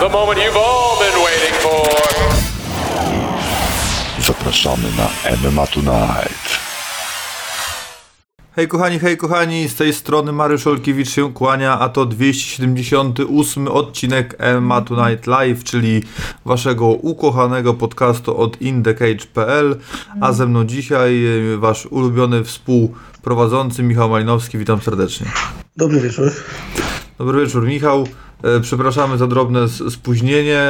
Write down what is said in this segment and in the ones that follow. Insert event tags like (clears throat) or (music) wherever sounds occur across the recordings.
the moment you've all been waiting for. Zapraszamy na MMA Tonight. Hej kochani, hej kochani, z tej strony Mariusz Olkiewicz się kłania, a to 278 odcinek MMA Tonight Live, czyli waszego ukochanego podcastu od indecage.pl, a ze mną dzisiaj e, wasz ulubiony współprowadzący Michał Malinowski, witam serdecznie. Dobry wieczór. Dobry wieczór Michał, przepraszamy za drobne spóźnienie.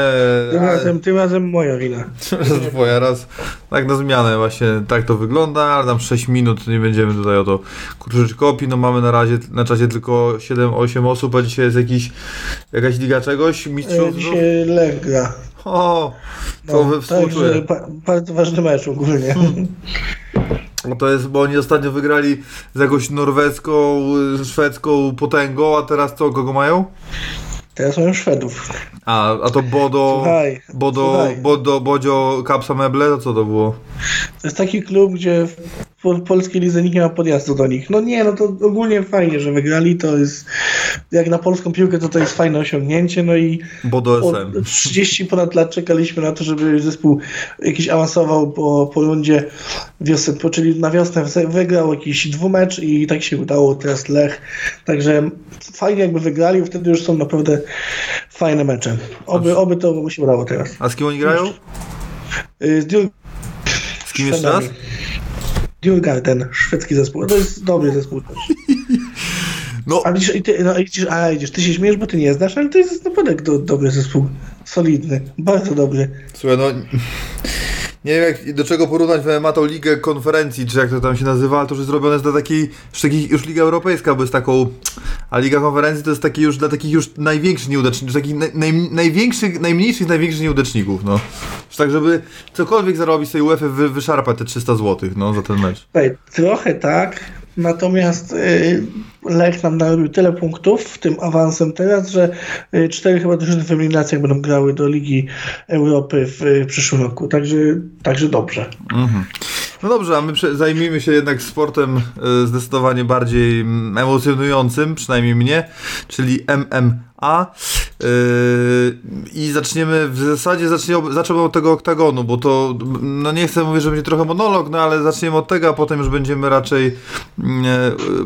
Tym ale- razem, tym razem moja wina. Raz twoja, raz tak na zmianę właśnie tak to wygląda, ale tam 6 minut nie będziemy tutaj o to kurczyć kopii, no mamy na razie na czasie tylko 7-8 osób, a dzisiaj jest jakiś, jakaś liga czegoś, E, mistrzów? Dzisiaj Lech gra. O, to No, współczuję. Ba- bardzo ważny mecz ogólnie. No to jest, bo oni ostatnio wygrali z jakąś norweską, szwedzką potęgą, a teraz co, kogo mają? Teraz mają Szwedów. A, a to Bodo, Słuchaj, Bodo, słuchaj. Bodo, Bodzio, Kapsa Meble, to co to było? To jest taki klub, gdzie po- polskiej lidze nikt nie ma podjazdu do nich. No nie, no to ogólnie fajnie, że wygrali. To jest, jak na polską piłkę, to to jest fajne osiągnięcie. No i od SM. 30 ponad lat czekaliśmy na to, żeby zespół jakiś awansował po, po rundzie wiosen, czyli na wiosnę wygrał jakiś dwumecz i tak się udało, teraz Lech. Także fajnie jakby wygrali, wtedy już są naprawdę fajne mecze. Oby, oby to mu się udało teraz. A z kim oni grają? Y, Z Z kim jeszcze raz? Djurgarden, szwedzki zespół. To jest dobry zespół też. (laughs) No, A widzisz, i ty, no, widzisz, a widzisz, ty się śmiesz, bo ty nie znasz, ale to jest naprawdę do, dobry zespół. Solidny, bardzo dobry. Słuchaj, no nie wiem jak, do czego porównać MMA tą ligę konferencji, czy jak to tam się nazywa, ale to już jest zrobione dla takiej, już, już Liga Europejska, bo jest taką, a Liga Konferencji to jest taki już dla takich już największych nieudaczników, takich naj, naj, największych, najmniejszych, największych nieudaczników, no. Już tak, żeby cokolwiek zarobić z tej UEFA wy, wyszarpać te 300 zł, no, za ten mecz. Trochę tak, natomiast y, Lech nam narobił tyle punktów tym awansem teraz, że y, cztery chyba drużyny w eliminacjach będą grały do Ligi Europy w y, przyszłym roku, także, także dobrze. No dobrze, a my zajmijmy się jednak sportem zdecydowanie bardziej mm, emocjonującym, przynajmniej mnie, czyli MMA. E, I zaczniemy, w zasadzie zaczniemy, zaczniemy od tego oktagonu, bo to, no nie chcę mówić, że będzie trochę monolog, no ale zaczniemy od tego, a potem już będziemy raczej e,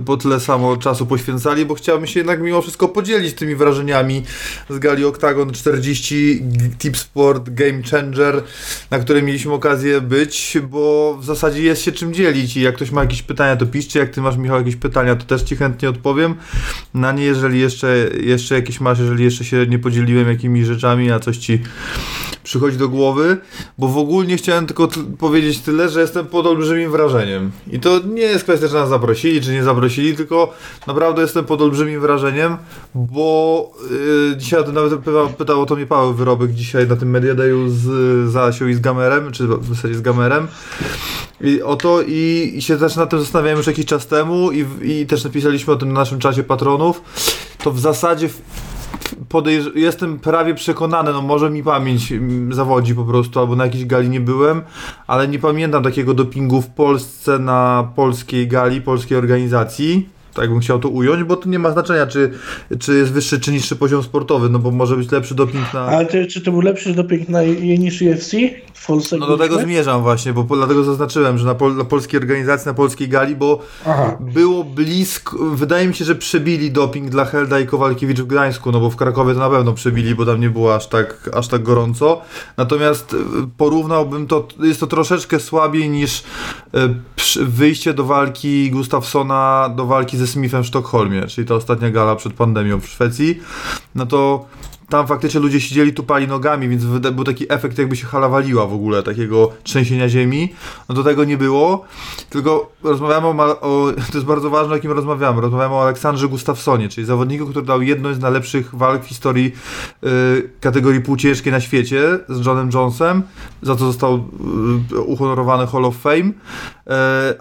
po tyle samo czasu poświęcali, bo chciałbym się jednak mimo wszystko podzielić tymi wrażeniami z gali Octagon 40 G- Tip Sport Game Changer, na której mieliśmy okazję być, bo w zasadzie jest się czym dzielić i jak ktoś ma jakieś pytania, to piszcie, jak ty masz Michał jakieś pytania, to też ci chętnie odpowiem. Na nie, jeżeli jeszcze, jeszcze jakieś masz, jeżeli jeszcze się nie podzieliłem jakimiś rzeczami, a coś ci przychodzi do głowy, bo w ogóle chciałem tylko powiedzieć tyle, że jestem pod olbrzymim wrażeniem. I to nie jest kwestia, że nas zaprosili, czy nie zaprosili, tylko naprawdę jestem pod olbrzymim wrażeniem, bo yy, dzisiaj nawet pytał, pytał o to mnie Paweł Wyrobek dzisiaj na tym Media Dayu z, z Asią i z Gamerem, czy w zasadzie z Gamerem. I o to i, i się też nad tym zastanawiałem już jakiś czas temu i, i też napisaliśmy o tym na naszym czasie patronów. To w zasadzie podejrz- jestem prawie przekonany, no może mi pamięć mm, zawodzi po prostu, albo na jakiejś gali nie byłem, ale nie pamiętam takiego dopingu w Polsce na polskiej gali, polskiej organizacji. Tak bym chciał to ująć, bo to nie ma znaczenia, czy, czy jest wyższy czy niższy poziom sportowy, no bo może być lepszy doping na... Ale ty, czy to był lepszy doping na, niż UFC w Polsce? No do tego zmierzam właśnie, bo po, dlatego zaznaczyłem, że na, pol, na polskiej organizacji, na polskiej gali, bo Aha. było blisko, wydaje mi się, że przebili doping dla Helda i Kowalkiewicz w Gdańsku, no bo w Krakowie to na pewno przebili, bo tam nie było aż tak, aż tak gorąco. Natomiast y, porównałbym to, jest to troszeczkę słabiej niż przy- wyjście do walki Gustafsona, do walki ze Smithem w Sztokholmie, czyli ta ostatnia gala przed pandemią w Szwecji. No to tam faktycznie ludzie siedzieli, tupali nogami, więc był taki efekt, jakby się hala waliła w ogóle, takiego trzęsienia ziemi. No to tego nie było, tylko rozmawiamy o, o (laughs) to jest bardzo ważne, o kim rozmawiamy. Rozmawiamy o Aleksandrze Gustafsonie, czyli zawodniku, który dał jedną z najlepszych walk w historii y, kategorii półciężkiej na świecie z Johnem Jonesem, za co został y, uhonorowany Hall of Fame. Y,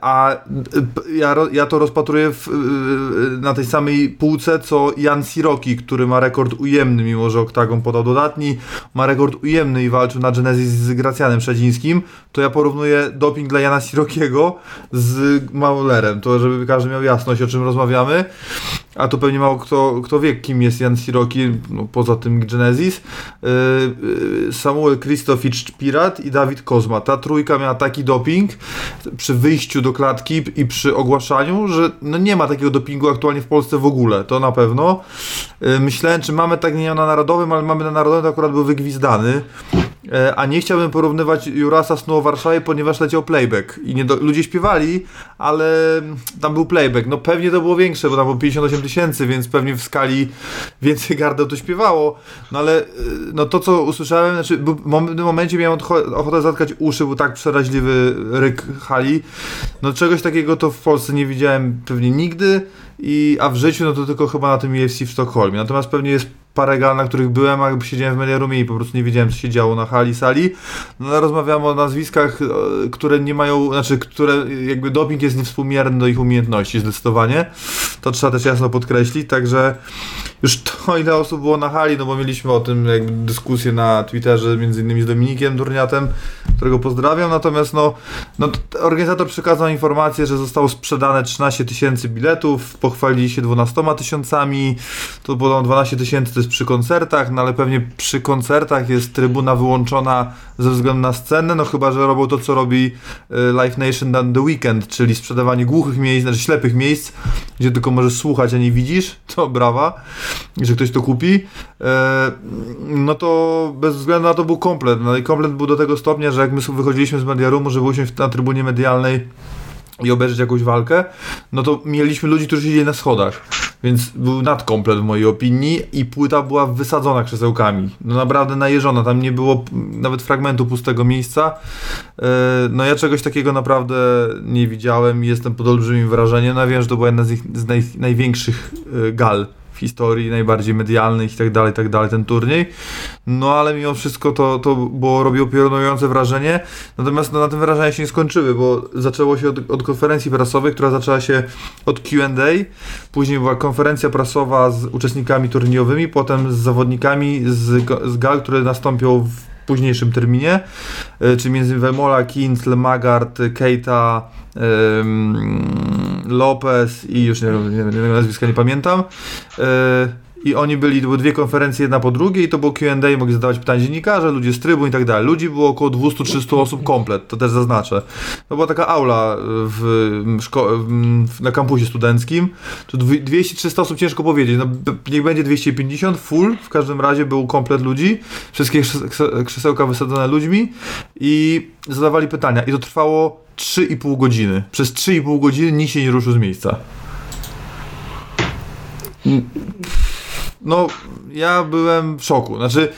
a y, ja, ja to rozpatruję w, na tej samej półce, co Jan Siroki, który ma rekord ujemny, mimo że że Oktagon podał dodatni, ma rekord ujemny i walczył na Genesis z Gracjanem Szadzińskim, to ja porównuję doping dla Jana Sirokiego z Maulerem, to żeby każdy miał jasność, o czym rozmawiamy. A to pewnie mało kto, kto wie, kim jest Jan Siroki, no, poza tym Genesis. Yy, yy, Samuel Krzysztoficz Pirat i Dawid Kozma. Ta trójka miała taki doping przy wyjściu do klatki i przy ogłaszaniu, że no nie ma takiego dopingu aktualnie w Polsce w ogóle, to na pewno. Yy, myślałem, czy mamy tak nie na narodowym, ale mamy na narodowym, akurat był wygwizdany. E, a nie chciałbym porównywać Jurasa Snu o Warszawie, ponieważ leciał playback i do, ludzie śpiewali, ale tam był playback. No pewnie to było większe, bo tam było 58 tysięcy, więc pewnie w skali więcej gardeł to śpiewało. No ale e, no to, co usłyszałem, znaczy w pewnym momencie miałem ochotę zatkać uszy, był tak przeraźliwy ryk hali. No czegoś takiego to w Polsce nie widziałem pewnie nigdy. I, a w życiu no to tylko chyba na tym UFC w Sztokholmie. Natomiast pewnie jest parę gal, na których byłem, a siedziałem w mediarumie i po prostu nie wiedziałem, co się działo na hali, sali. No rozmawiamy o nazwiskach, e, które nie mają, znaczy, które jakby doping jest niewspółmierny do ich umiejętności zdecydowanie. To trzeba też jasno podkreślić, także już to ile osób było na hali, no bo mieliśmy o tym jakby dyskusję na Twitterze, między innymi z Dominikiem Durniatem, którego pozdrawiam, natomiast no, no organizator przekazał informację, że zostało sprzedane 13 tysięcy biletów, pochwalili się 12 tysiącami, to było 12 tysięcy to jest przy koncertach, no ale pewnie przy koncertach jest trybuna wyłączona ze względu na scenę, no chyba, że robią to, co robi y, Live Nation na The Weekend, czyli sprzedawanie głuchych miejsc, znaczy ślepych miejsc, gdzie tylko możesz słuchać, a nie widzisz, to brawa, że ktoś to kupi, e, no to bez względu na to był komplet, no i komplet był do tego stopnia, że jak my wychodziliśmy z Mediarumu, żeby usiąść na trybunie medialnej i obejrzeć jakąś walkę, no to mieliśmy ludzi, którzy siedzieli na schodach. Więc był nadkomplet w mojej opinii i płyta była wysadzona krzesełkami. No naprawdę najeżona, tam nie było nawet fragmentu pustego miejsca. E, no ja czegoś takiego naprawdę nie widziałem i jestem pod olbrzymim wrażeniem. No ja wiem, że to była jedna z, ich, z naj, największych e, gal historii, najbardziej medialnych i tak dalej, tak dalej, ten turniej. No ale mimo wszystko to, to było, robiło piorunujące wrażenie. Natomiast no, na tym wrażenia się nie skończyły, bo zaczęło się od, od konferencji prasowej, która zaczęła się od Q&A, później była konferencja prasowa z uczestnikami turniejowymi, potem z zawodnikami z, z gal, które nastąpią w późniejszym terminie, e, czyli między Wemola, Kintle, Magard, Keita, Lopez i już nie, nie, nie, nazwiska nie pamiętam. E, i oni byli, to były dwie konferencje jedna po drugiej i to było Q&A, mogli zadawać pytania dziennikarze, ludzie z trybu i tak dalej. Ludzi było około 200-300 osób komplet, to też zaznaczę. To była taka aula w, w, na kampusie studenckim. Tu 200-300 osób ciężko powiedzieć, no niech będzie 250, full, w każdym razie był komplet ludzi, wszystkie krzesełka wysadzone ludźmi i zadawali pytania i to trwało 3,5 godziny. Przez 3,5 godziny nikt się nie ruszył z miejsca. No, ja byłem w szoku. Znaczy,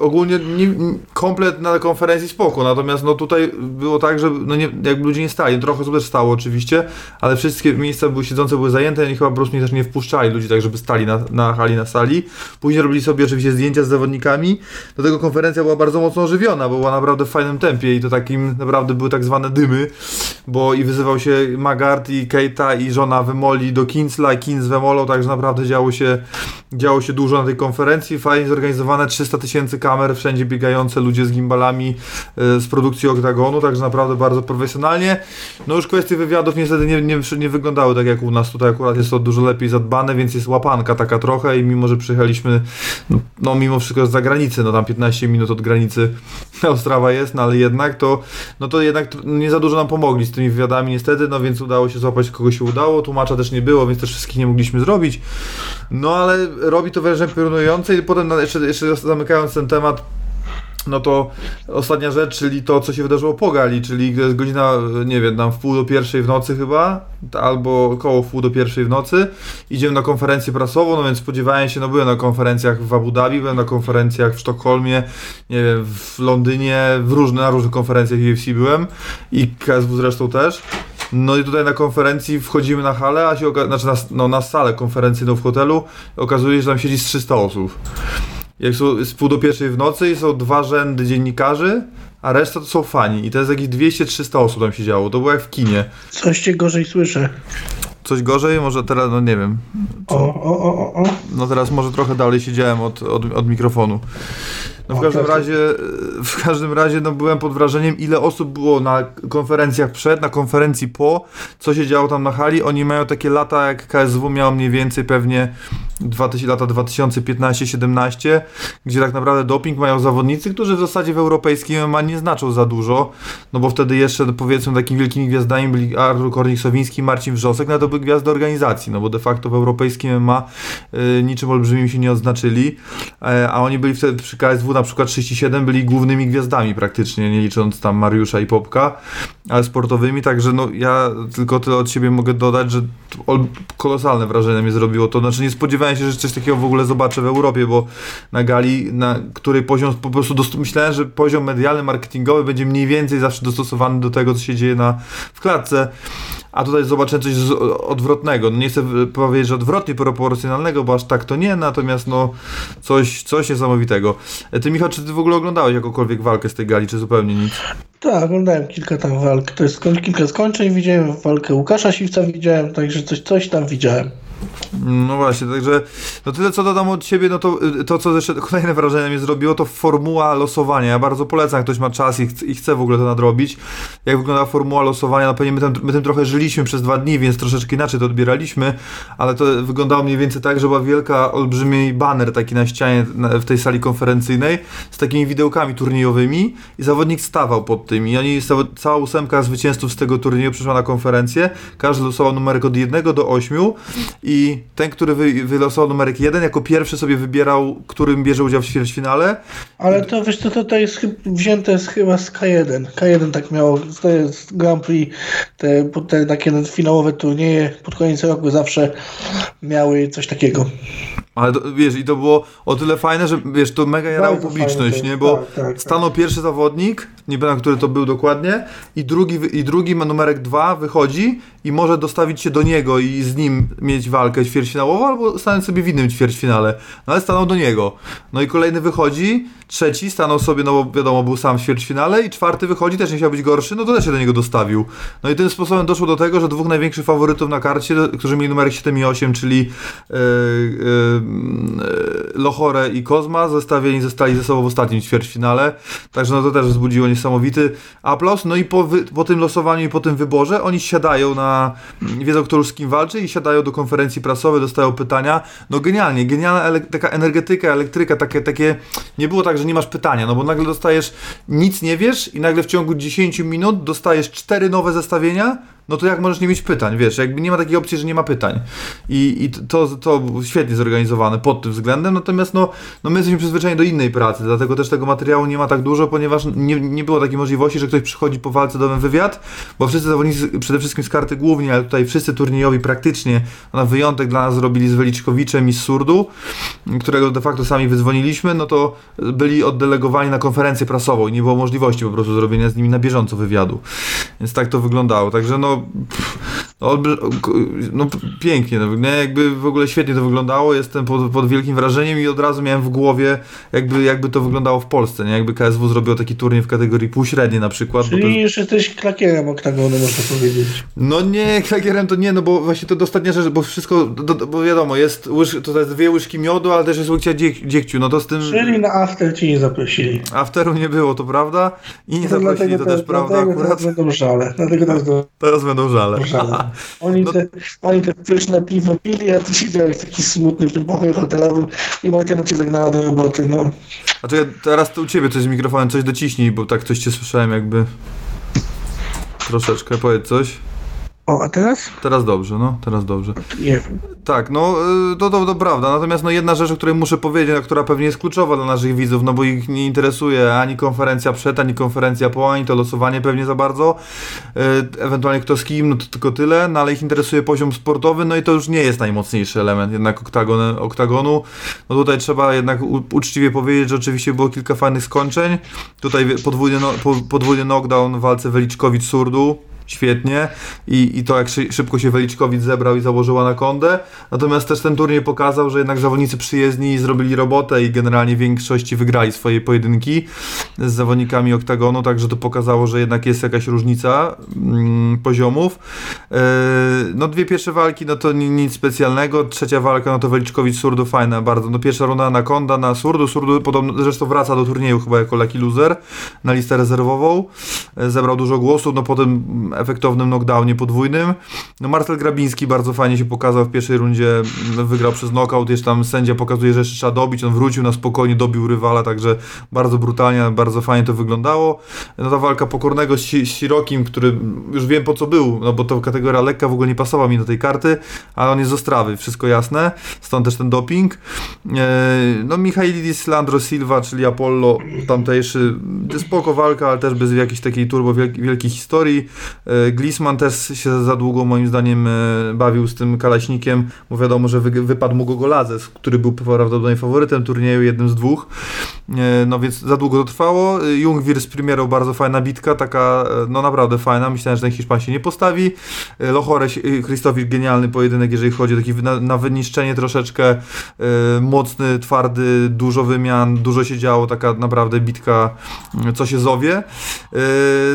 ogólnie nie, komplet na konferencji spoko, natomiast no tutaj było tak, że no nie, jakby ludzie nie stali, trochę osób też stało oczywiście, ale wszystkie miejsca były siedzące, były zajęte i chyba po prostu też nie wpuszczali ludzi tak, żeby stali na, na hali, na sali. Później robili sobie oczywiście zdjęcia z zawodnikami, do tego konferencja była bardzo mocno ożywiona, była naprawdę w fajnym tempie i to takim naprawdę były tak zwane dymy, bo i wyzywał się Magard i Keita i żona Wymoli do Kinsla Kins wymolą, także naprawdę działo się, działo się dużo na tej konferencji, fajnie zorganizowane, 300 tysięcy kamer, wszędzie biegające ludzie z gimbalami y, z produkcji Octagonu, także naprawdę bardzo profesjonalnie. No już kwestie wywiadów niestety nie, nie, nie wyglądały tak jak u nas, tutaj akurat jest to dużo lepiej zadbane, więc jest łapanka taka trochę i mimo, że przyjechaliśmy no, no mimo wszystko z zagranicy, no tam 15 minut od granicy (laughs) Ostrawa jest, no ale jednak to, no to jednak nie za dużo nam pomogli z tymi wywiadami niestety, no więc udało się złapać kogo się udało, tłumacza też nie było, więc też wszystkich nie mogliśmy zrobić, no ale robi to wrażenie piorunujące i potem jeszcze, jeszcze zamykając ten temat, no to ostatnia rzecz, czyli to, co się wydarzyło po gali, czyli godzina, nie wiem, tam w pół do pierwszej w nocy chyba, albo około pół do pierwszej w nocy, idziemy na konferencję prasową, no więc spodziewałem się, no byłem na konferencjach w Abu Dhabi, byłem na konferencjach w Sztokholmie, nie wiem, w Londynie, w różne, na różnych konferencjach UFC byłem i KSW zresztą też. No i tutaj na konferencji wchodzimy na halę, a się znaczy na, no, na salę konferencyjną w hotelu, okazuje się, że tam siedzi z 300 osób jak są, jest pół do pierwszej w nocy i są dwa rzędy dziennikarzy, a reszta to są fani. I to jest jakieś 200-300 osób tam siedziało. To było jak w kinie. Coś cię gorzej słyszę. coś gorzej, może teraz, no nie wiem. O, o, o, o, o. No teraz może trochę dalej siedziałem od, od, od mikrofonu. No w każdym razie, w każdym razie no byłem pod wrażeniem, ile osób było na konferencjach przed, na konferencji po, co się działo tam na hali. Oni mają takie lata, jak KSW miało mniej więcej pewnie 2000, lata 2015-17, gdzie tak naprawdę doping mają zawodnicy, którzy w zasadzie w europejskim MMA nie znaczą za dużo, no bo wtedy jeszcze powiedzmy takimi wielkimi gwiazdami byli Artur Kornik-Sowiński, Marcin Wrzosek, no to były gwiazdy organizacji, no bo de facto w europejskim MMA y, niczym olbrzymim się nie odznaczyli, e, a oni byli wtedy przy KSW na przykład 37 byli głównymi gwiazdami praktycznie, nie licząc tam Mariusza i Popka, ale sportowymi, także no ja tylko tyle od siebie mogę dodać, że kolosalne wrażenie mnie zrobiło to, znaczy nie spodziewałem się, że coś takiego w ogóle zobaczę w Europie, bo na gali, na której poziom po prostu myślałem, że poziom medialny, marketingowy będzie mniej więcej zawsze dostosowany do tego, co się dzieje na, w klatce, a tutaj zobaczyłem coś odwrotnego. No nie chcę powiedzieć, że odwrotnie proporcjonalnego, bo aż tak to nie, natomiast no coś, coś niesamowitego. E, Ty Michał, czy ty w ogóle oglądałeś jakąkolwiek walkę z tej gali, czy zupełnie nic? Tak, oglądałem kilka tam walk. To jest kilka skończeń widziałem, walkę Łukasza Siwca widziałem, także coś, coś tam widziałem. No właśnie, także no tyle co dodam od siebie, no to, y, to co jeszcze kolejne wrażenie mnie zrobiło, to formuła losowania. Ja bardzo polecam, jak ktoś ma czas i, chce- i chce w ogóle to nadrobić. Jak wygląda formuła losowania, no pewnie my tym, my tym trochę żyliśmy przez dwa dni, więc troszeczkę inaczej to odbieraliśmy, ale to wyglądało mniej więcej tak, że była wielka, olbrzymi baner taki na ścianie na, w tej sali konferencyjnej z takimi widełkami turniejowymi i zawodnik stawał pod tym i oni, cała ósemka zwycięzców z tego turnieju przyszła na konferencję, każdy losował numerek od 1 do 8 i ten, który wy, wylosował numerek 1, jako pierwszy sobie wybierał, którym bierze udział w ćwierćfinale. Ale to wiesz, to, to, to jest wzięte z, chyba z K1. K1 tak miało, to jest Grand Prix, te, te takie finałowe turnieje pod koniec roku zawsze miały coś takiego. Ale to, wiesz, i to było o tyle fajne, że wiesz, to mega jarało publiczność, nie? jest, Bo tak, tak, tak. stanął pierwszy zawodnik, nie pamiętam, który to był dokładnie, i drugi, i drugi ma numerek 2, wychodzi i może dostawić się do niego i z nim mieć walkę ćwierćfinałową, albo stanąć sobie w innym ćwierćfinale. No ale stanął do niego. No i kolejny wychodzi, trzeci stanął sobie, no bo wiadomo, był sam w ćwierćfinale i czwarty wychodzi, też nie chciał być gorszy, no to też się do niego dostawił. No i tym sposobem doszło do tego, że dwóch największych faworytów na karcie, którzy mieli numerek 7 i 8, czyli yy, yy, Lohore i Kozma, zestawieni zostali ze sobą w ostatnim ćwierćfinale. Także no to też wzbudziło niesamowity aplauz. No i po, po tym losowaniu i po tym wyborze oni siadają na, wiedzą kto już z kim walczy i siadają do konferencji prasowej, dostają pytania. No genialnie, genialna taka energetyka, elektryka, takie, takie, nie było tak, że nie masz pytania, no bo nagle dostajesz, nic nie wiesz i nagle w ciągu 10 minut dostajesz cztery nowe zestawienia, no to jak możesz nie mieć pytań, wiesz, jakby nie ma takiej opcji, że nie ma pytań. I, i to, to świetnie zorganizowane pod tym względem, natomiast no, no my jesteśmy przyzwyczajeni do innej pracy, dlatego też tego materiału nie ma tak dużo, ponieważ nie, nie było takiej możliwości, że ktoś przychodzi po walce do wywiad, bo wszyscy zawodnicy, przede wszystkim z karty głównie, ale tutaj wszyscy turniejowi praktycznie, na wyjątek dla nas zrobili z Weliczkowiczem i z Surdu, którego de facto sami wydzwoniliśmy, no to byli oddelegowani na konferencję prasową i nie było możliwości po prostu zrobienia z nimi na bieżąco wywiadu. Więc tak to wyglądało. Także no, no no pięknie, no, nie? jakby w ogóle świetnie to wyglądało, jestem pod, pod wielkim wrażeniem i od razu miałem w głowie jakby, jakby to wyglądało w Polsce, nie? jakby KSW zrobił taki turniej w kategorii półśredniej na przykład. to Czyli jest- już jesteś klakierem oktagonu, można powiedzieć. no nie, klagierem to nie, no bo właśnie to ostatnia rzecz, bo wszystko, do, do, bo wiadomo, jest łyż, to jest dwie łyżki miodu, ale też jest łyżka dziek, dziekciu, no to z tym Czyli na after ci nie zaprosili. afteru nie było, to prawda? I nie To zaprosili, to dlatego też prawda akurat. (laughs) Teraz będą żale. Dlatego teraz będą Teraz będą żale. żale. (laughs) Oni, No- te, oni te pyszne piwo pili, a ty siedziałeś taki smutny w tym pokoju hotelowym i Martyna cię zagnała do roboty. No. A czekaj, teraz to u ciebie coś z mikrofonem, coś dociśnij, bo tak coś cię słyszałem jakby... Troszeczkę, powiedz coś. O, a teraz? Teraz dobrze, no, teraz dobrze. Nie. Tak, no y, to, to, to prawda. Natomiast no, jedna rzecz, o której muszę powiedzieć, a która pewnie jest kluczowa dla naszych widzów, no bo ich nie interesuje ani konferencja przed, ani konferencja po, ani to losowanie pewnie za bardzo. Y, ewentualnie kto z kim, no to tylko tyle, no ale ich interesuje poziom sportowy, no i to już nie jest najmocniejszy element jednak oktagon, oktagonu. No tutaj trzeba jednak uczciwie powiedzieć, że oczywiście było kilka fajnych skończeń. Tutaj podwójny, no, po, podwójny knockdown w walce Weliczkowicz-Surdu. Świetnie I, i to jak szy, szybko się Weliczkowicz zebrał i założyła na kondę. Natomiast też ten turniej pokazał, że jednak zawodnicy przyjezdni zrobili robotę i generalnie w większości wygrali swoje pojedynki z zawodnikami oktagonu, także to pokazało, że jednak jest jakaś różnica mm, poziomów. E, no dwie pierwsze walki, no to ni- nic specjalnego. Trzecia walka, no to Weliczkowicz Surdu fajna bardzo. No pierwsza runda Anaconda na Surdu. Surdu podobno, zresztą wraca do turnieju chyba jako lucky loser na listę rezerwową. E, zebrał dużo głosów, no po tym efektownym knockdownie podwójnym. No Marcel Grabiński bardzo fajnie się pokazał w pierwszej rundzie, m, wygrał przez knockout, jeszcze tam sędzia pokazuje, że jeszcze trzeba dobić, on wrócił na spokojnie, dobił rywala, także bardzo brutalnie, bardzo fajnie to wyglądało. No ta walka pokornego z, Si- Sirokim, który już wiem po co był, no bo to kategoria lekka w ogóle nie pasowała mi do tej karty, ale on jest z Ostrawy, wszystko jasne, stąd też ten doping. E, No Michailidis Landro Silva, czyli Apollo tamtejszy, spoko walka, ale też bez jakiejś takiej turbo wielki- wielkiej historii. E, Glisman też się za długo moim zdaniem e, bawił z tym kalaśnikiem, bo wiadomo, że wy, wypadł mu Gogolazes, który był prawdopodobnie faworytem turnieju, jednym z dwóch. E, No więc za długo to trwało. Jungwir z Primierą bardzo fajna bitka, taka no naprawdę fajna. Myślałem, że ten Hiszpan się nie postawi. Lochores, Krzysztofik genialny pojedynek, jeżeli chodzi o taki na, na wyniszczenie troszeczkę. Mocny, twardy, dużo wymian, dużo się działo, taka naprawdę bitka, co się zowie.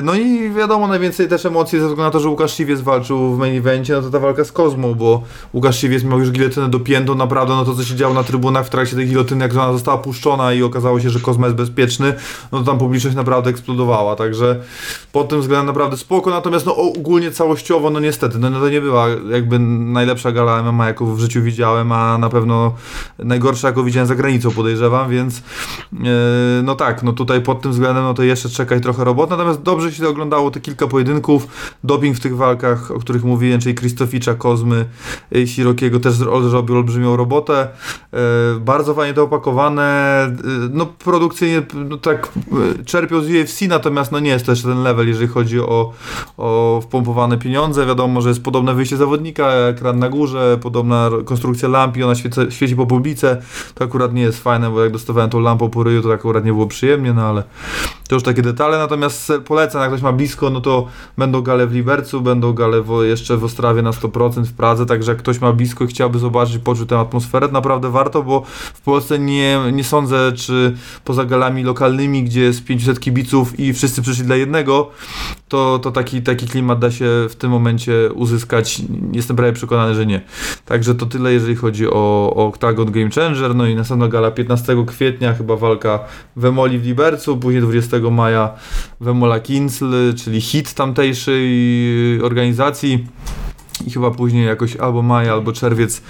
No i wiadomo, najwięcej też emocji ze względu na to, że Łukasz Siwiec walczył w main evencie, no to ta walka z Kozmą, bo Łukasz Siwiec miał już gilotynę dopiętą, naprawdę no to co się działo na trybunach w trakcie tej gilotyny, jak ona została puszczona i okazało się, że Kozma jest bezpieczny, no to tam publiczność naprawdę eksplodowała, także pod tym względem naprawdę spoko, natomiast no ogólnie całościowo, no niestety, no, no to nie była jakby najlepsza gala MMA, jaką w życiu widziałem, a na pewno najgorsza, jaką widziałem za granicą, podejrzewam, więc e, no tak, no tutaj pod tym względem, no to jeszcze czekać trochę robot, natomiast dobrze się oglądało te kilka pojedynków, doping w tych walkach, o których mówiłem, czyli Krzysztoficza, Kozmy, Sirokiego też zro- zrobił olbrzymią robotę, e, bardzo fajnie to opakowane, e, no produkcyjnie no tak e, czerpią z UFC, natomiast no nie jest jeszcze ten level, jeżeli chodzi o, o wpompowane pieniądze, wiadomo, że jest podobne wyjście zawodnika, ekran na górze, podobna konstrukcja lampi, ona świece, świeci po publice, to akurat nie jest fajne, bo jak dostawałem tą lampą po ryju, to akurat nie było przyjemnie, no ale to już takie detale, natomiast polecam, jak ktoś ma blisko, no to będą gale w Libercu, będą gale w, jeszcze w Ostrawie na 100% w Pradze, także jak ktoś ma blisko i chciałby zobaczyć, poczuć tę atmosferę, naprawdę warto, bo w Polsce nie, nie sądzę, czy poza galami lokalnymi, gdzie jest 500 kibiców i wszyscy przyszli dla jednego, to, to taki, taki klimat da się w tym momencie uzyskać. Jestem prawie przekonany, że nie. Także to tyle, jeżeli chodzi o, o Octagon Game Changer. No i następna gala 15 kwietnia, chyba walka w Emoli w Libercu, później 20 maja w Emola Kincl, czyli hit tamtejszej organizacji. I chyba później jakoś albo maj, albo czerwiec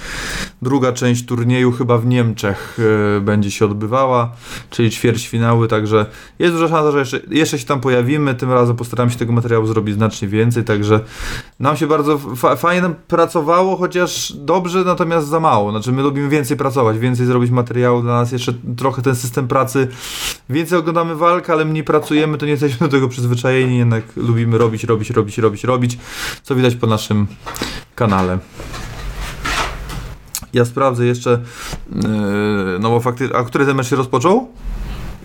druga część turnieju chyba w Niemczech e, będzie się odbywała, czyli ćwierćfinały, także jest duża szansa, że jeszcze, jeszcze się tam pojawimy, tym razem postaram się tego materiału zrobić znacznie więcej, także nam się bardzo fa- fajnie pracowało, chociaż dobrze, natomiast za mało, znaczy my lubimy więcej pracować, więcej zrobić materiału dla nas, jeszcze trochę ten system pracy, więcej oglądamy walk, ale mniej pracujemy, to nie jesteśmy do tego przyzwyczajeni, jednak lubimy robić, robić, robić, robić, robić, co widać po naszym kanale. Ja sprawdzę jeszcze, yy, no bo faktycznie, a który ten mecz się rozpoczął?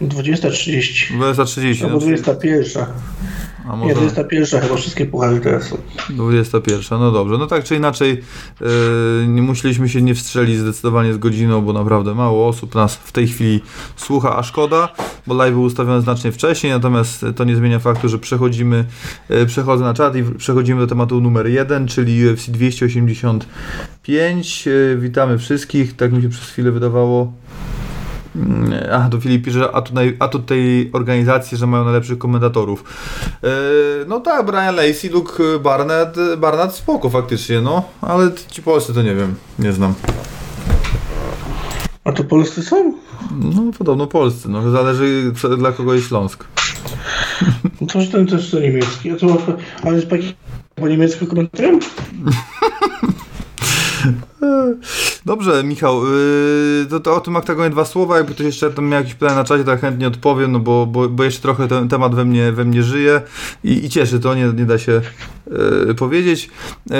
20.30. 20.30. Albo no, czyli- 21. a Nie, może 21 chyba wszystkie puchary teraz są. 21, no dobrze. No tak czy inaczej, yy, nie musieliśmy się nie wstrzelić zdecydowanie z godziną, bo naprawdę mało osób nas w tej chwili słucha, a szkoda, bo live był ustawiony znacznie wcześniej, natomiast to nie zmienia faktu, że przechodzimy, yy, przechodzę na czat i przechodzimy do tematu numer 1, czyli UFC 285. Yy, witamy wszystkich, tak mi się przez chwilę wydawało. Mm, A, to Filip pisze, a tutaj, a tej organizacji, że mają najlepszych komentatorów. Yy, no tak, Brian Lacey, Luke Barnett, Barnett spoko faktycznie, no, ale ci polscy to nie wiem, nie znam. A to polscy są? No podobno polscy, no zależy co, dla kogo jest Śląsk. No to, ten też to niemiecki. A to ale jest po niemiecku komentarzem? (laughs) Dobrze, Michał, yy, to, to o tym Octagonie dwa słowa, jakby ktoś jeszcze tam miał jakieś pytania na czacie, to ja chętnie odpowiem, no bo, bo, bo jeszcze trochę ten temat we mnie, we mnie żyje i, i cieszy to, nie, nie da się yy, powiedzieć, yy,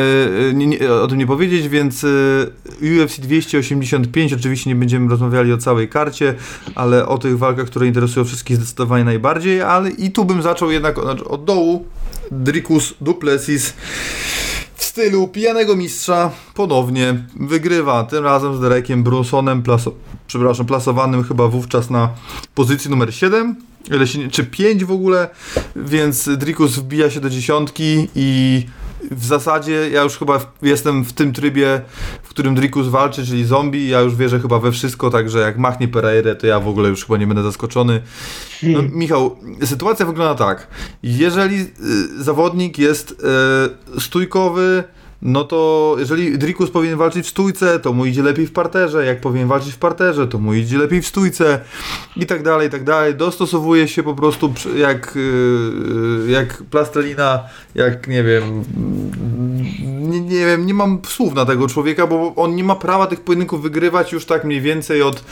nie, nie, o tym nie powiedzieć, więc yy, UFC 285, oczywiście nie będziemy rozmawiali o całej karcie, ale o tych walkach, które interesują wszystkich zdecydowanie najbardziej, ale i tu bym zaczął jednak od, od dołu, Dricus Duplessis stylu pijanego mistrza ponownie wygrywa, tym razem z Derekiem Brunsonem, plaso, przepraszam, plasowanym chyba wówczas na pozycji numer 7, ile się nie- czy 5 w ogóle, więc Dricus wbija się do dziesiątki i w zasadzie ja już chyba jestem w tym trybie, w którym Drikus walczy, czyli zombie. Ja już wierzę chyba we wszystko, także jak machnie Pereira, to ja w ogóle już chyba nie będę zaskoczony. No, Michał, sytuacja wygląda tak. Jeżeli y, zawodnik jest y, stójkowy, no to jeżeli Drikus powinien walczyć w stójce, to mu idzie lepiej w parterze, jak powinien walczyć w parterze, to mu idzie lepiej w stójce. I tak dalej, i tak dalej. Dostosowuje się po prostu jak, yy, jak plastelina, jak nie wiem, nie, nie wiem, nie mam słów na tego człowieka, bo on nie ma prawa tych pojedynków wygrywać już tak mniej więcej od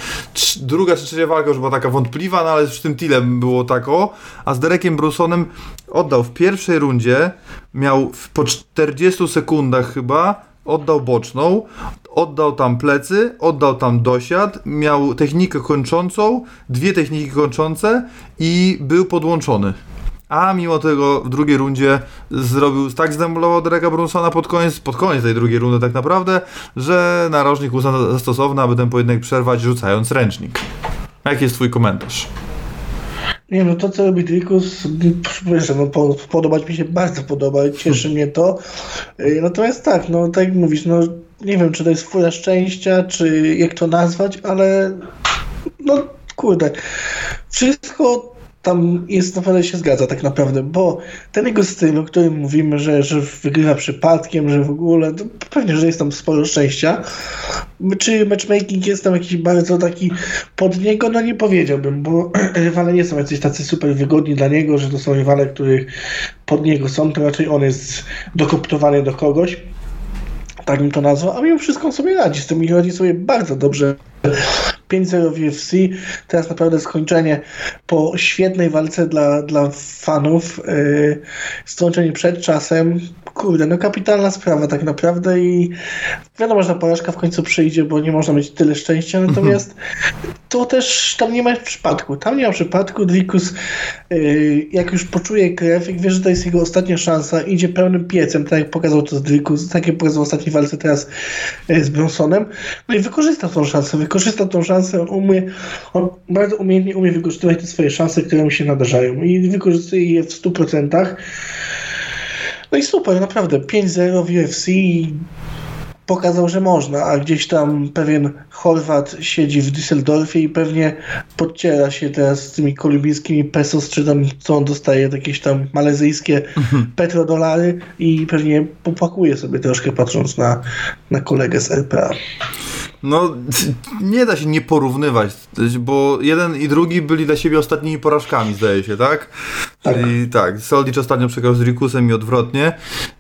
druga czy trzecia walka już była taka wątpliwa, no ale z tym Tilem było tak o, a z Derekiem Brusonem oddał w pierwszej rundzie, miał w, po 40 sekundach chyba, oddał boczną, oddał tam plecy, oddał tam dosiad, miał technikę kończącą, dwie techniki kończące i był podłączony. A mimo tego w drugiej rundzie zrobił, tak zdemolował Dereka Brunsona pod koniec, pod koniec tej drugiej rundy tak naprawdę, że narożnik uznał za stosowny, aby ten pojedynek przerwać rzucając ręcznik. Jaki jest twój komentarz? Nie no, to co robi Drikus, proszę, no, po, podobać mi się, bardzo podoba, cieszy mnie to. Y, Natomiast tak, no tak jak mówisz, no nie wiem, czy to jest fura szczęścia, czy jak to nazwać, ale no kurde, wszystko tam jest naprawdę się zgadza tak naprawdę, bo ten jego styl, o którym mówimy, że, że wygrywa przypadkiem, że w ogóle, to pewnie, że jest tam sporo szczęścia. Czy matchmaking jest tam jakiś bardzo taki pod niego? No nie powiedziałbym, bo (clears throat) rywale nie są jacyś tacy super wygodni dla niego, że to są rywale, których pod niego są, to raczej on jest dokoptowany do kogoś. Tak bym to nazwał, a mimo wszystko on sobie radzi z tym i radzi sobie bardzo dobrze. 5-0 w UFC, teraz naprawdę skończenie po świetnej walce dla, dla fanów, yy, skończenie przed czasem, kurde, no kapitalna sprawa tak naprawdę i wiadomo, że ta porażka w końcu przyjdzie, bo nie można mieć tyle szczęścia, natomiast to też tam nie ma przypadku, tam nie ma przypadku, Drikus yy, jak już poczuje krew, jak wie, że to jest jego ostatnia szansa, idzie pełnym piecem, tak jak pokazał to z Drikus, tak jak pokazał w ostatniej walce teraz yy, z Bronsonem, no i wykorzystał tą szansę, wykorzystał tą szansę, on umie, on bardzo umiejętnie umie wykorzystywać te swoje szanse, które mu się nadarzają i wykorzystuje je w 100%. No i super, naprawdę, 5-0 w UFC i pokazał, że można, a gdzieś tam pewien Chorwat siedzi w Düsseldorfie i pewnie podciera się teraz z tymi kolumbijskimi pesos, czy tam co on dostaje, jakieś tam malezyjskie petrodolary i pewnie popłakuje sobie troszkę patrząc na, na kolegę z RPA. No, (laughs) nie da się nie porównywać, bo jeden i drugi byli dla siebie ostatnimi porażkami, zdaje się, tak? Czyli tak, Soldicz ostatnio przegrał z Rikusem i odwrotnie.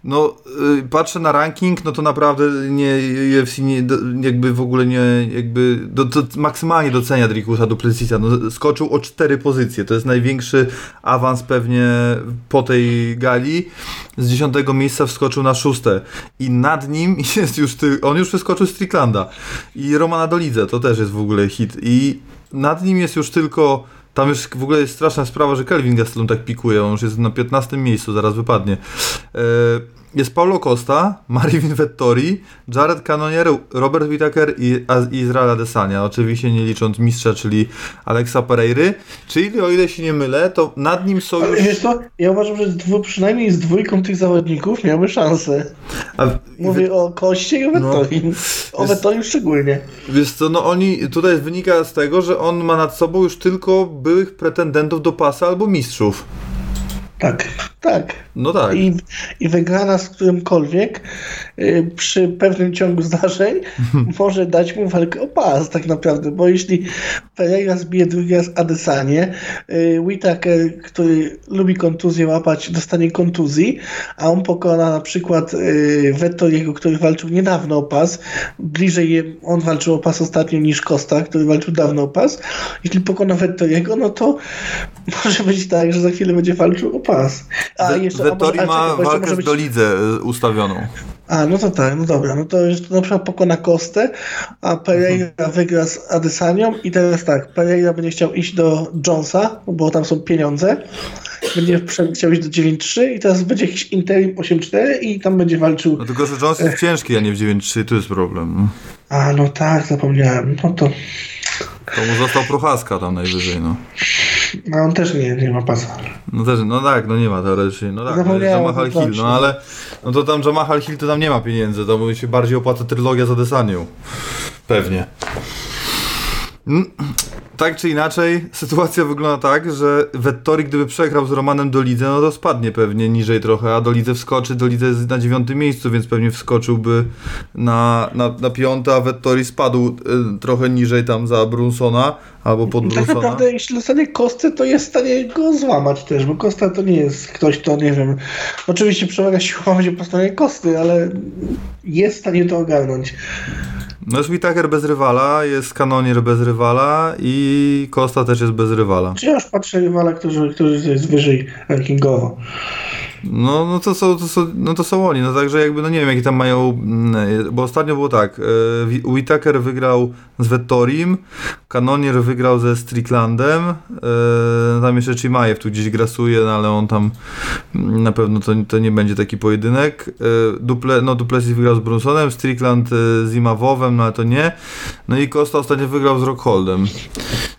No, y, patrzę na ranking, no to naprawdę nie, UFC nie, do- jakby w ogóle nie, jakby do, do, maksymalnie docenia Rikusa do Plesisa. No, skoczył o cztery pozycje, to jest największy awans pewnie po tej gali. Z dziesiątego miejsca wskoczył na szóste i nad nim (laughs) jest już, ty, on już wyskoczył z Stricklanda i Romana Dolidze, to też jest w ogóle hit i nad nim jest już tylko tam już w ogóle jest straszna sprawa, że Kelvin Gastelum tak pikuje, on już jest na 15 miejscu, zaraz wypadnie. E, Jest Paulo Costa, (laughs) Marvin Vettori, Jared Cannonier, Robert Whittaker i Israel Adesanya. Oczywiście nie licząc mistrza, czyli Alexa Pereiry. Czyli o ile się nie mylę, to nad nim są już... Wiesz co, ja uważam, że z dwu, przynajmniej z dwójką tych zawodników miały szansę. A, Mówię o Koście i o Vettori. O Jest- Vettori szczególnie. Wiesz co, no oni, tutaj wynika z tego, że on ma nad sobą już tylko byłych pretendentów do pasa albo mistrzów. Tak, tak. No tak. I, I wygrana z którymkolwiek y, przy pewnym ciągu zdarzeń (laughs) może dać mu walkę o pas tak naprawdę, bo jeśli Pereira zbije drugi raz Adesanie, y, Whittaker, który lubi kontuzję łapać, dostanie kontuzji, a on pokona na przykład y, Vettoriego, który walczył niedawno o pas, bliżej on walczył o pas ostatnio niż Costa, który walczył dawno o pas, jeśli pokona Vettoriego, no to może być tak, że za chwilę będzie walczył o pas. A jeszcze, Vettori a ma czekaj, walkę być- Dolidze y, ustawioną. a, no to tak, no dobra, no to już na przykład pokona Kostę, a Pereira wygra z Adesanią i teraz tak, Pereira będzie chciał iść do Jonesa, bo tam są pieniądze, będzie chciał iść do 9-3 i teraz będzie jakiś interim 8-4 i tam będzie walczył. No tylko, że Jones jest ciężki, a nie w 9-3, to jest problem. A, no tak, zapomniałem, no to To mu został Prochaska tam najwyżej, no. No on też nie, nie ma pasa. No też, no tak, no nie ma teoretycznie, no tak, no Zapomniałem Jamahal Hill, no ale no to tam Jamahal Hill to tam nie ma pieniędzy, to mu się bardziej opłaca trylogia za Desanią. Pewnie. Tak czy inaczej, sytuacja wygląda tak, że Vettori gdyby przegrał z Romanem do lidze, no to spadnie pewnie niżej trochę, a do lidze wskoczy, do lidze jest na dziewiątym miejscu, więc pewnie wskoczyłby na, na, na piąte, a Vettori spadł y, trochę niżej tam za Brunsona, albo pod Tak Brunsona. naprawdę, jeśli dostanie Kostę, to jest w stanie go złamać też, bo Kosta to nie jest ktoś, kto, nie wiem, oczywiście przewaga siłowa będzie po stronie Kosty, ale jest w stanie to ogarnąć. No jest Whittaker bez rywala, jest Kanonier bez rywala i Costa też jest bez rywala. Czy ja już patrzę rywala, którzy, którzy jest wyżej rankingowo. No, no to są, to są, no to są oni, no także jakby, no nie wiem jakie tam mają, mm, bo ostatnio było tak, e, Whittaker wygrał z Vettorim, Kanonier wygrał ze Stricklandem, e, tam jeszcze Chimaev tu gdzieś grasuje, no ale on tam mm, na pewno to, to nie będzie taki pojedynek. E, Duple, no Duplessis wygrał z Brunsonem, Strickland z Imawowem, no ale to nie. No i Costa ostatnio wygrał z Rockholdem.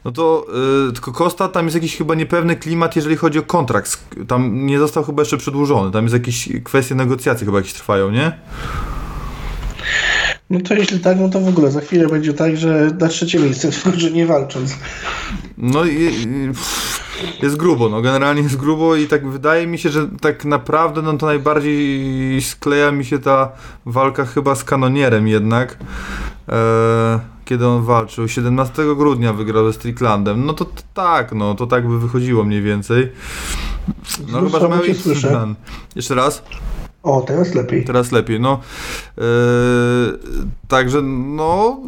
No to y, tylko Costa, tam jest jakiś chyba niepewny klimat, jeżeli chodzi o kontrakt. Tam nie został chyba jeszcze przedłużony. Tam jest jakieś kwestie negocjacji chyba jakieś trwają, nie? No to jeśli tak, no to w ogóle za chwilę będzie tak, że na trzecie miejsce, że nie walcząc. No i, i pff, jest grubo, no generalnie jest grubo i tak wydaje mi się, że tak naprawdę no to najbardziej skleja mi się ta walka chyba z Kanonierem jednak. E, kiedy on walczył? 17 grudnia wygrał ze Stricklandem. No to, tak, no to tak by wychodziło mniej więcej. No chyba, że słyszę. plan. Jeszcze raz? O, teraz lepiej. Teraz lepiej, no. Yy, także, no.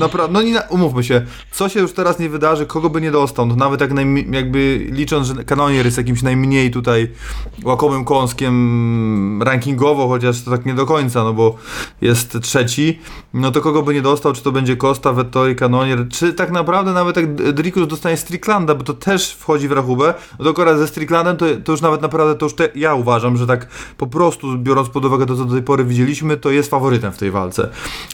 Naprawdę, no nie, umówmy się, co się już teraz nie wydarzy, kogo by nie dostał, no nawet jak jakby licząc, że kanonier jest jakimś najmniej tutaj łakomym kąskiem rankingowo, chociaż to tak nie do końca, no bo jest trzeci, no to kogo by nie dostał, czy to będzie Costa, Vettori, kanonier, czy tak naprawdę nawet jak Drikus dostanie Stricklanda, bo to też wchodzi w rachubę, no to akurat ze Stricklandem to, to już nawet naprawdę, to już te, ja uważam, że tak po prostu biorąc pod uwagę to, co do tej pory widzieliśmy, to jest faworytem w tej walce.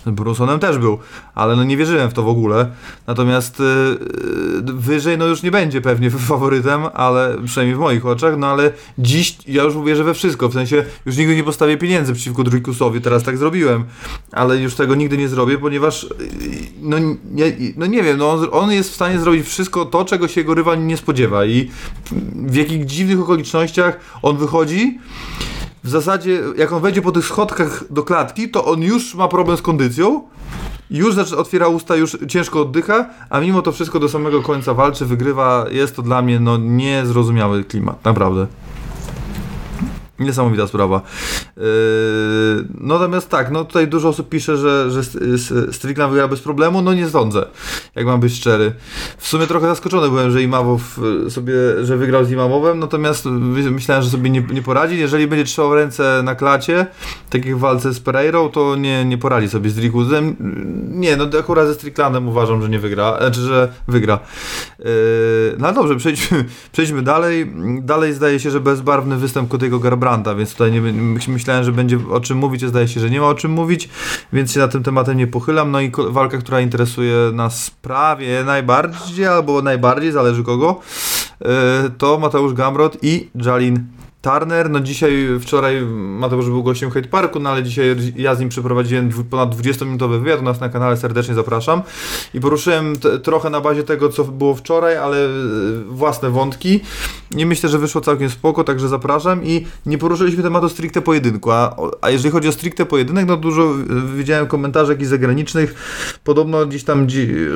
Z Brunsonem też był, ale no nie wierzyłem w to w ogóle. Natomiast yy, wyżej no już nie będzie pewnie (laughs) faworytem, ale przynajmniej w moich oczach, no ale dziś ja już uwierzę we wszystko, w sensie już nigdy nie postawię pieniędzy przeciwko Drikusowi, teraz tak zrobiłem, ale już tego nigdy nie zrobię, ponieważ yy, no nie, no nie wiem, no on, on jest w stanie zrobić wszystko to, czego się jego rywal nie spodziewa i w jakich dziwnych okolicznościach on wychodzi w zasadzie, jak on wejdzie po tych schodkach do klatki, to on już ma problem z kondycją. Już zaczyna, otwiera usta, już ciężko oddycha, a mimo to wszystko do samego końca walczy, wygrywa. Jest to dla mnie no, niezrozumiały klimat, naprawdę. Niesamowita sprawa. No natomiast tak, no tutaj dużo osób pisze, że, że Strickland wygra bez problemu, no nie sądzę, jak mam być szczery. W sumie trochę zaskoczony byłem, że Imamow y, sobie, że wygrał z Imamowem, natomiast myślałem, że sobie nie, nie poradzi. Jeżeli będzie trzymał ręce na klacie, tak jak w walce z Pereirą, to nie, nie poradzi sobie z Drikusem. Nie, no akurat ze Stricklandem uważam, że nie wygra, znaczy, że wygra. Yy, no dobrze, przejdźmy, (laughs) przejdźmy dalej. Dalej zdaje się, że bezbarwny występ Cody'ego Garbranta, więc tutaj nie, myśl- myślałem, że będzie o czym mówić, a zdaje się, że nie ma o czym mówić, więc się na tym tematem nie pochylam. No i walka, która interesuje nas prawie najbardziej, albo najbardziej, zależy kogo, yy, to Mateusz Gamrot i Jalin Turner, no dzisiaj, wczoraj Mateusz był gościem Hyde Parku, no ale dzisiaj ja z nim przeprowadziłem ponad 20-minutowy wywiad, u nas na kanale. Serdecznie zapraszam. I poruszyłem trochę na bazie tego, co było wczoraj, ale e, własne wątki. I myślę, że wyszło całkiem spoko, także zapraszam. I nie poruszyliśmy tematu stricte pojedynku, a, a jeżeli chodzi o stricte pojedynek, no dużo e, widziałem komentarzy jakichś zagranicznych, podobno gdzieś tam,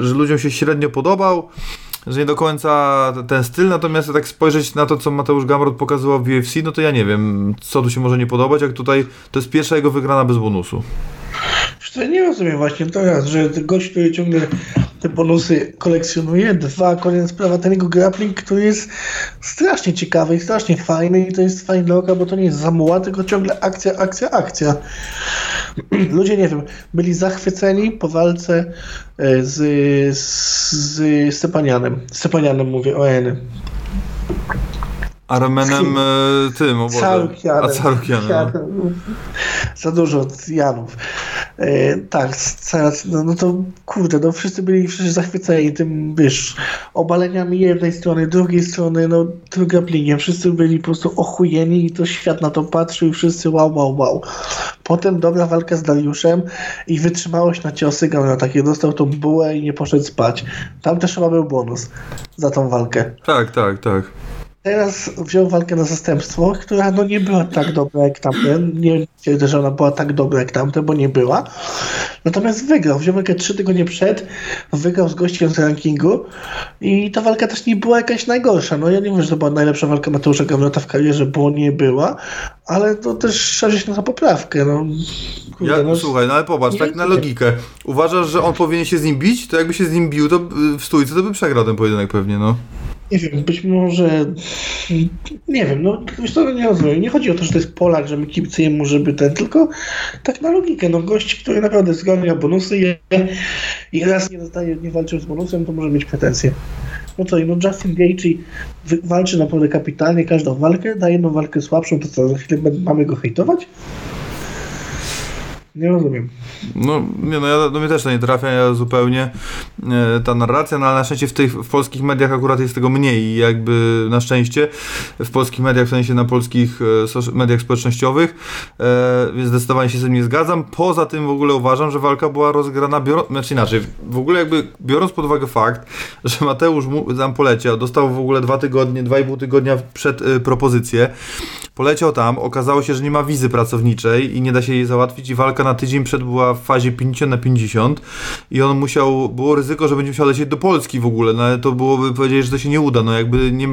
że ludziom się średnio podobał, że nie do końca ten styl, natomiast jak tak spojrzeć na to, co Mateusz Gamrot pokazywał w UFC, no to ja nie wiem, co tu się może nie podobać, jak tutaj to jest pierwsza jego wygrana bez bonusu. Ja nie rozumiem właśnie to raz, że gość, który ciągle te bonusy kolekcjonuje, dwa, kolejna sprawa, ten jego grappling, który jest strasznie ciekawy i strasznie fajny i to jest fajny dla oka, bo to nie jest zamuła, tylko ciągle akcja, akcja, akcja. (clears throat) Ludzie, nie wiem, byli zachwyceni po walce e, z, z, z Stepanianem. Stepanianem mówię, o Eny. Armenem e, tym, o Boże. Carukianem. A Carukianem. no. Za dużo Janów. E, tak, zaraz, no, no to kurde, no wszyscy byli wszyscy zachwyceni tym, wiesz, obaleniami jednej strony, drugiej strony, no drugapliniem. Wszyscy byli po prostu ochujeni i to świat na to patrzył i wszyscy wow, wow, wow. Potem dobra walka z Dariuszem i wytrzymałość na ciosy Gamera, takie dostał tą bułę i nie poszedł spać. Tam też chyba był bonus za tą walkę. Tak, tak, tak. Teraz wziął walkę na zastępstwo, która no nie była tak dobra jak tamten. Nie twierdzę, że ona była tak dobra jak tamten, bo nie była. Natomiast wygrał. Wziął walkę trzy tygodnie przed, wygrał z gościem z rankingu i ta walka też nie była jakaś najgorsza. No ja nie wiem, że to była najlepsza walka Mateusza Gamrota w karierze, bo nie była, ale to też trzeba się na poprawkę. No, kurde, ja, no, słuchaj, no ale popatrz, tak na logikę. Uważasz, że on powinien się z nim bić? To jakby się z nim bił, to w stójce to by przegrał ten pojedynek pewnie, no. Nie wiem, być może. Nie wiem, no wiesz to nie rozumiem. Nie chodzi o to, że to jest Polak, że my kibicujemy mu, żeby ten, tylko tak na logikę. No gość, który naprawdę zgarnia bonusy i, i raz nie dostaje, nie walczył z bonusem, to może mieć pretensje. No co, no Justin Gaethje walczy naprawdę kapitalnie każdą walkę, daje jedną walkę słabszą, to co, za chwilę mamy go hejtować? Nie rozumiem. No, nie, no ja, do mnie też to nie trafia ja zupełnie e, ta narracja, no ale na szczęście w tych w polskich mediach akurat jest tego mniej i jakby na szczęście w polskich mediach, w sensie na polskich e, mediach społecznościowych, e, więc zdecydowanie się z tym nie zgadzam. Poza tym w ogóle uważam, że walka była rozgrana, biorąc, znaczy inaczej, w ogóle jakby biorąc pod uwagę fakt, że Mateusz tam poleciał, dostał w ogóle dwa tygodnie, dwa i pół tygodnia przed e, propozycję, poleciał tam, okazało się, że nie ma wizy pracowniczej i nie da się jej załatwić i walka na tydzień przed była w fazie 50 na 50 i on musiał, było ryzyko, że będzie musiał lecieć do Polski w ogóle, no ale to byłoby powiedzieć, że to się nie uda, no jakby nie,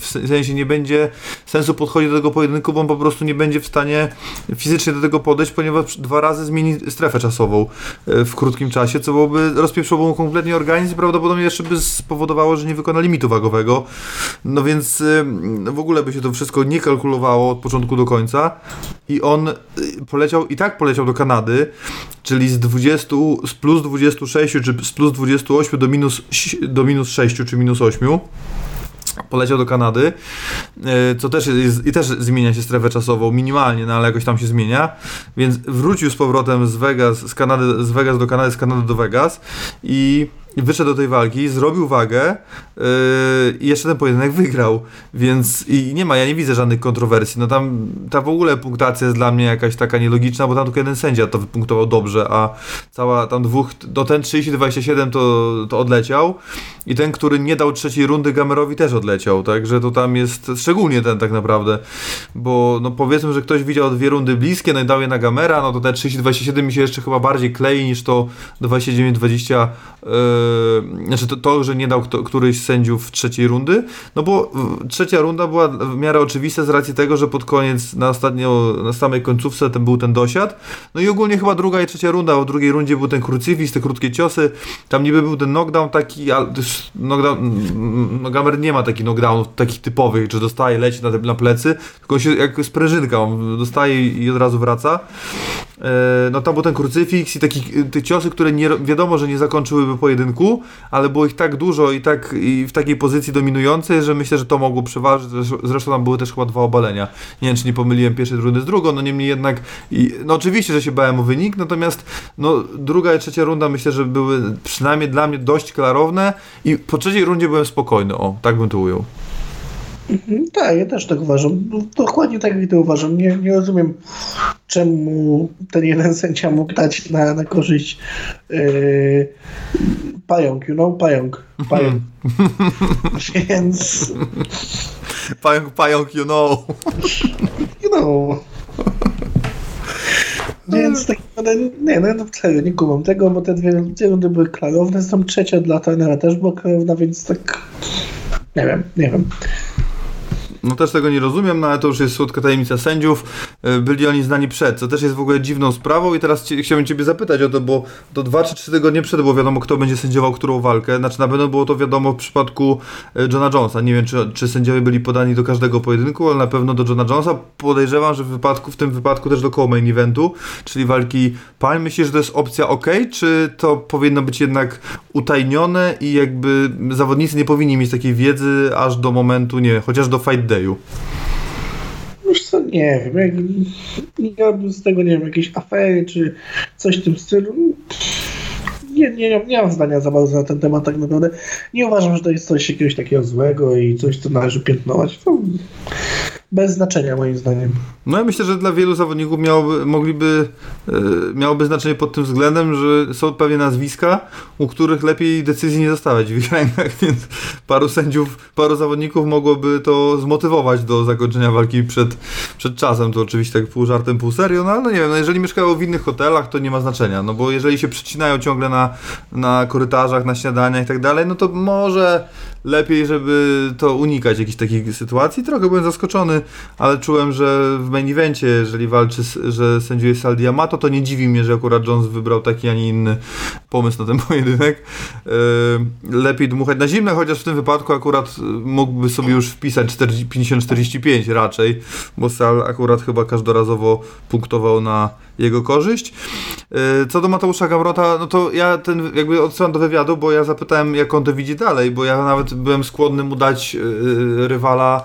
w sensie nie będzie sensu podchodzić do tego pojedynku, bo on po prostu nie będzie w stanie fizycznie do tego podejść, ponieważ dwa razy zmieni strefę czasową e, w krótkim czasie, co byłoby, rozpieprzyło mu kompletnie organizm i prawdopodobnie jeszcze by spowodowało, że nie wykona limitu wagowego, no więc w ogóle by się to wszystko nie kalkulowało od początku do końca i on y, poleciał, i tak poleciał do Kanady, czyli z 20, z plus 26 czy z plus 28 do minus, do minus 6 czy minus 8 poleciał do Kanady, y, co też jest, i też zmienia się strefę czasową minimalnie, no ale jakoś tam się zmienia, więc wrócił z powrotem z Vegas, z Kanady, z Vegas do Kanady, z Kanady do Vegas i wyszedł do tej walki, zrobił wagę yy, i jeszcze ten pojedynek wygrał, więc i nie ma, ja nie widzę żadnych kontrowersji, no tam ta w ogóle punktacja jest dla mnie jakaś taka nielogiczna, bo tam tylko jeden sędzia to wypunktował dobrze, a cała tam dwóch, do ten 30-27 to, to odleciał. I ten, który nie dał trzeciej rundy Gamerowi też odleciał, także to tam jest, szczególnie ten tak naprawdę, bo no powiedzmy, że ktoś widział dwie rundy bliskie, no i dał je na Gamera, no to te 30-27 mi się jeszcze chyba bardziej klei niż to 29-20 yy, znaczy to, to, że nie dał kto, któryś z sędziów trzeciej rundy, no bo trzecia runda była w miarę oczywista z racji tego, że pod koniec, na ostatnio, na samej końcówce ten był ten dosiad, no i ogólnie chyba druga i trzecia runda, bo w drugiej rundzie był ten krucyfis, te krótkie ciosy, tam niby był ten knockdown taki, ale knockdown, no Gamer nie ma takich knockdownów takich typowych, że dostaje, leci na, te, na plecy, tylko się jak sprężynka, on dostaje i od razu wraca. E, no tam był ten krucyfiks i taki, te ciosy, które nie, wiadomo, że nie zakończyłyby pojedynku, ale było ich tak dużo i tak i w takiej pozycji dominującej, że myślę, że to mogło przeważyć. Zresztą tam były też chyba dwa obalenia. Nie wiem, czy nie pomyliłem pierwszej rundy z drugą, no niemniej jednak, i, no oczywiście, że się bałem o wynik, natomiast no druga i trzecia runda myślę, że były przynajmniej dla mnie dość klarowne i po trzeciej rundzie byłem spokojny, o, tak bym to ujął. Mhm, tak, ja też tak uważam. Dokładnie tak jak ty uważam. Nie, nie rozumiem, czemu ten jeden sędzia mógł dać na, na korzyść yy, pająk, you know, pająk. Pająk. (laughs) Więc... Pająk, pająk, you know. you know. Więc tak nie, no, no serio, nie kumam tego, bo te dwie, dwie rundy były klarowne, zresztą trzecia dla trenera też była klarowna, więc tak nie wiem, nie wiem. No też tego nie rozumiem, no ale to już jest słodka tajemnica sędziów. E, byli oni znani przed, co też jest w ogóle dziwną sprawą i teraz chciałbym Ciebie zapytać o to, bo to dwa czy trzy tygodnie przed było wiadomo, kto będzie sędziował którą walkę. Znaczy na pewno było to wiadomo w przypadku e, Johna Jonesa. Nie wiem, czy, czy sędziowie byli podani do każdego pojedynku, ale na pewno do Johna Jonesa. Podejrzewam, że w, wypadku, w tym wypadku też do koło main eventu, czyli walki pań. Myślisz, że to jest opcja ok, czy to powinno być jednak utajnione i jakby zawodnicy nie powinni mieć takiej wiedzy aż do momentu, nie chociaż do fight dayu? Wiesz co, nie wiem, jak, robił z tego, nie wiem, jakiejś afery, czy coś w tym stylu. Nie, nie, nie, nie mam zdania za bardzo na ten temat tak naprawdę. Nie uważam, że to jest coś jakiegoś takiego złego i coś, co należy piętnować. To bez znaczenia moim zdaniem. No ja myślę, że dla wielu zawodników miałoby, mogliby, e, miałoby znaczenie pod tym względem, że są pewnie nazwiska, u których lepiej decyzji nie zostawiać w ich rękach, (laughs) więc paru sędziów, paru zawodników mogłoby to zmotywować do zakończenia walki przed, przed czasem. To oczywiście tak pół żartem, pół serio, no ale no nie wiem, no jeżeli mieszkają w innych hotelach, to nie ma znaczenia, no bo jeżeli się przycinają ciągle na, na korytarzach, na śniadaniach i tak dalej, no to może lepiej, żeby to unikać jakichś takich sytuacji. Trochę byłem zaskoczony, ale czułem, że w main evencie, jeżeli walczy, że sędziuje Sal Diamato, to nie dziwi mnie, że akurat Jones wybrał taki, a nie inny pomysł na ten (laughs) pojedynek. Yy, lepiej dmuchać na zimne, chociaż w tym wypadku akurat mógłby sobie już wpisać 50-45 raczej, bo Sal akurat chyba każdorazowo punktował na jego korzyść. Yy, co do Mateusza Gamrota, no to ja ten jakby odsyłam do wywiadu, bo ja zapytałem, jak on to widzi dalej, bo ja nawet byłem skłonny mu dać yy, rywala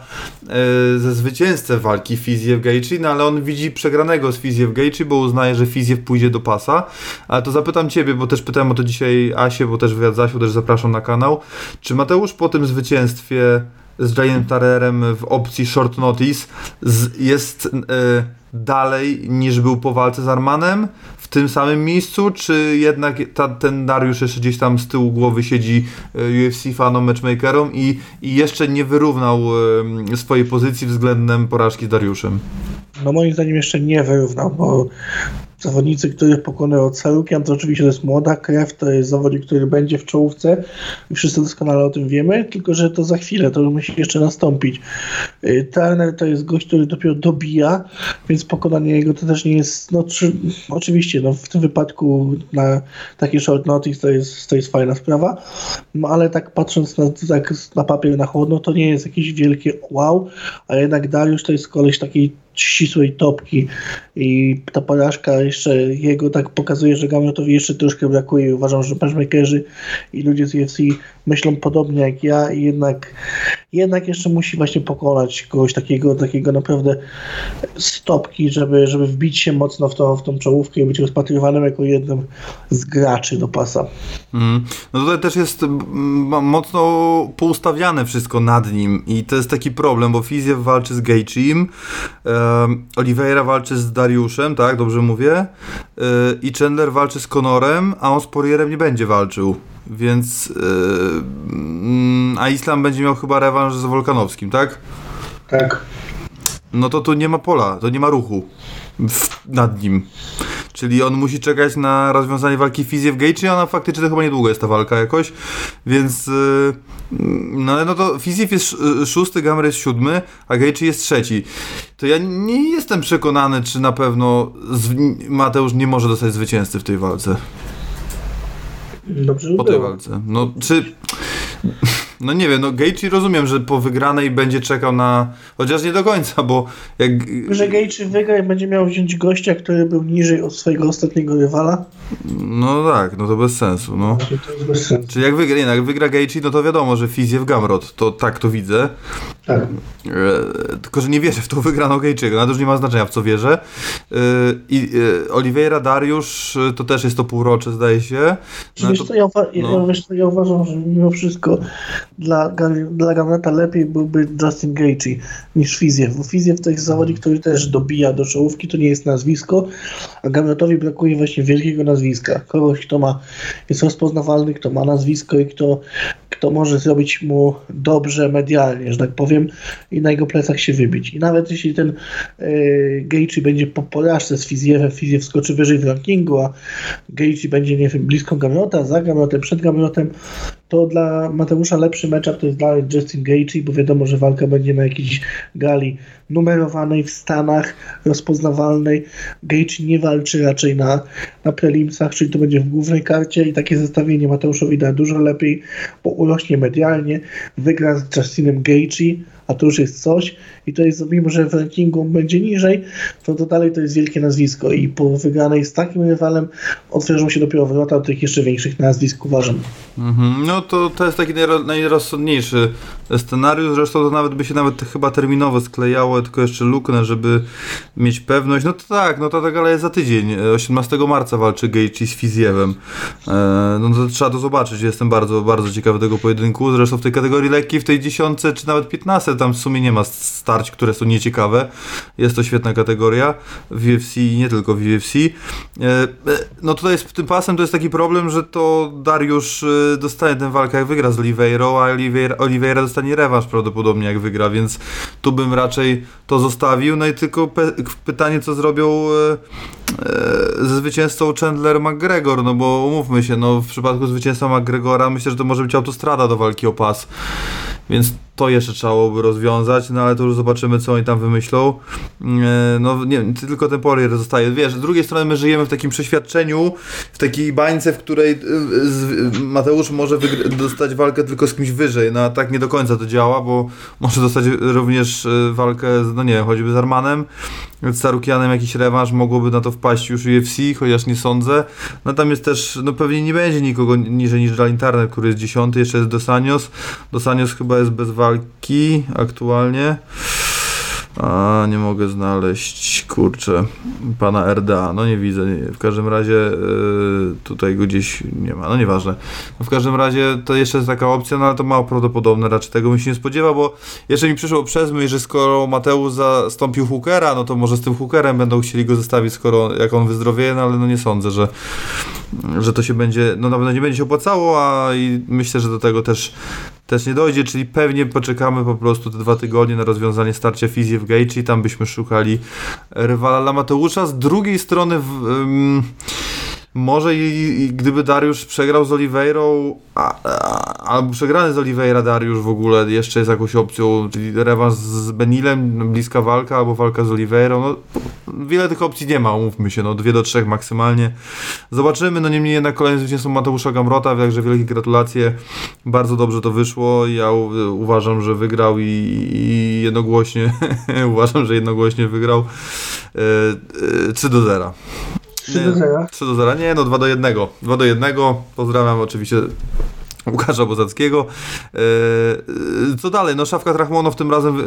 ze zwycięzcę walki Fizjew Gaethje, no ale on widzi przegranego z Fizjew Gaethje, bo uznaje, że Fizjew pójdzie do pasa. Ale to zapytam ciebie, bo też pytałem o to dzisiaj Asię, bo też wywiad z też zapraszam na kanał. Czy Mateusz po tym zwycięstwie z Janem Tarerem w opcji short notice z, jest dalej niż był po walce z Armanem w tym samym miejscu, czy jednak ta, ten Dariusz jeszcze gdzieś tam z tyłu głowy siedzi e, UFC fanom, matchmakerom i, i jeszcze nie wyrównał swojej pozycji względem porażki z Dariuszem? No moim zdaniem jeszcze nie wyrównał, bo zawodnicy, których pokonał Sarukian, to oczywiście to jest młoda krew, to jest zawodnik, który będzie w czołówce i wszyscy doskonale o tym wiemy, tylko że to za chwilę, to musi jeszcze nastąpić. Y, Turner to jest gość, który dopiero dobija, więc pokonanie jego to też nie jest, no czy, oczywiście, no w tym wypadku na taki short notice to jest, to jest fajna sprawa, no ale tak patrząc na, tak na papier na chłodno, to nie jest jakieś wielkie wow, a jednak Dariusz to jest koleś takiej ścisłej topki i ta porażka jeszcze jego tak pokazuje, że Gamrotowi jeszcze troszkę brakuje. Uważam, że matchmakerzy i ludzie z UFC myślą podobnie jak ja i jednak, jednak jeszcze musi właśnie pokonać kogoś takiego, takiego naprawdę stopki, żeby, żeby wbić się mocno w, to, w tą czołówkę i być rozpatrywanym jako jednym z graczy do pasa. Mm. No tutaj też jest mocno poustawiane wszystko nad nim i to jest taki problem, bo Fizjew walczy z Gaethjem, um, Oliveira walczy z Dariuszem, tak, dobrze mówię, yy, i Chandler walczy z Conorem, a on z Porierem nie będzie walczył. Więc. Yy, a Islam będzie miał chyba rewanż z Wolkanowskim, tak? Tak. No to tu nie ma pola, to nie ma ruchu w, nad nim. Czyli on musi czekać na rozwiązanie walki Fizję w Gaethje, ona faktycznie to chyba niedługo jest ta walka jakoś, więc yy, no, no to Fizjew jest szósty, Gamer jest siódmy, a Gaethje jest trzeci. To ja nie jestem przekonany, czy na pewno Mateusz nie może dostać zwycięzcy w tej walce. Dobrze po tej walce. No, czy... No nie wiem, no Gaethje rozumiem, że po wygranej będzie czekał na... Chociaż nie do końca, bo jak... Że Gaethje wygra i będzie miał wziąć gościa, który był niżej od swojego ostatniego rywala? No tak, no to bez sensu, no. To jest bez sensu. Czyli jak wygra, nie, no, jak wygra Gaethje, no to wiadomo, że Fizjew Gamrot, to tak to widzę. Tak. E, tylko, że nie wierzę w tą wygraną Gaethje'ego, no to już nie ma znaczenia w co wierzę. E, I e, Oliveira Dariusz, to też jest to półrocze, zdaje się. No, wiesz, to, ja, no. ja, wiesz co, ja uważam, że mimo wszystko dla, dla Gamrota lepiej byłby Justin Gaethje niż Fizjew, bo Fizjew to jest zawodnik, który też dobija do czołówki, to nie jest nazwisko, a Gamrotowi brakuje właśnie wielkiego nazwiska. Kogoś, kto ma, jest rozpoznawalny, kto ma nazwisko i kto, kto może zrobić mu dobrze medialnie, że tak powiem, i na jego plecach się wybić. I nawet jeśli ten yy, Gaethje będzie po porażce z Fizjewem, Fizjew skoczy wyżej w rankingu, a Gaethje będzie, nie wiem, blisko Gamrota, za Gamrotem, przed Gamrotem, to dla Mateusza lepszy matchup to jest dalej Justin Gaethje, bo wiadomo, że walka będzie na jakiejś gali numerowanej w Stanach, rozpoznawalnej. Gaethje nie walczy raczej na, na prelimsach, czyli to będzie w głównej karcie i takie zestawienie Mateuszowi da dużo lepiej, bo urośnie medialnie, wygra z Justinem Gaethje, a to już jest coś i to jest, mimo że w rankingu będzie niżej, to, to dalej to jest wielkie nazwisko i po wygranej z takim rywalem otworzą się dopiero wrota do tych jeszcze większych nazwisk, uważam. Mhm, no to to jest taki najro, najrozsądniejszy scenariusz, zresztą to nawet by się nawet chyba terminowo sklejało, tylko jeszcze luknę, żeby mieć pewność. No to tak, no to ta gala jest za tydzień. 18 marca walczy Gaethje z Fiziewem. E, no to trzeba to zobaczyć. Jestem bardzo, bardzo ciekawy tego pojedynku. Zresztą w tej kategorii lekkiej, w tej dziesiątce czy nawet 15 tam w sumie nie ma starć, które są nieciekawe. Jest to świetna kategoria w UFC i nie tylko w UFC. E, e, no tutaj z tym pasem to jest taki problem, że to Dariusz e, dostanie tę walkę jak wygra z Oliveirą, a Oliveira, dostanie rewanż prawdopodobnie jak wygra, więc tu bym raczej to zostawił. No i tylko pytanie, co zrobią ze zwycięzcą Chandler McGregor, no bo umówmy się, no w przypadku zwycięstwa McGregora myślę, że to może być autostrada do walki o pas. Więc to jeszcze trzeba byłoby rozwiązać, no ale to już zobaczymy, co oni tam wymyślą. E, no nie tylko ten Poirier zostaje. Wiesz, z drugiej strony my żyjemy w takim przeświadczeniu, w takiej bańce, w której e, Mateusz może dostać walkę tylko z kimś wyżej, no a tak nie do końca to działa, bo może dostać również e, walkę, z, no nie wiem, choćby z Armanem, z Sarukianem jakiś rewanż, mogłoby na to wpaść już UFC, chociaż nie sądzę. No tam jest też, no pewnie nie będzie nikogo niżej niż Dalin Turner, który jest dziesiąty, jeszcze jest Dosanios. Dosanios chyba jest bez walki aktualnie. A nie mogę znaleźć, kurczę, pana RDA. No nie widzę. Nie. W każdym razie yy, tutaj go gdzieś nie ma. No nieważne. No w każdym razie to jeszcze jest taka opcja, no ale to mało prawdopodobne. Raczej tego bym się nie spodziewał, bo jeszcze mi przyszło przez myśl, że skoro Mateusz zastąpił Hookera, no to może z tym Hookerem będą chcieli go zostawić, skoro jak on wyzdrowieje, no ale no nie sądzę, że, że to się będzie, no na pewno nie będzie się opłacało, a i myślę, że do tego też też nie dojdzie, czyli pewnie poczekamy po prostu te dwa tygodnie na rozwiązanie starcia fizji w i tam byśmy szukali rywala dla Mateusza. Z drugiej strony w, um, może i, i, gdyby Dariusz przegrał z Oliveirą, albo przegrany z Oliveira Dariusz w ogóle jeszcze jest jakąś opcją, czyli rewanż z Benilem, bliska walka, albo walka z Oliveirą, no wiele tych opcji nie ma, umówmy się, no dwie do trzech maksymalnie. Zobaczymy, no niemniej jednak kolejny zwycięstwo Mateusza Gamrota, także wielkie gratulacje, bardzo dobrze to wyszło, ja u, uważam, że wygrał i, i jednogłośnie, (laughs) uważam, że jednogłośnie wygrał e, e, 3 do 0. 3 do 0. 3 do 0. Nie, no 2 do 1. 2 do 1. Pozdrawiam oczywiście (laughs) Łukasza Bozackiego. E, e, co dalej? No Szafka Trachmonow tym razem,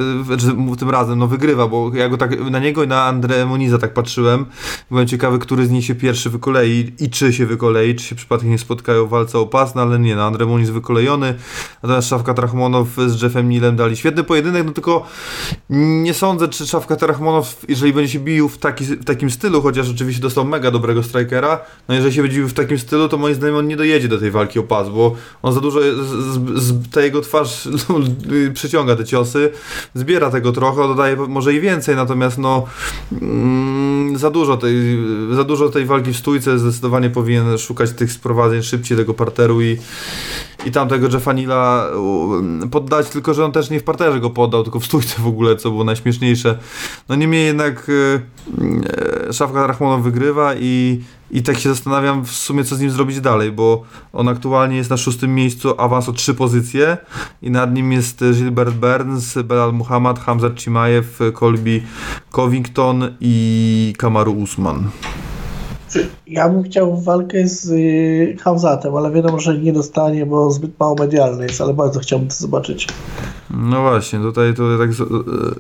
tym razem no wygrywa, bo ja go tak na niego i na André Moniza tak patrzyłem. Byłem ciekawy, który z nich się pierwszy wykolei i czy się wykolei, czy się przypadkiem nie spotkają w walce o pas, no ale nie, no André Moniz wykolejony, natomiast Szafka Trachmonow z Jeffem Nilem dali świetny pojedynek, no tylko nie sądzę, czy Szafka Trachmonow, jeżeli będzie się bił w, taki, w takim stylu, chociaż oczywiście dostał mega dobrego strikera, no jeżeli się będzie bił w takim stylu, to moim zdaniem on nie dojedzie do tej walki o pas, bo on on za dużo, z, z, ta jego twarz (laughs) no, przyciąga te ciosy, zbiera tego trochę, dodaje może i więcej, natomiast no mm, za dużo tej, za dużo tej walki w stójce, zdecydowanie powinien szukać tych sprowadzeń szybciej tego parteru i i tamtego Jeffanila poddać, tylko że on też nie w parterze go poddał, tylko w stójce w ogóle, co było najśmieszniejsze. No niemniej jednak e, Szafka Rachmanow wygrywa i, i tak się zastanawiam w sumie, co z nim zrobić dalej, bo on aktualnie jest na szóstym miejscu, awans o trzy pozycje i nad nim jest Gilbert Burns, Belal Muhammad, Hamza Chimaev, Colby Covington i Kamaru Usman. Ja bym chciał walkę z y, Hamzatem, ale wiadomo, że nie dostanie, bo zbyt mało medialny jest, ale bardzo chciałbym to zobaczyć. No właśnie, tutaj, tutaj tak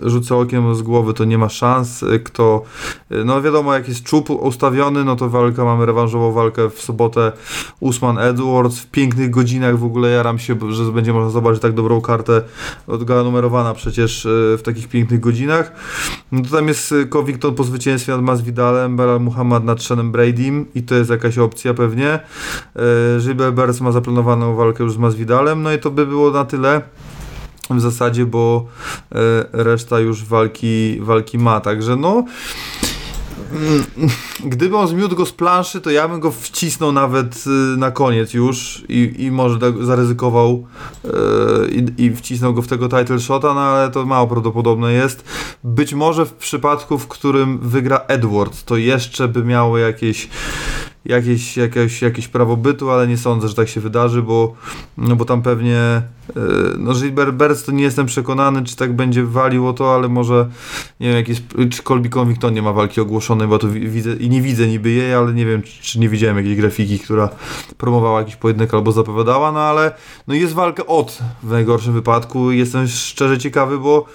rzucę okiem z głowy, to nie ma szans. Kto, no wiadomo, jak jest czub ustawiony, no to walka, mamy rewanżową walkę w sobotę Usman Edwards w pięknych godzinach, w ogóle jaram się, że będzie można zobaczyć tak dobrą kartę, gala numerowana przecież e, w takich pięknych godzinach. No to tam jest Covington po zwycięstwie nad Masvidalem, Belal Muhammad nad Seanem Bradym i to jest jakaś opcja pewnie. Gilbert Burns ma zaplanowaną walkę już z Masvidalem, no i to by było na tyle w zasadzie, bo e, reszta już walki, walki ma. Także no. Mm, gdyby on zmiótł go z planszy, to ja bym go wcisnął nawet y, na koniec już i, i może tak zaryzykował i, i wcisnął go w tego title shota, no ale to mało prawdopodobne jest. Być może w przypadku, w którym wygra Edward, to jeszcze by miało jakieś jakieś, jakieś, jakieś prawo bytu, ale nie sądzę, że tak się wydarzy, bo, no bo tam pewnie e, no Gilbert Burns to nie jestem przekonany, czy tak będzie walił o to, ale może nie wiem, jak jest, czy Colby Covington nie ma walki ogłoszonej, bo to widzę i nie widzę niby jej, ale nie wiem, czy, czy nie widziałem jakiejś grafiki, która promowała jakiś pojedynek albo zapowiadała, no ale no jest walka od w najgorszym wypadku. Jestem szczerze ciekawy, bo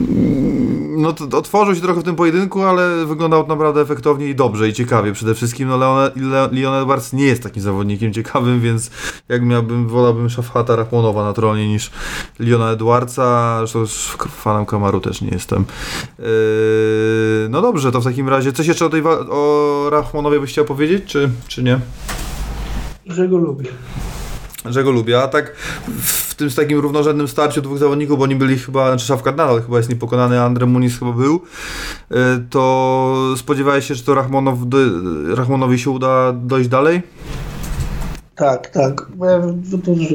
mm, no to otworzył się trochę w tym pojedynku, ale wyglądał naprawdę efektownie i dobrze i ciekawie przede wszystkim. No Leon, Leon Edwards nie jest takim zawodnikiem ciekawym, więc jak miałbym, wolałbym Szafhata Rachmonowa na tronie niż Leona Edwardsa, zresztą fanem Kamaru też nie jestem. Yy, no dobrze, to w takim razie coś jeszcze o tej o Rachmonowie byś chciał powiedzieć, czy, czy nie? Że go lubię że go lubię, a tak w tym takim równorzędnym starciu dwóch zawodników, bo oni byli chyba, znaczy Szafkat nadal chyba jest niepokonany, Andre Muniz chyba był, y, to spodziewałeś się, że to Rachmonow, Rachmonowi się uda dojść dalej? Tak, tak.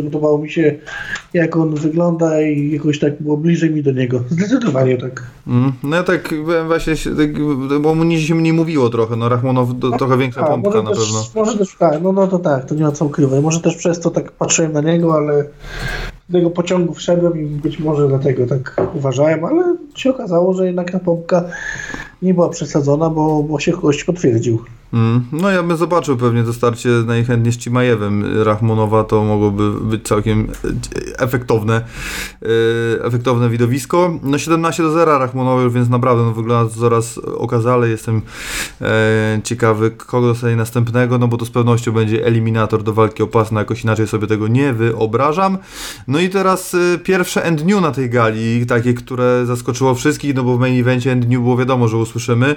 Podobało mi się, jak on wygląda i jakoś tak było bliżej mi do niego. Zdecydowanie tak. Mm, no ja tak właśnie, tak, bo mu się mniej mówiło trochę, no Rachmanow to, trochę większa a, pompka na też, pewno. Może też, tak, no, no to tak, to nie ma co ukrywać. Może też przez to tak patrzyłem na niego, ale do tego pociągu wszedłem i być może dlatego tak uważałem, ale się okazało, że jednak ta pompka nie była przesadzona, bo, bo się gość potwierdził. Mm, no ja bym zobaczył pewnie to starcie najchętniej z Cimajewem Rachmonowa, to mogłoby być całkiem efektowne e, efektowne widowisko. No 17 do 0 Rachmonowy, więc naprawdę no, wygląda to coraz okazale. Jestem e, ciekawy, kogo dostanie następnego, no bo to z pewnością będzie eliminator do walki o pas, no jakoś inaczej sobie tego nie wyobrażam. No i teraz e, pierwsze end new na tej gali, takie, które zaskoczyło wszystkich, no bo w main evencie end new było wiadomo, że usłyszymy.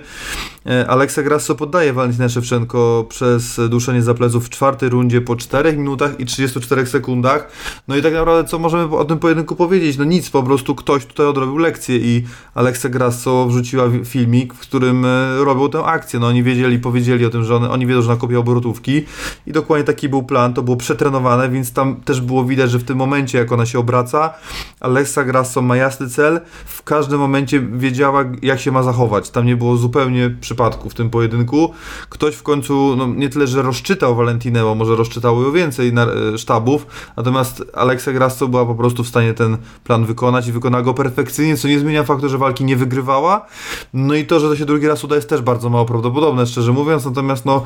Aleksa Grasso poddaje Valentina Szewczenko przez duszenie za pleców w czwartej rundzie po 4 minutach i 34 sekundach. No i tak naprawdę co możemy o tym pojedynku powiedzieć? No nic, po prostu ktoś tutaj odrobił lekcję i Aleksa Grasso wrzuciła filmik, w którym e, robią tę akcję. No oni wiedzieli, powiedzieli o tym, że oni wiedzą, że nakopie obrotówki i dokładnie taki był plan, to było przetrenowane, więc tam też było widać, że w tym momencie, jak ona się obraca, Aleksa Grasso ma jasny cel, w każdym momencie wiedziała, jak się ma zachować. Tam nie było zupełnie przypadku w tym pojedynku. Ktoś w końcu, no nie tyle, że rozczytał Valentinę, bo może rozczytało ją więcej na, e, sztabów, natomiast Aleksa Grasso była po prostu w stanie ten plan wykonać i wykonała go perfekcyjnie, co nie zmienia faktu, że walki nie wygrywała. No i to, że to się drugi raz uda jest też bardzo mało prawdopodobne, szczerze mówiąc, natomiast no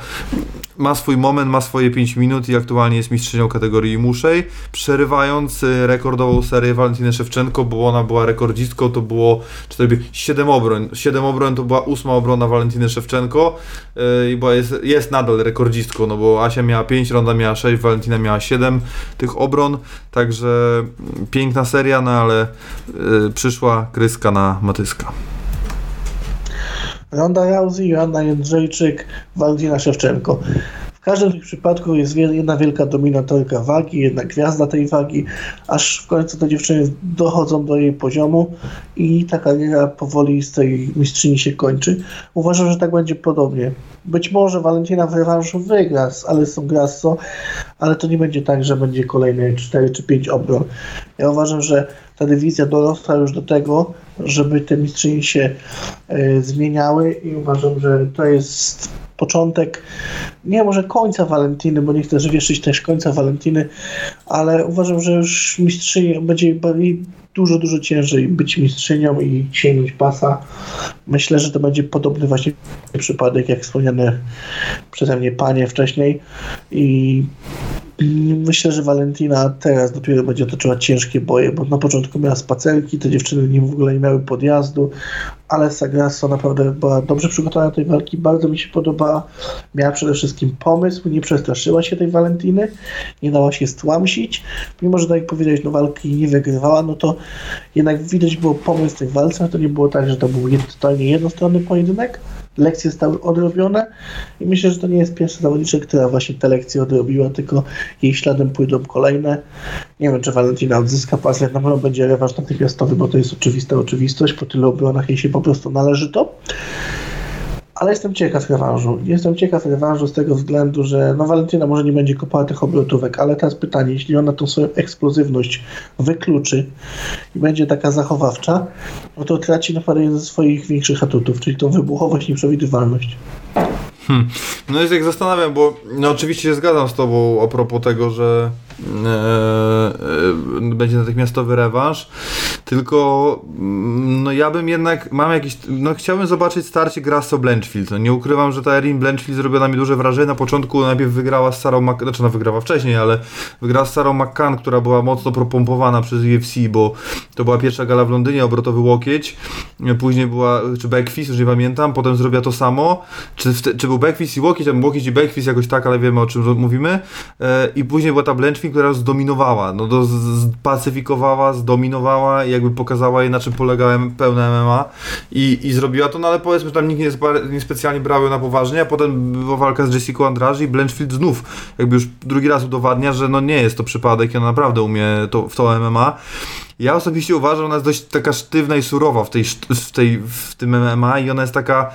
ma swój moment, ma swoje 5 minut i aktualnie jest mistrzynią kategorii muszej, przerywając e, rekordową serię Valentiny Szewczenko, bo ona była rekordzistką, to było 4, 7 obroń. 7 obroń to była ósma obrona Valentiny Szewczenko yy, i była, jest, jest nadal rekordzistką, no bo Asia miała 5, Ronda miała 6, Valentina miała 7 tych obron, także piękna seria, no ale yy, przyszła kryska na Matyska. Ronda Rousey, Joanna Jędrzejczyk, Valentina Szewczenko. W każdym z tych przypadków jest jedna wielka dominatorka wagi, jedna gwiazda tej wagi, aż w końcu te dziewczyny dochodzą do jej poziomu i ta kariera powoli z tej mistrzyni się kończy. Uważam, że tak będzie podobnie. Być może Valentina w rewanżu wygra z Alessą Grasso, ale to nie będzie tak, że będzie kolejne 4 czy 5 obron. Ja uważam, że ta dywizja dorosła już do tego, żeby te mistrzyni się y, zmieniały i uważam, że to jest początek, nie może końca Walentiny, bo nie chcę wieszyć też końca Walentiny, ale uważam, że już mistrzyni będzie dużo, dużo ciężej być mistrzynią i sięgnąć pasa. Myślę, że to będzie podobny właśnie przypadek, jak wspomniane przeze mnie panie wcześniej i Myślę, że Valentina teraz dopiero będzie toczyła ciężkie boje, bo na początku miała spacerki, te dziewczyny nie w ogóle nie miały podjazdu, ale Sagrasso naprawdę była dobrze przygotowana do tej walki, bardzo mi się podobała. Miała przede wszystkim pomysł, nie przestraszyła się tej Valentiny, nie dała się stłamsić. Mimo, że tak jak powiedziałeś, no walki nie wygrywała, no to jednak widać było pomysł w tej walce, to nie było tak, że to był totalnie jednostronny pojedynek lekcje zostały odrobione i myślę, że to nie jest pierwsza zawodnicza, która właśnie te lekcje odrobiła, tylko jej śladem pójdą kolejne. Nie wiem, czy Valentina odzyska pas, jak na pewno będzie rewanż natychmiastowy, bo to jest oczywista oczywistość, po tylu obronach jej się po prostu należy to ale jestem ciekaw rewanżu. Jestem ciekaw rewanżu z tego względu, że no Valentina może nie będzie kopała tych obrotówek, ale teraz pytanie, jeśli ona tą swoją eksplozywność wykluczy i będzie taka zachowawcza, no to traci naprawdę jeden ze swoich większych atutów, czyli tą wybuchowość nieprzewidywalność. Hmm. No jest jak zastanawiam, bo no oczywiście się zgadzam z tobą a propos tego, że będzie natychmiastowy rewanż, tylko mm, no ja bym jednak, mam jakiś, no chciałbym zobaczyć starcie Grasso Blanchfield, no nie ukrywam, że ta Erin Blanchfield zrobiła na mnie duże wrażenie, na początku najpierw wygrała z Sarą Mc... znaczy ona wygrała wcześniej, ale wygrała z Sarą McCann, która była mocno propompowana przez UFC, bo to była pierwsza gala w Londynie, obrotowy łokieć, później była, czy backfist, już nie pamiętam, potem zrobiła to samo, czy, te, czy był backfist i łokieć, albo łokieć i backfist jakoś tak, ale wiemy o czym mówimy, e, i później była ta Blanchfield, która zdominowała, no do, spacyfikowała, zdominowała i jakby pokazała jej na czym polega pełne MMA i, i zrobiła to, no ale powiedzmy, że tam nikt nie, nie specjalnie brał ją na poważnie, a potem była walka z Jessica Andrade i Blanchfield znów. Jakby już drugi raz udowadnia, że no nie jest to przypadek ona naprawdę umie to, w to MMA ja osobiście uważam, ona jest dość taka sztywna i surowa w, tej, w, tej, w tym MMA i ona jest taka,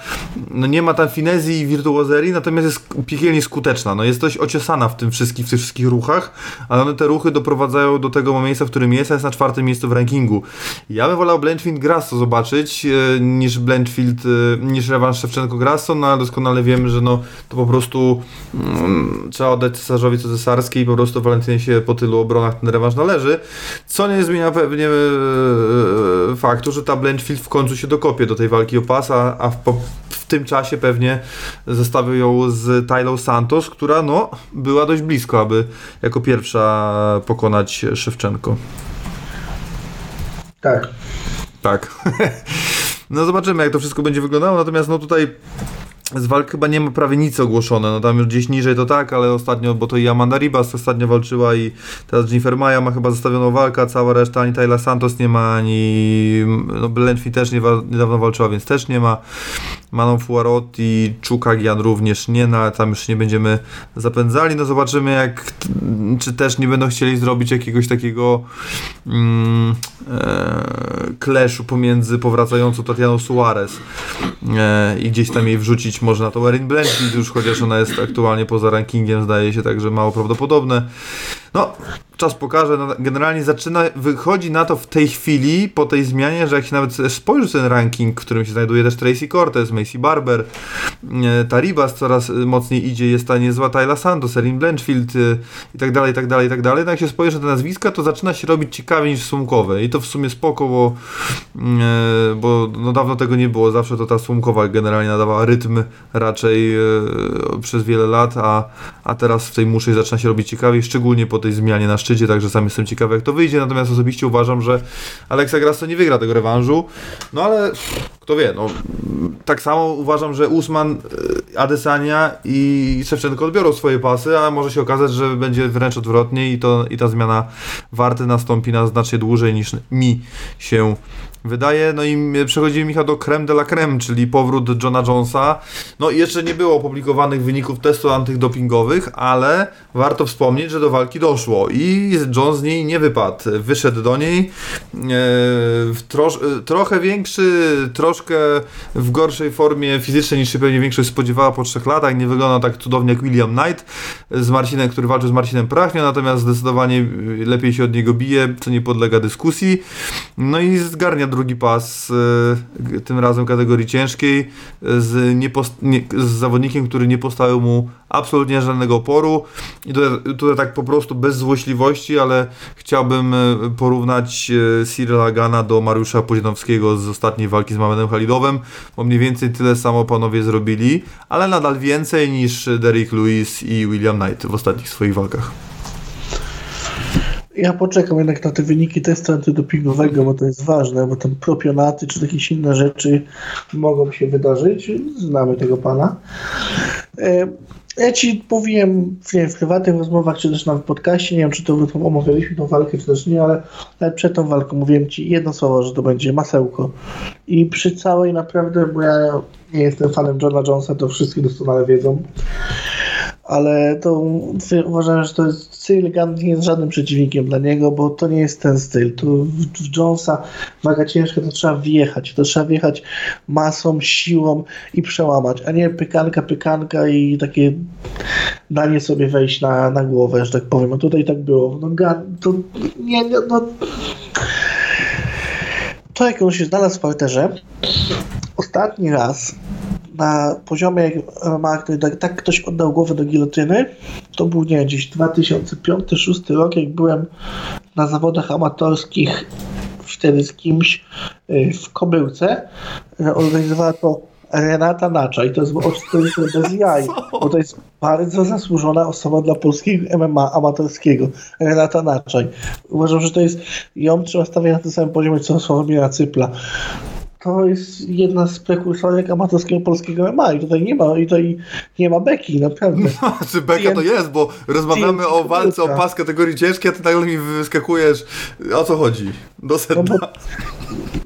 no nie ma tam finezji i wirtuozerii, natomiast jest piekielnie skuteczna. No jest dość ociosana w tym wszystkich, w tych wszystkich ruchach, ale one te ruchy doprowadzają do tego miejsca, w którym jest, a jest na czwartym miejscu w rankingu. Ja bym wolał Blanchfield Grasso zobaczyć e, niż Blanchfield, e, niż rewanż Szewczenko Grasso, no ale doskonale wiemy, że no to po prostu mm, trzeba oddać cesarzowi co cesarskie i po prostu Walentynie się po tylu obronach ten rewanż należy, co nie zmienia pewnie e, faktu, że ta Blanchfield w końcu się dokopie do tej walki o pas, a, w, w, tym czasie pewnie zestawią ją z Tylą Santos, która no, była dość blisko, aby jako pierwsza pokonać Szewczenko. Tak. Tak. (laughs) no zobaczymy, jak to wszystko będzie wyglądało, natomiast no tutaj z walk chyba nie ma prawie nic ogłoszone, no tam już gdzieś niżej to tak, ale ostatnio, bo to i Amanda Ribas ostatnio walczyła i teraz Jennifer Maja ma chyba zostawioną walkę, a cała reszta ani Tayla Santos nie ma, ani no Blenfi też nie, niedawno walczyła, więc też nie ma. Manon Fuarot i Czukagian również nie, no ale tam już nie będziemy zapędzali, no zobaczymy jak, czy też nie będą chcieli zrobić jakiegoś takiego mm, e, pomiędzy powracającą Tatianą Suarez e, i gdzieś tam jej wrzucić można to Erin Blanchfield już, chociaż ona jest aktualnie poza rankingiem, zdaje się, także mało prawdopodobne. No, czas pokaże. No, generalnie zaczyna, wychodzi na to w tej chwili, po tej zmianie, że jak się nawet spojrzy ten ranking, w którym się znajduje też Tracy Cortez, Macy Barber, e, Taribas coraz mocniej idzie, jest ta niezła Tyla Santos, Erin Blanchfield e, i tak dalej, i tak dalej, i tak dalej. No jak się spojrzy na te nazwiska, to zaczyna się robić ciekawiej niż sumkowe i to w sumie spoko, bo, e, bo no dawno tego nie było, zawsze to ta sumkowa generalnie nadawała rytm raczej przez wiele lat, a, a teraz w tej muszej zaczyna się robić ciekawiej, szczególnie po tej zmianie na szczycie, także sam jestem ciekawy jak to wyjdzie, natomiast osobiście uważam, że Alexa Grasso nie wygra tego rewanżu, no ale kto wie, no tak samo uważam, że Usman, e, Adesania i Szewczenko odbiorą swoje pasy, a może się okazać, że będzie wręcz odwrotnie i, to, i ta zmiana warty nastąpi na znacznie dłużej niż mi się wydaje. No i przechodzimy Michał do creme de la creme, czyli powrót Johna Jonesa. No i jeszcze nie było opublikowanych wyników testów antydopingowych, ale warto wspomnieć, że do walki doszło i John z niej nie wypadł. Wyszedł do niej e, trosz, trochę większy, troszkę w gorszej formie fizycznej niż się pewnie większość spodziewała po trzech latach. Nie wyglądał tak cudownie jak William Knight z Marcinem, który walczył z Marcinem Prachnią, natomiast zdecydowanie lepiej się od niego bije, co nie podlega dyskusji. No i zgarnia drugi pas, y, tym razem kategorii ciężkiej, y, z, nie, z zawodnikiem, który nie postawił mu absolutnie żadnego oporu. I tutaj, tutaj tak po prostu bez złośliwości, ale chciałbym y, porównać Cyrila Gana do Mariusza Pozianowskiego z ostatniej walki z Mamedem Halidowem, bo mniej więcej tyle samo panowie zrobili, ale nadal więcej niż Derrick Lewis i William Knight w ostatnich swoich walkach. Ja poczekam jednak na te wyniki testu antydopingowego, bo to jest ważne, bo tam propionaty czy jakieś inne rzeczy mogą się wydarzyć. Znamy tego pana. E, ja ci powiem nie wiem, w prywatnych rozmowach, czy też na podcaście, nie wiem, czy to omawialiśmy tą walkę, czy też nie, ale nawet przed tą walką mówiłem ci jedno słowo, że to będzie masełko. I przy całej naprawdę, bo ja nie jestem fanem Johna Jonesa, to wszyscy doskonale wiedzą, ale to uważam, że to jest styl Gunn nie jest żadnym przeciwnikiem dla niego, bo to nie jest ten styl. Tu w Jonesa waga ciężka to trzeba wjechać, to trzeba wjechać masą, siłą i przełamać, a nie pykanka, pykanka i takie danie sobie wejść na, na głowę, że tak powiem. A tutaj tak było. No Gunn, to nie, no to jak on się znalazł w parterze, ostatni raz na poziomie MMA, który tak, ktoś oddał głowę do gilotyny, to był nie gdzieś 2005-2006 rok, jak byłem na zawodach amatorskich wtedy z kimś y, w Kobyłce. Organizowała to Renata Nacza i to jest oczywiście bez jaj, bo to jest bardzo zasłużona osoba dla polskiego MMA amatorskiego. Renata Naczaj. Uważam, że to jest, ją trzeba stawiać na tym samym poziomie co Sławomira Cypla. To jest jedna z prekursorek amatorskiego polskiego MMA i tutaj nie ma, i tutaj nie ma beki, naprawdę. Czy beka to jest, bo rozmawiamy TNT o walce o pas kategorii ciężkiej, a ty nagle mi wyskakujesz. O co chodzi? Do No sedna. bo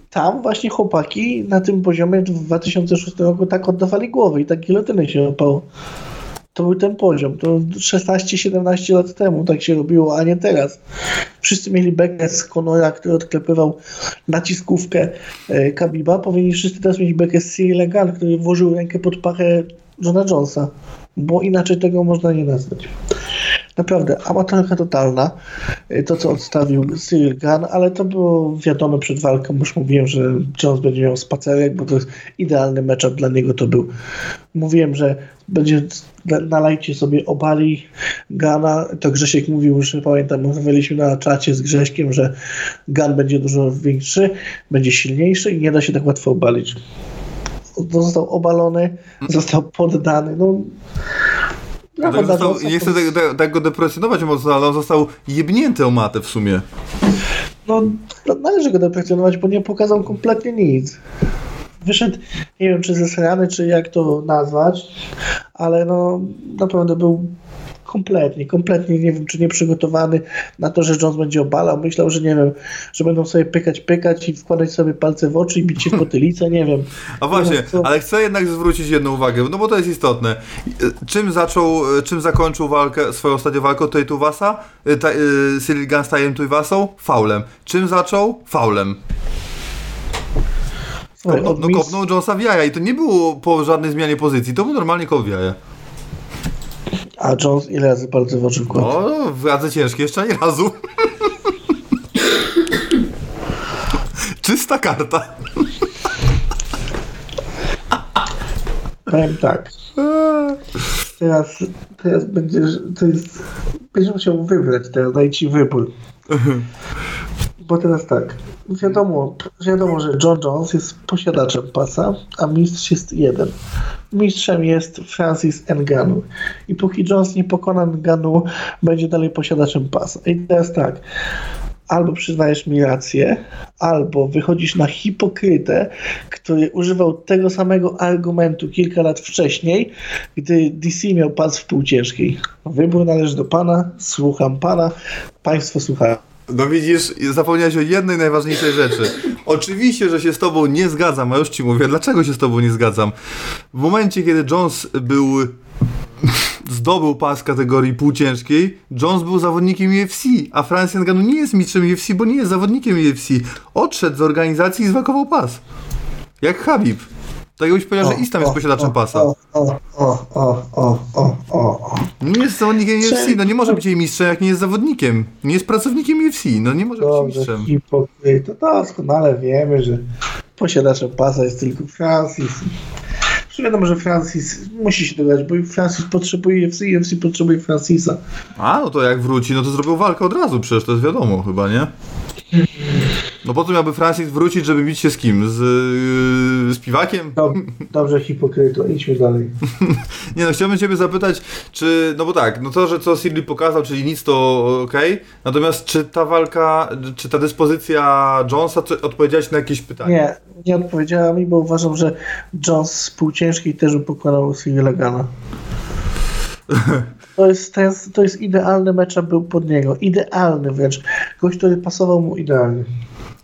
tam właśnie chłopaki na tym poziomie w 2006 roku tak oddawali głowy i tak gilotynę się łapało. To był ten poziom. To 16-17 lat temu tak się robiło, a nie teraz. Wszyscy mieli bekę z Conora, który odklepywał naciskówkę e, Kabiba. Powinni wszyscy teraz mieć bekę z Cyril Legal, który włożył rękę pod pachę Johna Jonesa. Bo inaczej tego można nie nazwać. Naprawdę, amatorka totalna. Y, To, co odstawił Cyril Gunn, ale to było wiadome przed walką. Już mówiłem, że Jones będzie miał spacerek, bo to jest idealny matchup dla niego to był. Mówiłem, że będzie na- na lajcie sobie obali Gana. To Grzesiek mówił, że pamiętam, rozmawialiśmy na czacie z Grześkiem, że Gun będzie dużo większy, będzie silniejszy i nie da się tak łatwo obalić. Został obalony, został poddany. No, Tak brawo dla został, Jonesa, nie chcę tak, tak, tak go depresjonować mocno, ale on został jebnięty o matę w sumie. no, no, należy go deprecjonować, bo nie pokazał kompletnie nic. Wyszedł, nie wiem czy zesrany, czy jak to nazwać, ale no naprawdę był kompletnie, kompletnie nie wiem, czy nie przygotowany na to, że Jones będzie obalał. Myślał, że nie wiem, że będą sobie pykać, pykać i wkładać sobie palce w oczy i bić się w potylicę, nie wiem. A właśnie, co- ale chcę jednak zwrócić jedną uwagę, no bo to jest istotne. Czym zaczął, czym zakończył walkę, swoją ostatnią walkę od Tuivasa? Y, Gunn z Tajem Tuivasą? Faulem. Czym zaczął? Faulem. Od no mis- kopnął Jonesa w jaja i to nie było po żadnej zmianie pozycji, to był normalnie kop w jaja. A Jones ile razy palce w oczy wkładał? O, w jadze ciężkie jeszcze ani razu. (laughs) Czysta karta. Powiem tak. Teraz, teraz będziesz, to jest, będziesz musiał wybrać teraz, daj ci wybór. (laughs) Bo teraz tak, wiadomo, wiadomo, że John Jones jest posiadaczem pasa, a mistrz jest jeden. Mistrzem jest Francis Ngannou. I póki Jones nie pokona Ngannou, będzie dalej posiadaczem pasa. I teraz tak, albo przyznajesz mi rację, albo wychodzisz na hipokrytę, który używał tego samego argumentu kilka lat wcześniej, gdy DC miał pas w półciężkiej. Wybór należy do pana, słucham pana, państwo słuchają. No widzisz, zapomniałeś o jednej najważniejszej rzeczy. Oczywiście, że się z tobą nie zgadzam, a już ci mówię, dlaczego się z tobą nie zgadzam. W momencie, kiedy Jones był zdobył pas kategorii półciężkiej, Jones był zawodnikiem UFC, a Francis Ngannou nie jest mistrzem UFC, bo nie jest zawodnikiem UFC. Odszedł z organizacji i zwakował pas. Jak Habib. Tak jakbyś powiedział, że Islam jest posiadaczem pasa. O, o, o, o, o, o, o. Nie jest zawodnikiem UFC, no nie może być jej mistrzem, jak nie jest zawodnikiem. Nie jest pracownikiem UFC, no nie może być Dobrze, mistrzem. hipokryta. Doskonale wiemy, że posiadaczem pasa jest tylko Francis. Wiadomo, że Francis musi się dodać, bo Francis potrzebuje UFC, UFC potrzebuje Francisa. A, no to jak wróci, no to zrobił walkę od razu, przecież to jest wiadomo chyba, nie? No po co miałby Francis wrócić, żeby bić się z kim? Z, yy, z piwakiem? Dob- Dobrze, hipokryto, idźmy dalej. (laughs) Nie no, chciałbym ciebie zapytać, czy, no bo tak, no to, że co Sidley pokazał, czyli nic, to okej, natomiast czy ta walka, czy ta dyspozycja Jonesa, czy odpowiedziałeś na jakieś pytanie? Nie, nie odpowiedziała mi, bo uważam, że Jones z półciężkiej też by pokonał Cyrila Gana. (laughs) To jest, to, jest, to jest idealny matchup był pod niego. Idealny wręcz. Gość, który pasował mu idealnie.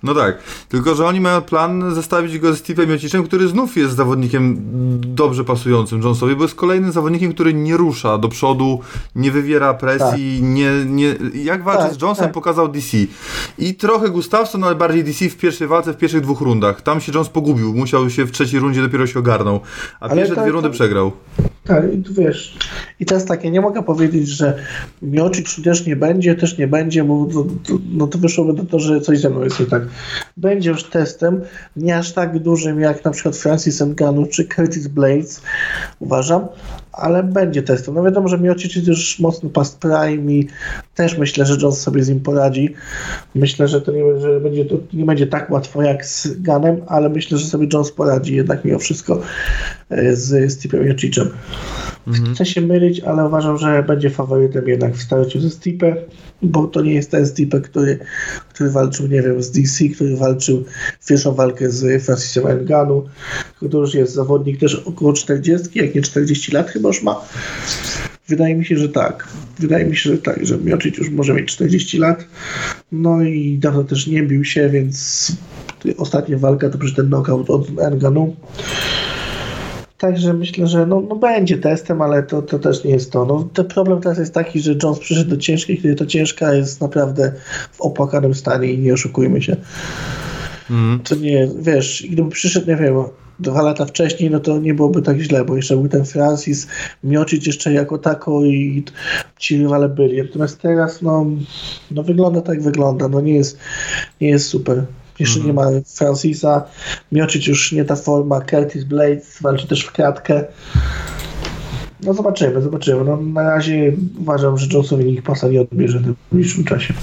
No tak, tylko że oni mają plan zestawić go z Steve'em Jociczem, który znów jest zawodnikiem dobrze pasującym Jonesowi, bo jest kolejnym zawodnikiem, który nie rusza do przodu, nie wywiera presji, nie, nie, jak walczyć Tak, z Jonesem tak. pokazał DC. I trochę Gustafsson, ale bardziej DC w pierwszej walce, w pierwszych dwóch rundach. Tam się Jones pogubił, musiał się w trzeciej rundzie dopiero się ogarnął, a Ale pierwsze dwie rundy przegrał. Tak, i wiesz, i to jest takie, nie mogę powiedzieć, że Miocic też nie będzie, też nie będzie, bo to, to, no to wyszłoby do to, że coś ze mną jest tak. Będzie już testem, nie aż tak dużym jak na przykład Francis Ngannou czy Curtis Blades, uważam, ale będzie testem. No wiadomo, że Miocic jest już mocno past prime i też myślę, że Jones sobie z nim poradzi. Myślę, że to nie, że będzie, to nie będzie tak łatwo jak z Ganem, ale myślę, że sobie Jones poradzi jednak mimo wszystko e, z Stepem Miocicem. Chcę się mylić, ale uważam, że będzie faworytem jednak w starciu ze Stipe, bo to nie jest ten Stipe, który, który walczył, nie wiem, z DC, który walczył pierwszą walkę z Francisem Ngannou, który już jest zawodnik też około 40, jak nie 40 lat chyba już ma. Wydaje mi się, że tak. Wydaje mi się, że tak, że Miocic już może mieć 40 lat. No i dawno też nie bił się, więc ostatnia walka to przecież ten knockout od Ngannou. Także myślę, że no, no będzie testem, ale to, to też nie jest to. No, ten problem teraz jest taki, że Jones przyszedł do ciężkiej, kiedy to ciężka jest naprawdę w opłakanym stanie i nie oszukujmy się. Mm. To nie, wiesz, gdyby przyszedł, nie wiem, dwa lata wcześniej, no to nie byłoby tak źle, bo jeszcze był ten Francis, Miocic jeszcze jako tako i ci rywale byli. Natomiast teraz, no, no wygląda tak wygląda, no nie jest, nie jest super. Jeszcze nie ma Francisa, Miocic już nie ta forma, Curtis Blades walczy też w kratkę. No zobaczymy, zobaczymy. No, na razie uważam, że Johnsonowi nikt pasa nie odbierze w najbliższym czasie.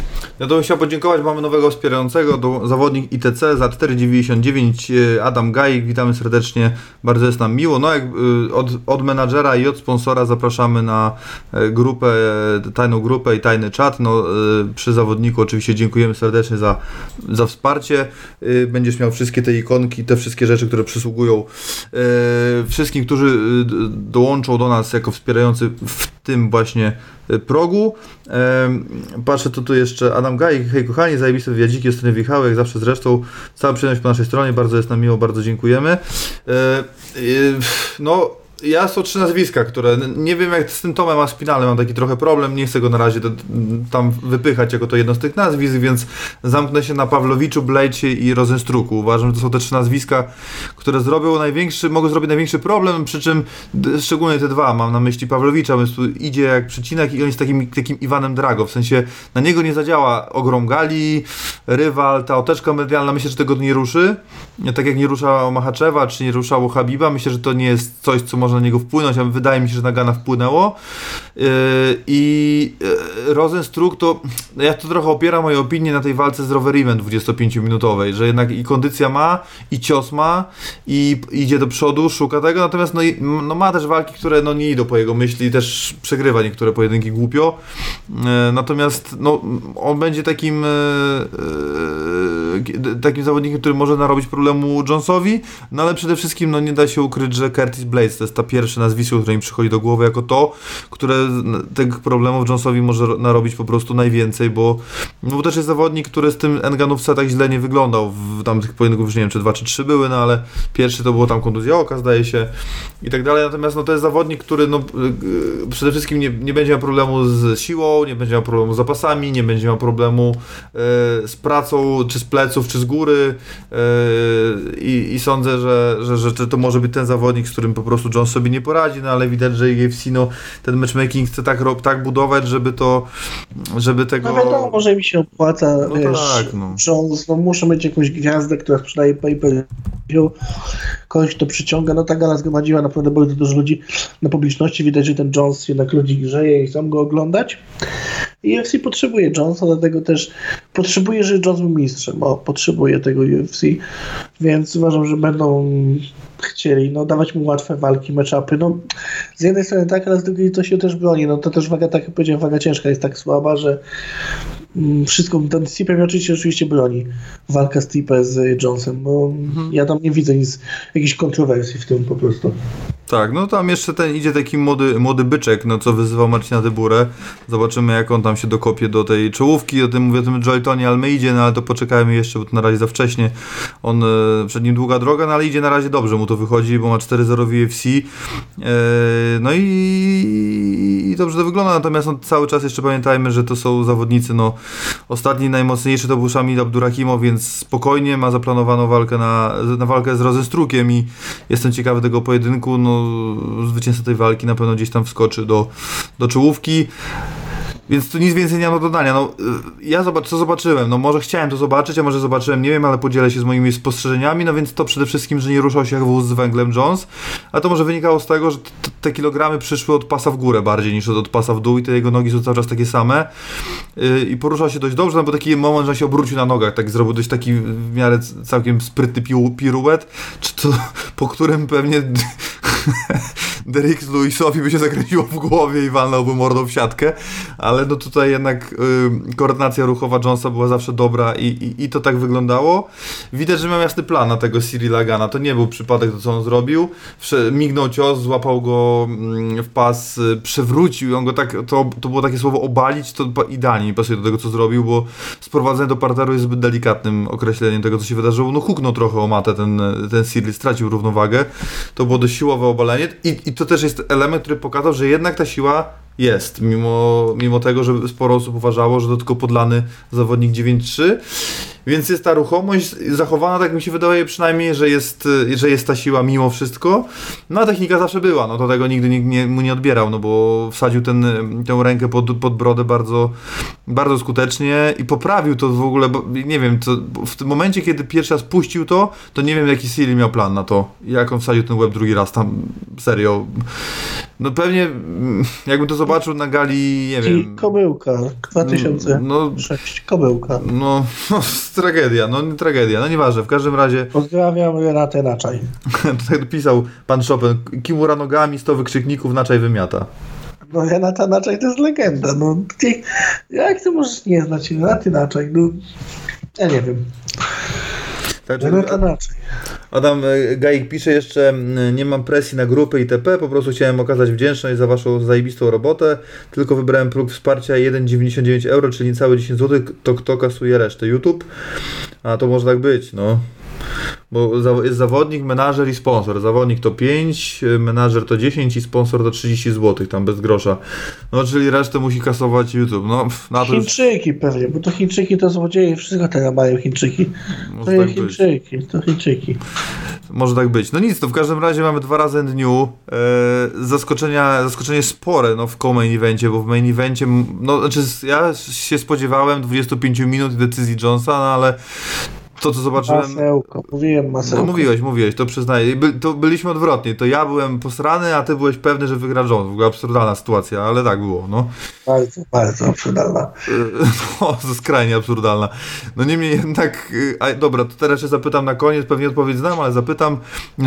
Ja to bym chciał podziękować, mamy nowego wspierającego, do, zawodnik ITC za 4,99 e, Adam Gajik, witamy serdecznie, bardzo jest nam miło. No jak y, od, od menadżera i od sponsora zapraszamy na e, grupę, e, tajną grupę i tajny czat. No, przy zawodniku oczywiście dziękujemy serdecznie za, za wsparcie. Będziesz miał wszystkie te ikonki, te wszystkie rzeczy, które przysługują wszystkim, którzy dołączą do nas jako wspierający w tym właśnie y, progu. Patrzę, to tu jeszcze Adam Gajik. Hej kochani, zajebiste wywiadziki, Justyny Wichał, jak zawsze zresztą. Cała przyjemność po naszej stronie, bardzo jest nam miło, bardzo dziękujemy. E, e, No, ja są trzy nazwiska, które nie wiem jak z tym Tomem Aspinalem mam taki trochę problem, nie chcę go na razie do, tam wypychać jako to jedno z tych nazwisk, więc zamknę się na Pawlowiczu, Blejcie i Rozenstruku. Uważam, że to są te trzy nazwiska, które zrobią największy, mogą zrobić największy problem, przy czym szczególnie te dwa, mam na myśli Pawlowicza, więc tu idzie jak przecinak i on jest takim, takim Iwanem Drago, w sensie na niego nie zadziała ogrom gali, rywal, ta oteczka medialna, myślę, że tego nie ruszy, tak jak nie ruszało Machaczewa, czy nie ruszało Habiba, myślę, że to nie jest coś, co może na niego wpłynąć, a wydaje mi się, że na Gana wpłynęło. Yy, i yy, Rozenstruck to, no ja to trochę opieram moje opinie na tej walce z Roverimem 25-minutowej, że jednak i kondycja ma, i cios ma, i idzie do przodu, szuka tego, natomiast no, no ma też walki, które no nie idą po jego myśli, też przegrywa niektóre pojedynki głupio, Yy, natomiast no, on będzie takim takim zawodnikiem, który może narobić problemu Jonesowi, no ale przede wszystkim no nie da się ukryć, że Curtis Blades to jest ta pierwsze nazwisko, które mi przychodzi do głowy jako to, które tych problemów Jonesowi może ro- narobić po prostu najwięcej, bo, no bo też jest zawodnik, który z tym Enganówce tak źle nie wyglądał. W tamtych pojedynków, już nie wiem czy dwa czy trzy były, no ale pierwszy to było tam kontuzja oka zdaje się i tak dalej, natomiast no to jest zawodnik, który no yy, przede wszystkim nie, nie będzie miał problemu z siłą, nie będzie miał problemu z zapasami, nie będzie miał problemu yy, z pracą, czy z pleców, czy z góry i, i sądzę, że, że, że to może być ten zawodnik, z którym po prostu Jones sobie nie poradzi, no ale widać, że UFC no, ten matchmaking chce tak, tak budować, żeby to, żeby tego... No wiadomo, może mi się opłaca, No wiesz, tak, no. Jones, no muszę mieć jakąś gwiazdę, która sprzedaje pay-per-view, kogoś to przyciąga, no ta gala zgromadziła naprawdę bardzo dużo ludzi na publiczności, widać, że ten Jones jednak ludzi grzeje i chcą go oglądać. I UFC potrzebuje Jonesa, dlatego też potrzebuje, żeby Jones był mistrzem, bo potrzebuje tego UFC, więc uważam, że będą chcieli no, dawać mu łatwe walki, meczapy. No, z jednej strony tak, ale z drugiej to się też broni. No to też waga, tak jak powiedziałem, waga ciężka jest tak słaba, że mm, wszystko, ten Stipe oczywiście oczywiście broni walka Stipe z Jonesem, bo ja tam nie widzę nic, jakichś kontrowersji w tym po prostu. Tak, no tam jeszcze ten idzie taki młody, młody byczek, no co wyzywał Marcina Dyburę. Zobaczymy jak on tam się dokopie do tej czołówki. O tym mówię o tym Joeltonie Almeidzie, no ale to poczekajmy jeszcze, bo to na razie za wcześnie. On, e, przed nim długa droga, no ale idzie na razie dobrze mu to wychodzi, bo ma 4-0 w UFC. E, no i, i dobrze to wygląda, natomiast no, cały czas jeszcze pamiętajmy, że to są zawodnicy, no ostatni najmocniejszy to był Shamil Abdurahimow, więc spokojnie ma zaplanowaną walkę na, na walkę z Rozenstrukiem i jestem ciekawy tego pojedynku, no zwycięzca tej walki na pewno gdzieś tam wskoczy do, do czołówki. Więc tu nic więcej nie mam do dodania. No, y, ja zobacz, co zobaczyłem. No może chciałem to zobaczyć, a może zobaczyłem, nie wiem, ale podzielę się z moimi spostrzeżeniami. No więc to przede wszystkim, że nie ruszał się jak wóz z węglem Jones. A to może wynikało z tego, że te kilogramy przyszły od pasa w górę bardziej niż od, pasa w dół i te jego nogi są cały czas takie same. Yy, I poruszał się dość dobrze, no bo taki moment, że się obrócił na nogach, tak zrobił dość taki w miarę całkiem sprytny piruet, czy to, (laughs) po którym pewnie (laughs) Derrick Lewisowi by się zakręciło w głowie i walnąłby mordą w siatkę, ale no tutaj jednak y, koordynacja ruchowa Jonesa była zawsze dobra i, i, i to tak wyglądało. Widać, że miał jasny plan na tego Cyrila Gana. To nie był przypadek to, co on zrobił. Prze mignął cios, złapał go mm, w pas, y, przewrócił i on go tak, to, to było takie słowo obalić, to idealnie mi pasuje do tego, co zrobił, bo sprowadzenie do parteru jest zbyt delikatnym określeniem tego, co się wydarzyło. No huknął trochę o matę ten, ten Cyril, stracił równowagę. To było dość siłowe obalenie i, i to też jest element, który pokazał, że jednak ta siła jest, mimo, mimo tego, że sporo osób uważało, że to tylko podlany zawodnik 9-3. Więc jest ta ruchomość zachowana, tak mi się wydaje przynajmniej, że jest, że jest ta siła mimo wszystko. No a technika zawsze była, no to tego nigdy nikt nie, mu nie odbierał, no bo wsadził ten, tę rękę pod, pod brodę bardzo, bardzo skutecznie i poprawił to w ogóle, bo nie wiem, to, w tym momencie, kiedy pierwszy raz puścił to, to nie wiem jaki Siri miał plan na to, jak on wsadził ten łeb drugi raz, tam serio. No pewnie mm, jakbym to zobaczył na gali, nie wiem... Kobyłka, 2006, No, Kobyłka. no, no (laughs) tragedia, no nie tragedia, no nieważne, w każdym razie Pozdrawiam Renatę Naczaj. (laughs) tutaj dopisał pan Chopin, Kimura nogami, 100 wykrzykników, naczaj wymiata. No Renata Naczaj to jest legenda. No, jak ty możesz nie znać Renaty Naczaj? No, ja nie wiem. Także Renata Naczaj. Adam e, Gajik pisze jeszcze, nie mam presji na grupy itp., po prostu chciałem okazać wdzięczność za waszą zajebistą robotę, tylko wybrałem próg wsparcia 1,99 euro, czyli niecałe 10 zł, to kto kasuje resztę? YouTube? A to może tak być, no. Bo jest zawodnik, menażer i sponsor. Zawodnik to 5, menażer to 10 i sponsor to 30 zł, tam bez grosza. No, czyli resztę musi kasować YouTube. No, na to już Chińczyki pewnie, bo to Chińczyki to złodzieje, wszystko teraz mają Chińczyki. To może jest tak być. Chińczyki, to Chińczyki. Może tak być. No nic, to w każdym razie mamy dwa razy dniu. E, zaskoczenia, zaskoczenie spore no, w co-main evencie, bo w main evencie, no znaczy ja się spodziewałem 25 minut decyzji Jonesa, no ale to co zobaczyłem... Masełko, mówiłem No masełko. mówiłeś, mówiłeś, to przyznaję. By, to byliśmy odwrotnie. To ja byłem posrany, a ty byłeś pewny, że wygra Jones. W ogóle absurdalna sytuacja, ale tak było, no. Bardzo, bardzo absurdalna. (laughs) No, skrajnie absurdalna. No niemniej jednak, y, a, dobra, to teraz się zapytam na koniec, pewnie odpowiedź znam, ale zapytam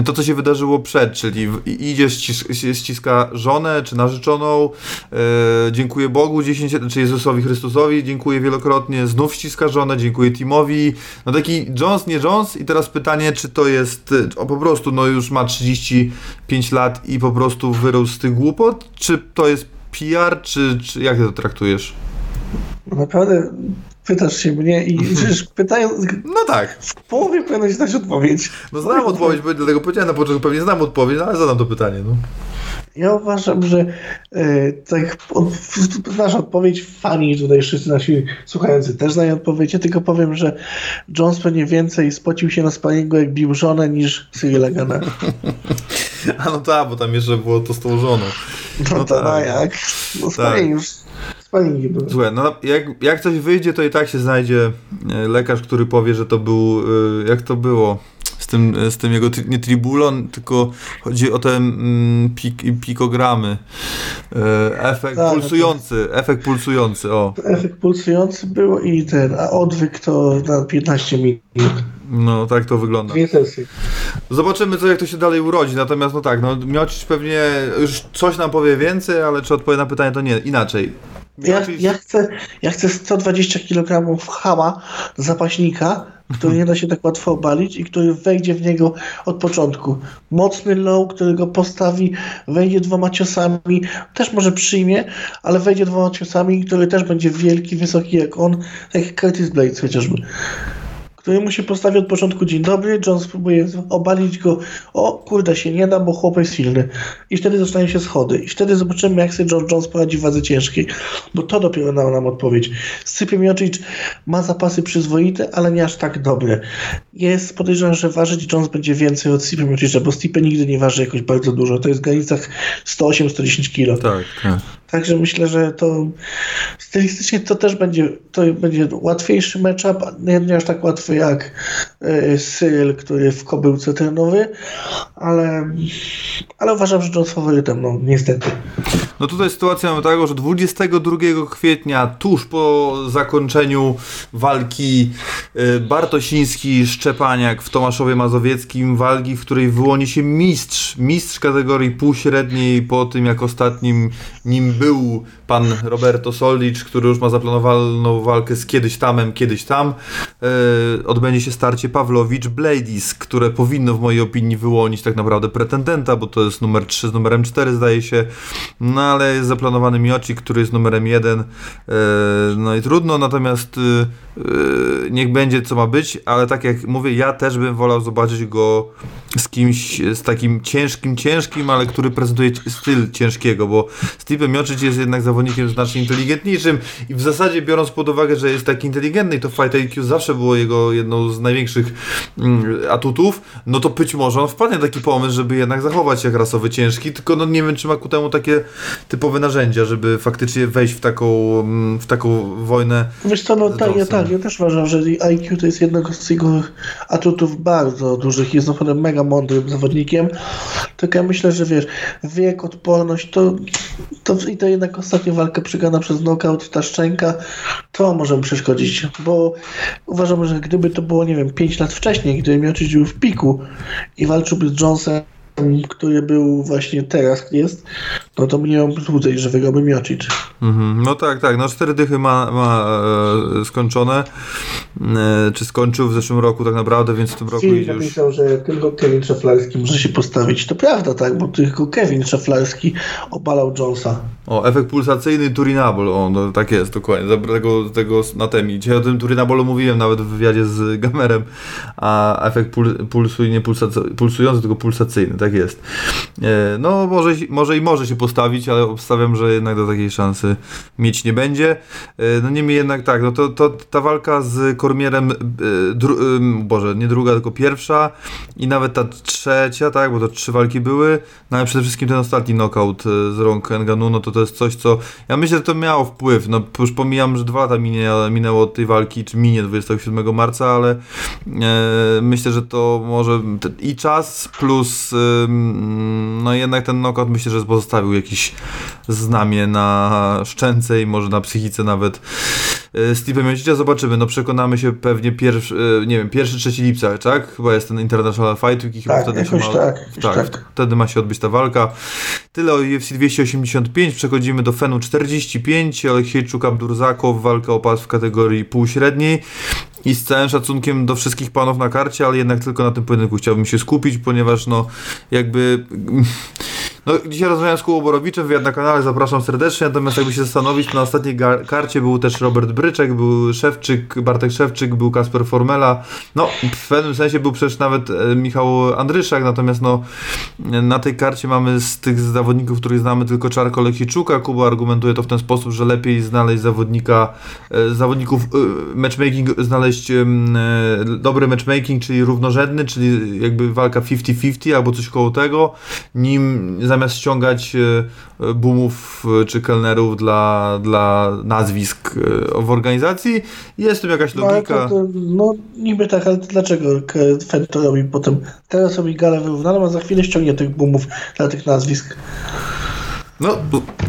to, co się wydarzyło przed, czyli idzie, ścisz, się ściska żonę czy narzeczoną, e, dziękuję Bogu, 10, czy Jezusowi Chrystusowi, dziękuję wielokrotnie, znów ściska żonę, dziękuję Timowi, no taki Jones, nie Jones i teraz pytanie, czy to jest, o po prostu, no już ma 35 lat i po prostu wyrósł z tych głupot, czy to jest PR, czy, czy jak ty to traktujesz? Naprawdę pytasz się mnie i (laughs) przecież pytają, No tak. w połowie powinieneś znać odpowiedź. No znam odpowiedź, bo dlatego powiedziałem na początku, pewnie znam odpowiedź, no ale zadam to pytanie. No. Ja uważam, że e, tak od, znasz odpowiedź, fani tutaj wszyscy nasi słuchający też znają odpowiedź, ja tylko powiem, że Jones pewnie więcej spocił się na sparingu jak bił żonę niż Cyril Gana. (laughs) A no tak, bo tam jeszcze było to z tą żoną. No, to tak. no jak? No sparing już, były. Słuchaj, no jak, jak coś wyjdzie, to i tak się znajdzie e, lekarz, który powie, że to był, e, jak to było, z tym, z tym jego, nie tribulon, tylko chodzi o te mm, pik, pikogramy. E, efekt Tak, pulsujący, efekt pulsujący, o. Efekt pulsujący był i ten, a odwyk to na 15 minut. No tak to wygląda. Zobaczymy, co jak to się dalej urodzi. Natomiast, no tak, no Miocic pewnie już coś nam powie więcej, ale czy odpowie na pytanie, to nie. Inaczej. Ja, ja, chcę, ja chcę 120 kg chama zapaśnika, który nie da się tak łatwo obalić i który wejdzie w niego od początku. Mocny low, który go postawi, wejdzie dwoma ciosami, też może przyjmie, ale wejdzie dwoma ciosami, który też będzie wielki, wysoki jak on, tak jak Curtis Blades chociażby. Który mu się postawi od początku dzień dobry, Jones próbuje obalić go, o kurde się nie da, bo chłop jest silny. I wtedy zaczynają się schody. I wtedy zobaczymy, jak sobie John Jones poradzi w wadze ciężkiej, bo to dopiero da nam odpowiedź. Scypie Miocic ma zapasy przyzwoite, ale nie aż tak dobre. Jest podejrzewam, że ważyć Jones będzie więcej od Stipe Miocicia, bo Stipe nigdy nie waży jakoś bardzo dużo. To jest w granicach 108-110 kg. Tak, tak. Także myślę, że to stylistycznie to też będzie, to będzie łatwiejszy matchup, nie, aż tak łatwy jak y, Cyril, który w kobyłce trenowy, ale, ale uważam, że Jones faworytem, no niestety. No tutaj sytuacja mamy taką, że 22 kwietnia, tuż po zakończeniu walki y, Bartosiński-Szczepaniak w Tomaszowie Mazowieckim, walki, w której wyłoni się mistrz, mistrz kategorii półśredniej po tym, jak ostatnim nim był pan Roberto Solicz, który już ma zaplanowaną walkę z kiedyś tamem, kiedyś tam. Y, odbędzie się starcie Pawlowicz-Bladis, które powinno w mojej opinii wyłonić tak naprawdę pretendenta, bo to jest numer 3 z numerem 4 zdaje się. No ale jest zaplanowany Mioci, który jest numerem 1. No i trudno, natomiast y, y, niech będzie co ma być, ale tak jak mówię, ja też bym wolał zobaczyć go z kimś, z takim ciężkim, ciężkim, ale który prezentuje styl ciężkiego, bo Steve Miocic jest jednak zawodnikiem znacznie inteligentniejszym i w zasadzie biorąc pod uwagę, że jest taki inteligentny i to Fight IQ zawsze było jego jedną z największych mm, atutów, no to być może on wpadnie taki pomysł, żeby jednak zachować jak rasowy ciężki, tylko no nie wiem, czy ma ku temu takie typowe narzędzia, żeby faktycznie wejść w taką, mm, w taką wojnę. Wiesz co, no tak, ja, tak, ja też uważam, że IQ to jest jednego z jego atutów bardzo dużych, jest naprawdę mega mądrym zawodnikiem, tylko ja myślę, że wiesz, wiek, odporność, to, to i to jednak ostatnia walka przegrana przez knockout, ta szczęka, to może przeszkodzić, bo uważam, że gdyby to było, nie wiem, 5 lat wcześniej, gdyby Miocic był w piku i walczyłby z Jonesem, który był właśnie teraz jest, no to nie mam złudzeń, że wygrałby Miocic. Mhm. No tak, tak. No cztery dychy ma, ma e, skończone. E, czy skończył w zeszłym roku tak naprawdę, więc w tym roku idzie już... napisał, że tylko Kevin Szaflarski może się postawić. To prawda, tak, bo tylko Kevin Szaflarski obalał Jonesa. O, efekt pulsacyjny Turinabol. O, no, tak jest, dokładnie. Tego, tego na temi. Dzisiaj o tym Turinabolu mówiłem nawet w wywiadzie z Gamerem, a efekt pul, pulsuj, nie pulsujący, tylko pulsacyjny, tak jest. E, no, może, może i może się postawić, ale obstawiam, że jednak do takiej szansy mieć nie będzie. E, no niemniej jednak tak, no to, to ta walka z Kormierem, e, Boże, nie druga, tylko pierwsza i nawet ta trzecia, tak, bo to trzy walki były, no ale przede wszystkim ten ostatni knockout z rąk Enganu, no to to jest coś, co ja myślę, że to miało wpływ, no już pomijam, że dwa lata minie, minęło od tej walki, czy minie 27 marca, ale e, myślę, że to może i czas plus e, no jednak ten knockout myślę, że pozostawił jakiś znamie na szczęce i może na psychice nawet Steve'a Miocicia zobaczymy, no przekonamy się pewnie pierwszy, e, nie wiem, pierwszy, trzeci lipca, tak? Chyba jest ten International Fight Week i chyba Tak, wtedy się ma, tak, tak, tak. wtedy ma się odbyć ta walka. Tyle o UFC 285, przechodzimy do Fenu 45, Aleksiejczuk Abdurzakow, walka o pas w kategorii półśredniej. I z całym szacunkiem do wszystkich panów na karcie, ale jednak tylko na tym pojedynku chciałbym się skupić, ponieważ no jakby... No, dzisiaj rozmawiałem z Kubą Borowiczem, wywiad na kanale, zapraszam serdecznie, natomiast jakby się zastanowić, na ostatniej karcie był też Robert Bryczek, był Szewczyk, Bartek Szewczyk, był Kasper Formela, no w pewnym sensie był przecież nawet e, Michał Andryszak, natomiast no na tej karcie mamy z tych zawodników, których znamy tylko Czarko Lekiczuka, Kuba argumentuje to w ten sposób, że lepiej znaleźć zawodnika, e, zawodników e, matchmaking, znaleźć dobry matchmaking, czyli równorzędny, czyli jakby walka 50-50 albo coś koło tego, nim zamiast ściągać e, boomów e, czy kelnerów dla, dla nazwisk e, w organizacji. Jest tu jakaś No, logika. to, to, no niby tak, ale dlaczego Fed to robi potem? Teraz robi galę wyrównaną, a za chwilę ściągnie tych boomów dla tych nazwisk. No,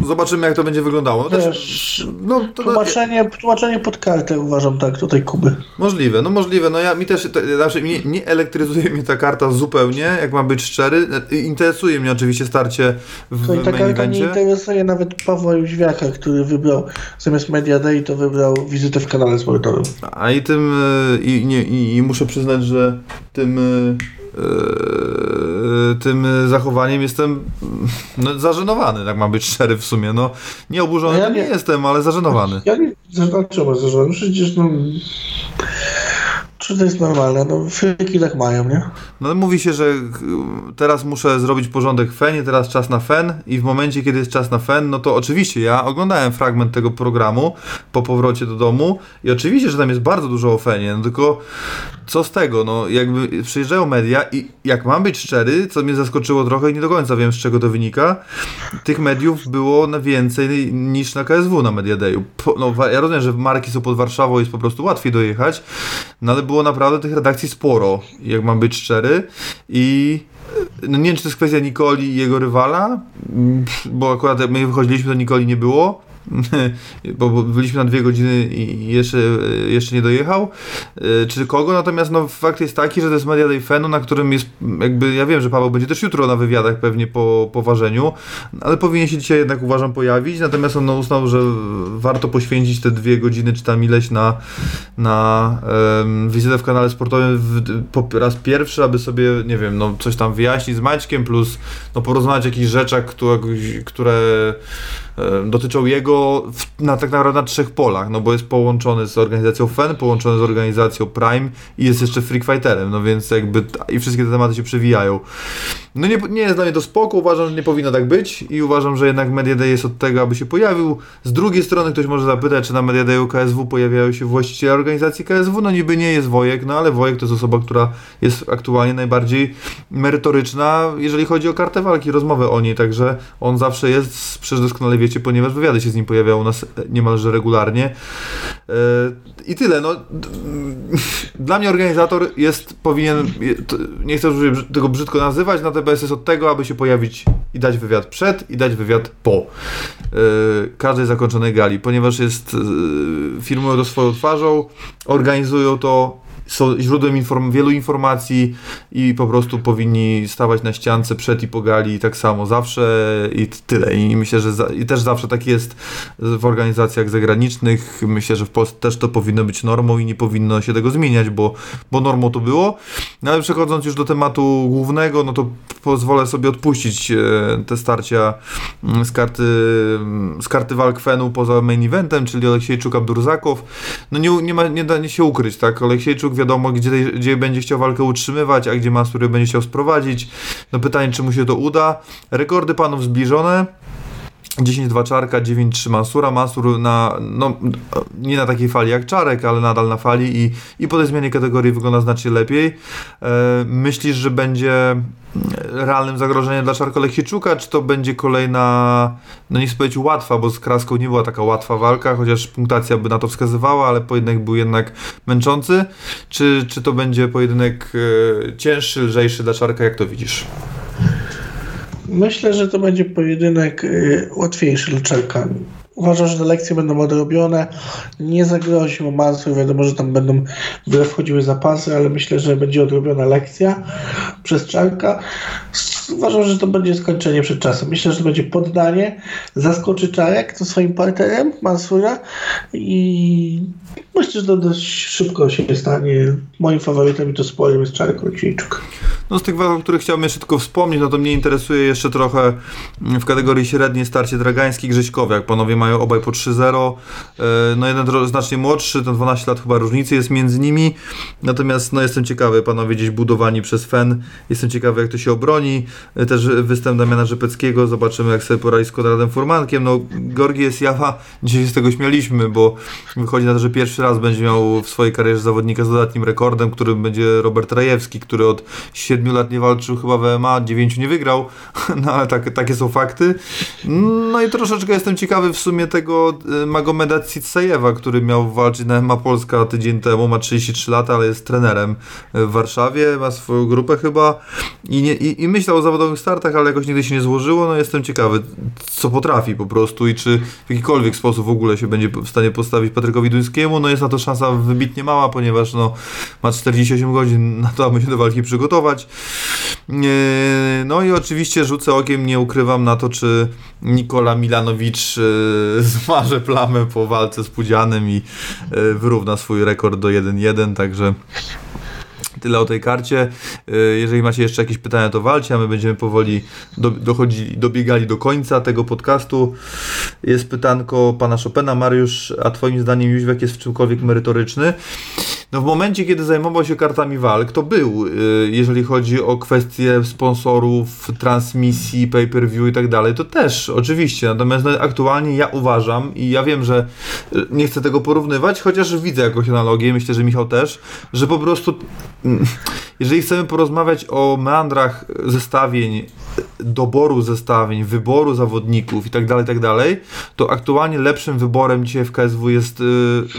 zobaczymy jak to będzie wyglądało. No, też, no, to, Tłumaczenie, tłumaczenie pod kartę uważam tak, tutaj Kuby. Możliwe, no możliwe. No ja mi też, te, znaczy nie, nie elektryzuje mnie ta karta zupełnie, jak mam być szczery. Interesuje mnie oczywiście starcie w To i ta main karta nie interesuje nawet Pawła Jóźwiaka, który wybrał zamiast Media Day, to wybrał wizytę w kanale sportowym. A i tym, e, i, nie, i, i muszę przyznać, że tym, e, tym zachowaniem jestem no, zażenowany, tak mam być szczery w sumie. No, nie oburzony No ja nie nie- jestem, ale zażenowany. Ja nie zobaczyłem, że przecież no... Czy to jest normalne? No, fryki tak mają, nie? No mówi się, że teraz muszę zrobić porządek fenie, teraz czas na fen i w momencie, kiedy jest czas na fen, no to oczywiście ja oglądałem fragment tego programu po powrocie do domu i oczywiście, że tam jest bardzo dużo o fenie, no tylko co z tego, no jakby przyjeżdżają media i jak mam być szczery, co mnie zaskoczyło trochę i nie do końca wiem z czego to wynika, tych mediów było na więcej niż na KSW na Media Dayu. No ja rozumiem, że marki są pod Warszawą jest po prostu łatwiej dojechać, no ale było naprawdę tych redakcji sporo, jak mam być szczery i no nie wiem, czy to jest kwestia Nikoli i jego rywala, bo akurat jak my wychodziliśmy, to Nikoli nie było. (laughs) bo byliśmy na dwie godziny i jeszcze, jeszcze nie dojechał, e, czy kogo, natomiast no, fakt jest taki, że to jest Media Day Fenu, na którym jest jakby, ja wiem, że Paweł będzie też jutro na wywiadach pewnie po, po ważeniu, ale powinien się dzisiaj jednak uważam pojawić, natomiast on no, uznał, że warto poświęcić te dwie godziny, czy tam ileś na, na um, wizytę w kanale sportowym w, po raz pierwszy, aby sobie, nie wiem, no coś tam wyjaśnić z Maćkiem, plus no porozmawiać o jakichś rzeczach, które, które dotyczą jego w, na tak naprawdę na trzech polach, no bo jest połączony z organizacją FEN, połączony z organizacją Prime i jest jeszcze Freak Fighterem, no więc jakby i wszystkie te tematy się przewijają. No nie, nie jest dla mnie to spoko, uważam, że nie powinno tak być i uważam, że jednak Media Day jest od tego, aby się pojawił. Z drugiej strony ktoś może zapytać, czy na Media KSW pojawiają się właściciele organizacji KSW, no niby nie jest Wojek, no ale Wojek to jest osoba, która jest aktualnie najbardziej merytoryczna, jeżeli chodzi o kartę walki, rozmowę o niej, także on zawsze jest, przecież doskonale ponieważ wywiady się z nim pojawiają u nas niemalże regularnie. E, I tyle, no dla mnie organizator jest, powinien, nie chcę tego brzydko nazywać, natomiast jest od tego, aby się pojawić i dać wywiad przed i dać wywiad po yy, każdej zakończonej gali, ponieważ jest firmują to swoją twarzą, organizują to są źródłem inform wielu informacji i po prostu powinni stawać na ściance przed i po gali tak samo zawsze i tyle. I myślę, że za, i też zawsze tak jest w organizacjach zagranicznych. Myślę, że w Polsce też to powinno być normą i nie powinno się tego zmieniać, bo, bo normą to było. No ale przechodząc już do tematu głównego, no to pozwolę sobie odpuścić e, te starcia mm, z karty, mm, z karty walk Fenu poza main eventem, czyli Aleksiejczuk Abdurzakow. No nie, nie, ma, nie da nie się ukryć, tak? Aleksiejczuk wiadomo, gdzie, gdzie będzie chciał walkę utrzymywać, a gdzie Masur będzie chciał sprowadzić. No pytanie, czy mu się to uda. Rekordy panów zbliżone. 10-2 Czarka, 9-3 Mansura. Mansur na, no, nie na takiej fali jak Czarek, ale nadal na fali i, i po tej zmianie kategorii wygląda znacznie lepiej. E, myślisz, że będzie realnym zagrożeniem dla Czarka Lechiczuka, czy to będzie kolejna, no nie chcę powiedzieć łatwa, bo z Kraską nie była taka łatwa walka, chociaż punktacja by na to wskazywała, ale pojedynek był jednak męczący. Czy, czy to będzie pojedynek e, cięższy, lżejszy dla Czarka, jak to widzisz? Myślę, że to będzie pojedynek y, łatwiejszy dla Czarka. Uważam, że te lekcje będą odrobione. Nie zagrozi mu Mansur. Wiadomo, że tam będą wchodziły zapasy, ale myślę, że będzie odrobiona lekcja przez Czarka. Uważam, że to będzie skończenie przed czasem. Myślę, że to będzie poddanie. Zaskoczy Czarek to swoim partnerem Mansura i myślę, że to dość szybko się stanie. Moim faworytem i to sporym jest Czarek Oleksiejczuk. No z tych walk, o których chciałbym jeszcze tylko wspomnieć, no to mnie interesuje jeszcze trochę w kategorii średniej starcie Dragański Grześkowiak. Panowie mają obaj po 3-0. E, no jeden znacznie młodszy, ten 12 lat chyba różnicy jest między nimi. Natomiast no jestem ciekawy, panowie gdzieś budowani przez FEN. Jestem ciekawy jak to się obroni. Też występ Damiana Rzepeckiego. Zobaczymy jak sobie poradzi z Konradem Furmankiem. No Gorgi jest Jawa. Dzisiaj się z tego śmialiśmy, bo wychodzi na to, że pierwszy raz będzie miał w swojej karierze zawodnika z dodatnim rekordem, którym będzie Robert Rajewski, który od 7 lat nie walczył chyba w MMA, 9 nie wygrał, (laughs) no ale tak, takie są fakty. No i troszeczkę jestem ciekawy w sumie tego y, Magomeda Citsajewa, który miał walczyć na MMA Polska tydzień temu, ma 33 lata, ale jest trenerem w Warszawie, ma swoją grupę chyba i, nie, i, i myślał zawodowych startach, ale jakoś nigdy się nie złożyło, no jestem ciekawy, co potrafi po prostu i czy w jakikolwiek sposób w ogóle się będzie w stanie postawić Patrykowi Duńskiemu, no jest na to szansa wybitnie mała, ponieważ no, ma 48 godzin na to, aby się do walki przygotować. No i oczywiście rzucę okiem, nie ukrywam na to, czy Nikola Milanowicz e, (laughs) zmarzy plamę po walce z Pudzianem i e, wyrówna swój rekord do 1-1, także tyle o tej karcie. E, jeżeli macie jeszcze jakieś pytania, to walcie, a my będziemy powoli do, dochodzi, dobiegali do końca tego podcastu. Jest pytanko pana Chopina. Mariusz, a twoim zdaniem Jóźwiak jest w czymkolwiek merytoryczny? No w momencie, kiedy zajmował się kartami walk, to był, y, jeżeli chodzi o kwestie sponsorów, transmisji, pay-per-view i tak dalej, to też oczywiście. Natomiast no, aktualnie ja uważam i ja wiem, że y, nie chcę tego porównywać, chociaż widzę jakąś analogię, myślę, że Michał też, że po prostu mm, jeżeli chcemy porozmawiać o meandrach zestawień, doboru zestawień, wyboru zawodników i tak dalej, tak dalej, to aktualnie lepszym wyborem dzisiaj w KSW jest y,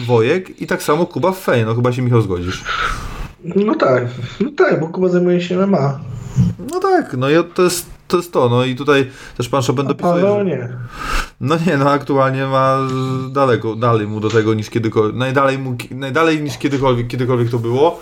Wojek i tak samo Kuba w Fej. No chyba się Michał zgodzisz. No tak, no tak, bo Kuba zajmuje się MMA. No tak, no i to jest to jest to, no i tutaj też pan Chopin dopisuje, że- nie. No nie, no aktualnie ma daleko, dalej mu do tego niż kiedykolwiek, najdalej, mu, najdalej niż kiedykolwiek, kiedykolwiek to było,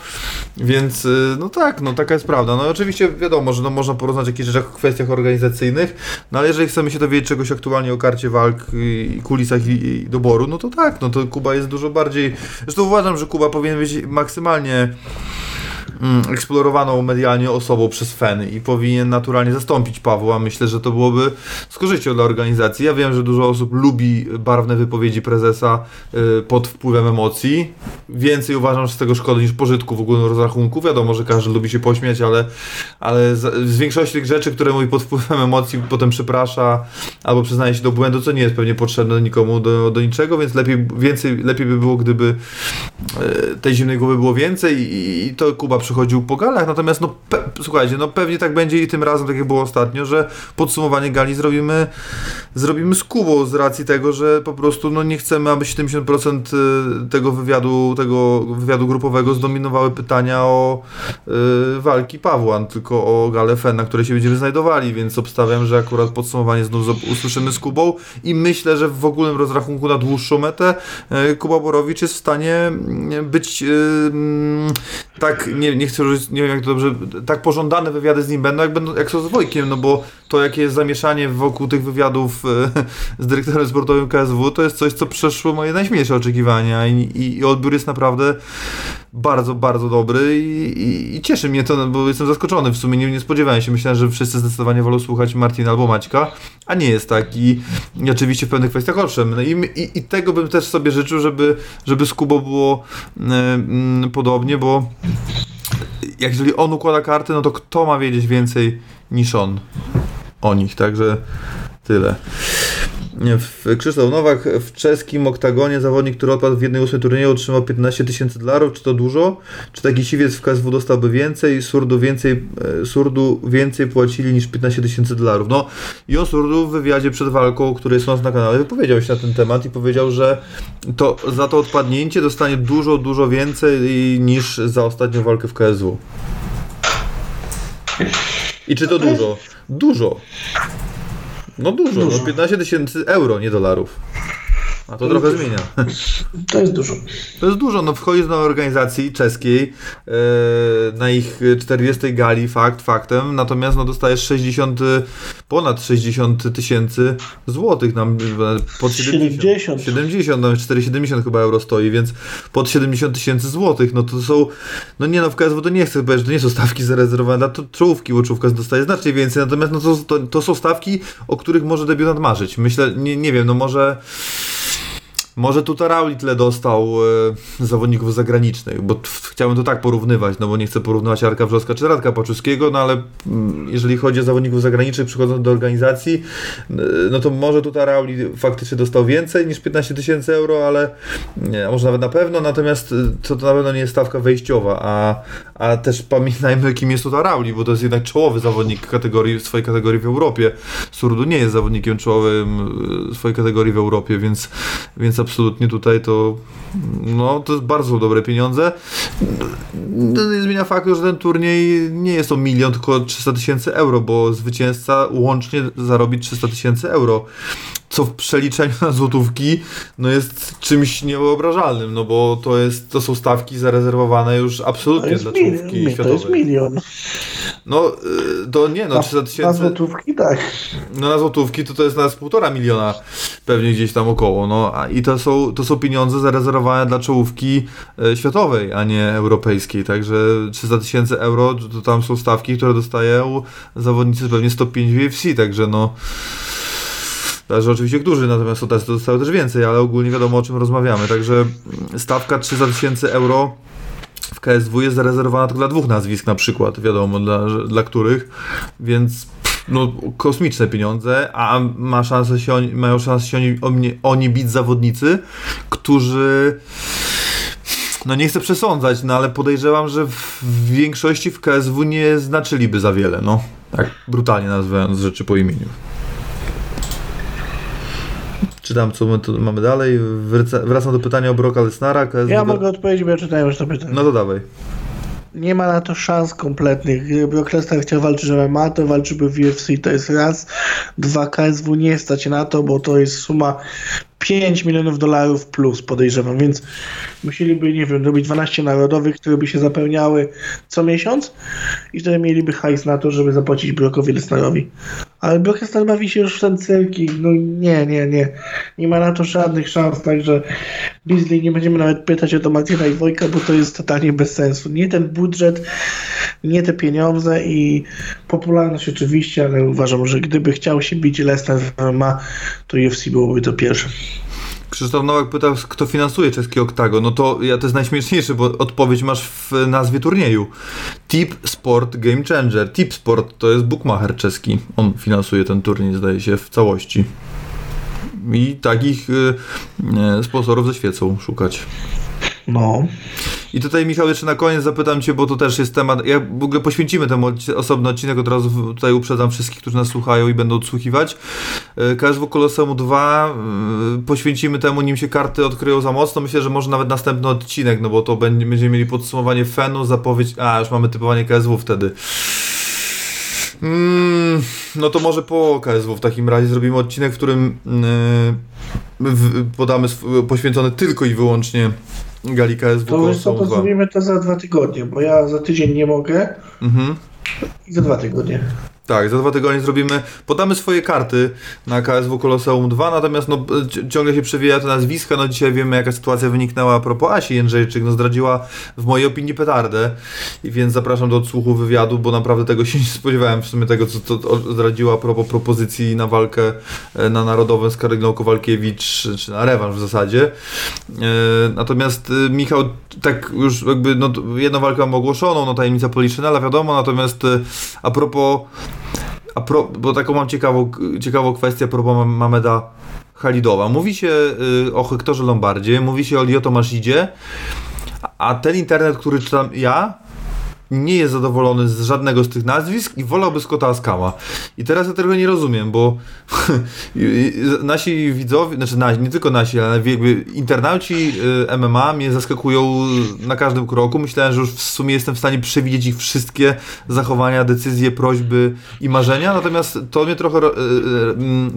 więc y, no tak, no taka jest prawda. No oczywiście wiadomo, że no, można porozmawiać o jakichś rzeczach, kwestiach organizacyjnych, no ale jeżeli chcemy się dowiedzieć czegoś aktualnie o karcie walk i kulisach i, i doboru, no to tak, no to Kuba jest dużo bardziej, zresztą uważam, że Kuba powinien być maksymalnie eksplorowaną medialnie osobą przez FEN i powinien naturalnie zastąpić Pawła. Myślę, że to byłoby z korzyścią dla organizacji. Ja wiem, że dużo osób lubi barwne wypowiedzi prezesa y, pod wpływem emocji. Więcej uważam, że z tego szkody niż pożytku w ogólnym rozrachunku. Wiadomo, że każdy lubi się pośmiać, ale, ale z, większości tych rzeczy, które mówi pod wpływem emocji, potem przeprasza albo przyznaje się do błędu, co nie jest pewnie potrzebne nikomu do, do niczego, więc lepiej, więcej, lepiej by było, gdyby e, tej zimnej głowy było więcej i, i to Kuba przychodził po galach, natomiast no słuchajcie, no pewnie tak będzie i tym razem, tak jak było ostatnio, że podsumowanie gali zrobimy zrobimy z Kubą z racji tego, że po prostu no nie chcemy, aby 70% y, tego wywiadu, tego wywiadu grupowego zdominowały pytania o y, walki Pawła, tylko o galę FEN, na której się będziemy znajdowali, więc obstawiam, że akurat podsumowanie znów usłyszymy z Kubą i myślę, że w ogólnym rozrachunku na dłuższą metę y, Kuba Borowicz jest w stanie mm, być mm, tak, nie, nie chcę użyć, nie wiem jak to dobrze, tak pożądane wywiady z nim będą, jak, będą, jak są z Wojkiem, no bo to jakie jest zamieszanie wokół tych wywiadów e, (laughs) z dyrektorem sportowym KSW, to jest coś, co przeszło moje najśmielsze oczekiwania i, i, i odbiór jest naprawdę bardzo, bardzo dobry i, i, i cieszy mnie to, no, bo jestem zaskoczony, w sumie nie, nie spodziewałem się, myślałem, że wszyscy zdecydowanie wolą słuchać Martina albo Maćka, a nie jest tak. I, i oczywiście w pewnych kwestiach owszem, no i, i, tego bym też sobie życzył, żeby, żeby z Kubą było e, mm, podobnie, bo jak jeżeli on układa karty, no to kto ma wiedzieć więcej niż on o nich, także tyle. W- Krzysztof Nowak w czeskim oktagonie zawodnik, który odpadł w jednej ósmej turnieju otrzymał 15 tysięcy dolarów, czy to dużo? Czy taki siwiec w KSW dostałby więcej? Surdu więcej, e, Surdu więcej płacili niż 15 tysięcy dolarów. No i on Surdu w wywiadzie przed walką, który jest u nas na kanale, wypowiedział się na ten temat i powiedział, że to za to odpadnięcie dostanie dużo, dużo więcej niż za ostatnią walkę w KSW. I czy to dużo? Dużo. No dużo, Dużo. no 15 tysięcy euro, nie dolarów. A to trochę zmienia. To jest dużo. To jest dużo, no wchodzisz do organizacji czeskiej e, na ich 40 gali, fakt, faktem, natomiast no dostajesz 60, y, ponad 60 tysięcy złotych, nam e, pod 70. 70. 70, no 4,70 chyba euro stoi, więc pod 70 tysięcy złotych, no to są, no nie no w KSW to nie chcę że to nie są stawki zarezerwowane dla to czołówki, bo czołówka dostaje znacznie więcej, natomiast no to, to, to są stawki, o których może debiutant marzyć. Myślę, nie, nie wiem, no może może tutaj Rauli tyle dostał e, zawodników zagranicznych, bo chciałbym to tak porównywać, no bo nie chcę porównywać Arka Wrzoska czy Radka Paczuskiego, no ale mm, jeżeli chodzi o zawodników zagranicznych przychodząc do organizacji, no to może tutaj Rauli faktycznie dostał więcej niż 15 tysięcy euro, ale nie, może nawet na pewno, natomiast to, to na pewno nie jest stawka wejściowa, a, a też pamiętajmy kim jest tutaj Rauli, bo to jest jednak czołowy zawodnik kategorii, swojej kategorii w Europie. Surdu nie jest zawodnikiem czołowym y, swojej kategorii w Europie, więc, więc absolutnie tutaj to no, to jest bardzo dobre pieniądze. No, nie zmienia faktu, że ten turniej nie jest to milion, tylko 300 tysięcy euro, bo zwycięzca łącznie zarobi 300 tysięcy euro. Co w przeliczeniu na złotówki no jest czymś niewyobrażalnym, no bo to, jest, to są stawki zarezerwowane już absolutnie dla mil, czołówki mi- to światowej. jest milion. No y, to nie, no 300 Na tysięcy. złotówki tak. No na złotówki to to jest nas półtora miliona pewnie gdzieś tam około, no a i to są, to są pieniądze zarezerwowane dla czołówki e, światowej, a nie europejskiej, także 300 tysięcy euro to, tam są stawki, które dostają zawodnicy pewnie 105 w UFC, także no Zależy oczywiście którzy, natomiast to też dostały też więcej, ale ogólnie wiadomo o czym rozmawiamy, także stawka 300 tysięcy euro KSW jest zarezerwowana tylko dla dwóch nazwisk na przykład, wiadomo dla, dla których, więc no, kosmiczne pieniądze, a ma szansę się oni, mają szansę się oni, oni, oni bić zawodnicy, którzy no nie chcę przesądzać, no ale podejrzewam, że w większości w KSW nie znaczyliby za wiele, no. Tak brutalnie nazywając rzeczy po imieniu. Czytam, co my tu mamy dalej. Wraca, wracam do pytania o Broka Lesnara. Ja mogę odpowiedzieć, bo ja czytałem już to pytanie. No to dawaj. Nie ma na to szans kompletnych. Gdyby Brock Lesnar chciał walczyć o MMA, to walczyłby w UFC, to jest raz. Dwa, KSW nie stać na to, bo to jest suma 5 milionów dolarów plus, podejrzewam, więc musieliby, nie wiem, robić 12 narodowych, które by się zapełniały co miesiąc i wtedy mieliby hajs na to, żeby zapłacić Brockowi Lesnarowi. Ale Brock bawi się już w ten cyrki, no nie, nie, nie. Nie ma na to żadnych szans, także Beasley nie będziemy nawet pytać o to Martina i Wojka, bo to jest totalnie bez sensu. Nie ten budżet, nie te pieniądze i popularność oczywiście, ale uważam, że gdyby chciał się bić Lesnar w MMA, to UFC byłoby to pierwsze. Krzysztof Nowak pytał, kto finansuje czeski Oktago. No to ja to jest najśmieszniejsze, bo odpowiedź masz w nazwie turnieju. Tip Sport Game Changer. Tip Sport to jest bookmacher czeski. On finansuje ten turniej, zdaje się, w całości. I takich y, y, sponsorów ze świecą szukać. No. I tutaj Michał jeszcze na koniec zapytam Cię, bo to też jest temat, ja w ogóle poświęcimy temu osobny odcinek, od razu tutaj uprzedzam wszystkich, którzy nas słuchają i będą odsłuchiwać. E, KSW Koloseum 2 e, poświęcimy temu, nim się karty odkryją za mocno. Myślę, że może nawet następny odcinek, no bo to będzie, będziemy mieli podsumowanie Fenu, zapowiedź, a już mamy typowanie KSW wtedy. Mm, no to może po KSW w takim razie zrobimy odcinek, w którym yy, podamy poświęcony tylko i wyłącznie gali KSW To Koloseum to 2. zrobimy to za dwa tygodnie, bo ja za tydzień nie mogę Mhm. i za dwa tygodnie. Tak, za dwa tygodnie zrobimy, podamy swoje karty na KSW Koloseum 2, natomiast no, ci- ciągle się przewija te nazwiska, no dzisiaj wiemy jaka sytuacja wyniknęła a propos Asi Jędrzejczyk, no zdradziła w mojej opinii petardę, i więc zapraszam do odsłuchu wywiadu, bo naprawdę tego się (laughs) nie spodziewałem w sumie tego, co zdradziła a propos propozycji na walkę e, na Narodowym z Karyną Kowalkiewicz, czy- na rewanż w zasadzie. E, Natomiast e, Michał, tak już jakby, no jedną walkę mam ogłoszoną, no tajemnica Poliszynela, wiadomo, natomiast e, a propos a pro, bo taką mam ciekawą, ciekawą kwestię propos Mam- Mameda Halidowa. Mówi się y, o Hektorze Lombardzie, mówi się o Lioto Maszidzie, a ten internet, który czytam ja, nie jest zadowolony z żadnego z tych nazwisk i wolałby Scotta Askama. I teraz ja tego nie rozumiem, bo (laughs) nasi widzowie, znaczy nasi, nie tylko nasi, ale jakby internauci y, MMA mnie zaskakują na każdym kroku. Myślałem, że już w sumie jestem w stanie przewidzieć ich wszystkie zachowania, decyzje, prośby i marzenia, natomiast to mnie trochę ro- y,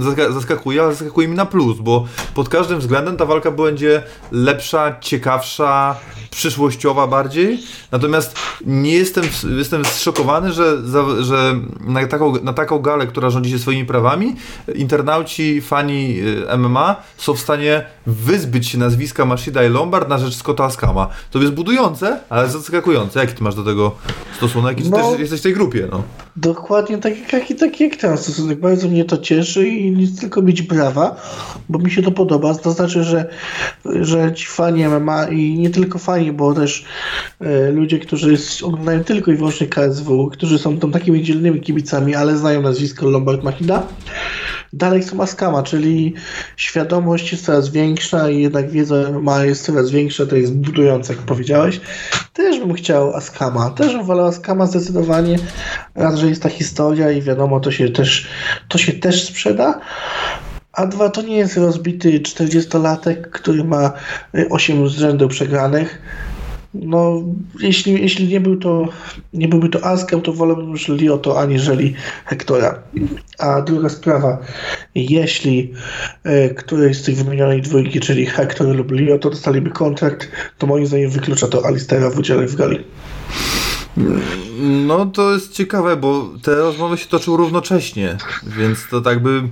y, zaska- zaskakuje, ale zaskakuje mi na plus, bo pod każdym względem ta walka będzie lepsza, ciekawsza, przyszłościowa bardziej. Natomiast nie jestem, jestem zszokowany, że, że na, taką, na taką galę, która rządzi się swoimi prawami, internauci, fani y, MMA są w stanie wyzbyć się nazwiska Mashida i Lombard na rzecz Scotta Askama. To jest budujące, ale zaskakujące. Jaki ty masz do tego stosunek? I czy No. też jesteś w tej grupie, no. Dokładnie tak jak, tak jak ten stosunek. Bardzo mnie to cieszy i nie tylko mieć brawa, bo mi się to podoba. To znaczy, że, że ci fani MMA i nie tylko fani, bo też e, ludzie, którzy oglądają tylko i wyłącznie KSW, którzy są tam takimi dzielnymi kibicami, ale znają nazwisko Lombard Machida, dalej są Askama, czyli świadomość jest coraz większa i jednak wiedza ma jest coraz większa, to jest budujące, jak powiedziałeś. Też bym chciał Askama, też bym wolał Askama zdecydowanie, raz, że jest ta historia i wiadomo, to się też, to się też sprzeda. A dwa, to nie jest rozbity 40-latek, który ma 8 z rzędu przegranych. No, jeśli, jeśli nie, był to, nie byłby to Askem, to wolałbym już Lioto aniżeli Hektora. A druga sprawa, jeśli e, któryś z tych wymienionej dwójki, czyli Hektor lub Lioto, dostaliby kontrakt, to moim zdaniem wyklucza to Alistera w udziale w gali. No to jest ciekawe, bo te rozmowy się toczą równocześnie, więc to tak by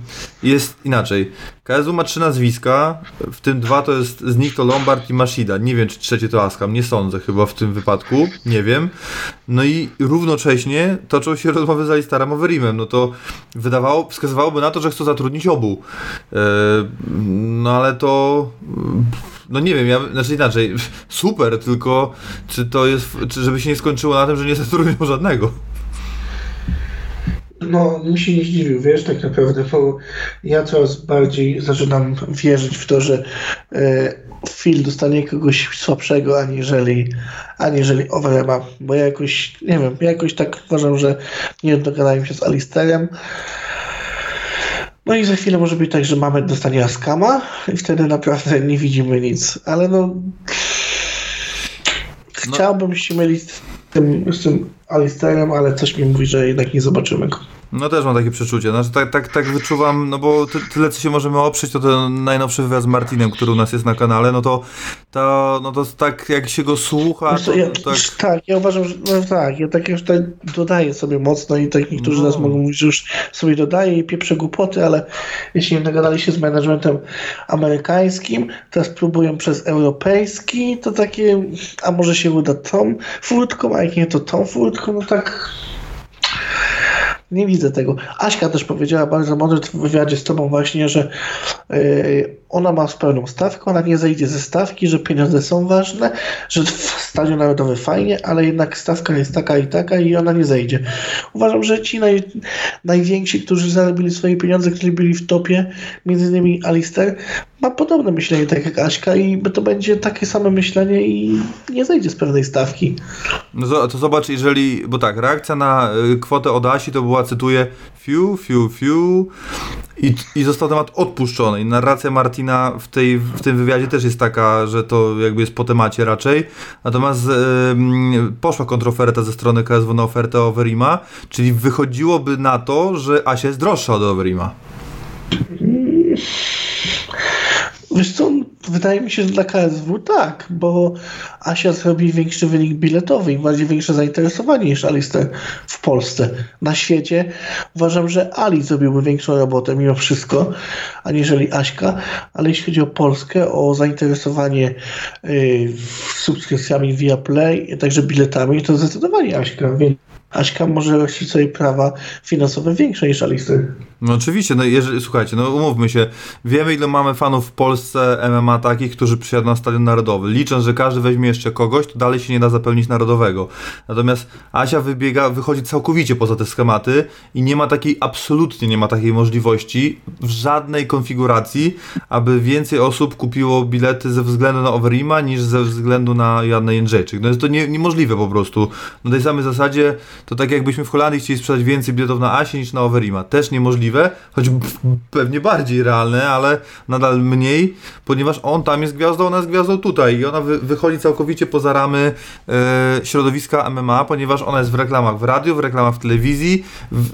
jest inaczej. KSW ma trzy nazwiska, w tym dwa to jest, z nich to Lombard i Mashida. Nie wiem, czy trzecie to Askam, nie sądzę chyba w tym wypadku, nie wiem. No i równocześnie toczą się rozmowy z Alistarem Overeemem, no to wydawało, wskazywałoby na to, że chcą zatrudnić obu. E, no ale to... No nie wiem, ja, znaczy inaczej, (laughs) super, tylko czy to jest, czy żeby się nie skończyło na tym, że nie zatrudnią żadnego. No, mi się nie zdziwił, wiesz, tak naprawdę, bo ja coraz bardziej zaczynam wierzyć w to, że e, Phil dostanie kogoś słabszego, aniżeli, aniżeli Overema, bo ja jakoś, nie wiem, ja jakoś tak uważam, że nie dogadałem się z Alisterem. No i za chwilę może być tak, że mamy dostanie Askama i wtedy naprawdę nie widzimy nic, ale no... Chciałbym się mylić z tym, z tym Alisterem, ale coś mi mówi, że jednak nie zobaczymy go. No też mam takie przeczucie. Znaczy, tak, tak, tak wyczuwam, no bo ty, tyle co się możemy oprzeć, to ten najnowszy wywiad z Martinem, który u nas jest na kanale, no to, to, no to tak jak się go słucha, to, ja, tak... tak, ja uważam, że no tak, ja tak już tak dodaję sobie mocno i tak niektórzy No. nas mogą mówić, że już sobie dodaję i pieprzę głupoty, ale jeśli nie dogadali się z managementem amerykańskim, teraz próbują przez europejski, to takie, a może się uda tą furtką, a jak nie to tą furtką, no tak nie widzę tego. Aśka też powiedziała bardzo mądrze w wywiadzie z tobą właśnie, że yy, ona ma pełną stawkę, ona nie zejdzie ze stawki, że pieniądze są ważne, że Stadion Narodowy fajnie, ale jednak stawka jest taka i taka i ona nie zejdzie. Uważam, że ci naj, najwięksi, którzy zarobili swoje pieniądze, którzy byli w topie, między innymi Alister, ma podobne myślenie tak jak Aśka i to będzie takie same myślenie i nie zejdzie z pewnej stawki. No to zobacz, jeżeli, bo tak, reakcja na y, kwotę od Asi to była, cytuję, fiu, fiu, fiu i, i został temat odpuszczony. I narracja Martina w, tej, w tym wywiadzie też jest taka, że to jakby jest po temacie raczej. Natomiast y, mm, poszła kontroferta ze strony KSW na ofertę Overima, czyli wychodziłoby na to, że Asia jest droższa od Overima. Wiesz co, wydaje mi się, że dla KSW tak, bo Asia zrobi większy wynik biletowy i bardziej większe zainteresowanie niż Alistair w Polsce. Na świecie uważam, że Ali zrobiłby większą robotę mimo wszystko, aniżeli Aśka, ale jeśli chodzi o Polskę, o zainteresowanie yy, subskrypcjami via Play, także biletami, to zdecydowanie Aśka, więc Aśka może rościć sobie prawa finansowe większe niż Alistair. No oczywiście, no jeżeli, słuchajcie, no umówmy się, wiemy ile mamy fanów w Polsce MMA takich, którzy przyjadą na Stadion Narodowy. Licząc, że każdy weźmie jeszcze kogoś, to dalej się nie da zapełnić narodowego. Natomiast Asia wybiega, wychodzi całkowicie poza te schematy i nie ma takiej, absolutnie nie ma takiej możliwości w żadnej konfiguracji, aby więcej osób kupiło bilety ze względu na Overima niż ze względu na Joannę Jędrzejczyk. No jest to nie, niemożliwe po prostu. Na tej samej zasadzie to tak jakbyśmy w Holandii chcieli sprzedać więcej biletów na Asię niż na Overima. Też niemożliwe, choć (laughs) pewnie bardziej realne, ale nadal mniej, ponieważ on tam jest gwiazdą, ona jest gwiazdą tutaj i ona wy, wychodzi całkowicie poza ramy e, środowiska MMA, ponieważ ona jest w reklamach w radiu, w reklamach w telewizji,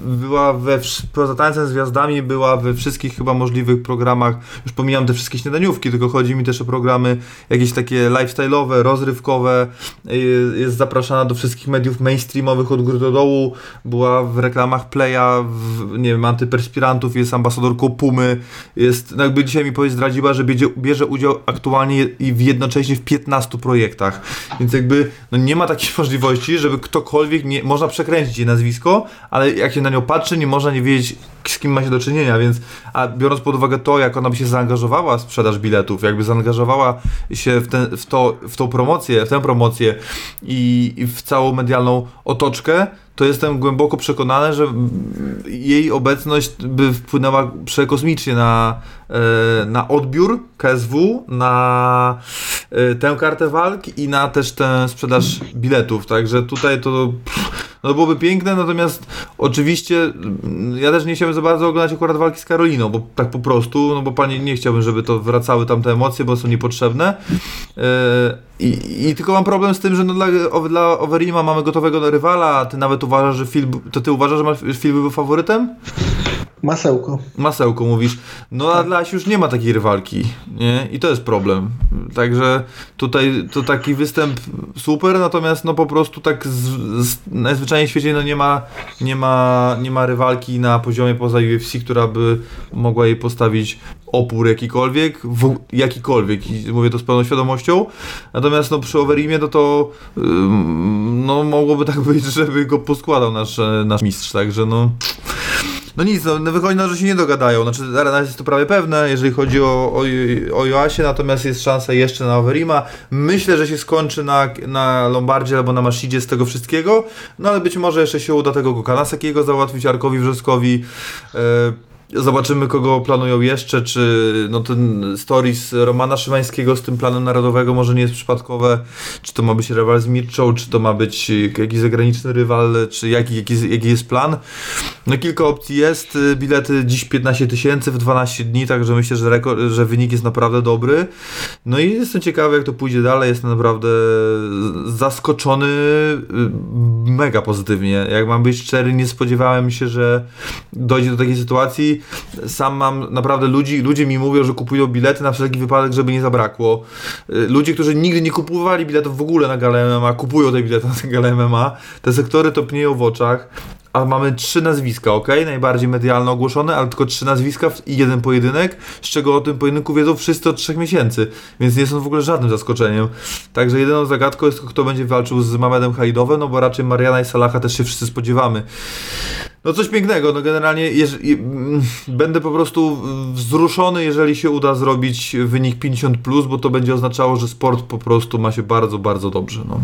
była we, poza tańcem z gwiazdami, była we wszystkich chyba możliwych programach, już pomijam te wszystkie śniadaniówki, tylko chodzi mi też o programy jakieś takie lifestyle'owe, rozrywkowe, e, jest zapraszana do wszystkich mediów mainstreamowych od góry do dołu, była w reklamach Playa, w, nie wiem, antyperspirantów, jest ambasadorką Pumy, jest, no jakby dzisiaj mi powiedz zdradziła, że bierze, bierze udział aktualnie i w jednocześnie w 15 projektach, więc jakby no nie ma takiej (laughs) możliwości, żeby ktokolwiek, nie, można przekręcić jej nazwisko, ale jak się na nią patrzy, nie można nie wiedzieć z kim ma się do czynienia, więc a biorąc pod uwagę to, jak ona by się zaangażowała w sprzedaż biletów, jakby zaangażowała się w, ten, w, to, w tą promocję, w tę promocję i, i w całą medialną otoczkę, to jestem głęboko przekonany, że jej obecność by wpłynęła przekosmicznie na, e, na odbiór KSW, na e, tę kartę walk i na też tę sprzedaż biletów. Także tutaj to pff, no byłoby piękne, natomiast oczywiście mm, ja też nie chciałbym za bardzo oglądać akurat walki z Karoliną, bo tak po prostu, no bo panie nie chciałbym, żeby to wracały tam te emocje, bo są niepotrzebne. E, i, I tylko mam problem z tym, że no dla, dla Overima mamy gotowego rywala, a ty nawet uważasz, że Phil, to ty uważasz, że Phil był faworytem? Masełko. Masełko mówisz, no a dla Asi już nie ma takiej rywalki, nie? I to jest problem. Także tutaj to taki występ super, natomiast no po prostu tak z, z, najzwyczajniej w świecie no nie ma, nie, ma, nie ma rywalki na poziomie poza UFC, która by mogła jej postawić opór jakikolwiek, w, jakikolwiek i mówię to z pełną świadomością. Natomiast no przy Overimie to to ym, no mogłoby tak (laughs) być, żeby go poskładał nasz, nasz mistrz, także no no nic, no, wychodzi na to, że się nie dogadają. Znaczy, na razie jest to prawie pewne, jeżeli chodzi o, o, o Joasie, natomiast jest szansa jeszcze na Overima. Myślę, że się skończy na, na Lombardzie albo na Mashidzie z tego wszystkiego, no ale być może jeszcze się uda tego Kanasakiego załatwić, Arkowi Wrzoskowi. Yy, Zobaczymy, kogo planują jeszcze, czy no ten stories Romana Szymańskiego z tym planem narodowego może nie jest przypadkowe, czy to ma być rywal z Mirczą, czy to ma być jakiś zagraniczny rywal, czy jaki, jaki, jaki jest plan. No kilka opcji jest, bilety dziś 15 tysięcy w 12 dni, także myślę, że, rekord, że wynik jest naprawdę dobry. No i jestem ciekawy, jak to pójdzie dalej, jestem naprawdę zaskoczony mega pozytywnie. Jak mam być szczery, nie spodziewałem się, że dojdzie do takiej sytuacji sam mam naprawdę ludzi, ludzie mi mówią, że kupują bilety na wszelki wypadek, żeby nie zabrakło. Y, ludzie, którzy nigdy nie kupowali biletów w ogóle na galę MMA, kupują te bilety na galę MMA. Te sektory topnieją w oczach. A mamy trzy nazwiska, ok? Najbardziej medialno ogłoszone, ale tylko trzy nazwiska i jeden pojedynek, z czego o tym pojedynku wiedzą wszyscy od trzech miesięcy, więc nie są w ogóle żadnym zaskoczeniem. Także jedyną zagadką jest, kto będzie walczył z Mamedem Haidowem, no bo raczej Mariana i Salaha też się wszyscy spodziewamy. No coś pięknego, no generalnie je, będę po prostu wzruszony, jeżeli się uda zrobić wynik 50+, plus, bo to będzie oznaczało, że sport po prostu ma się bardzo, bardzo dobrze, no.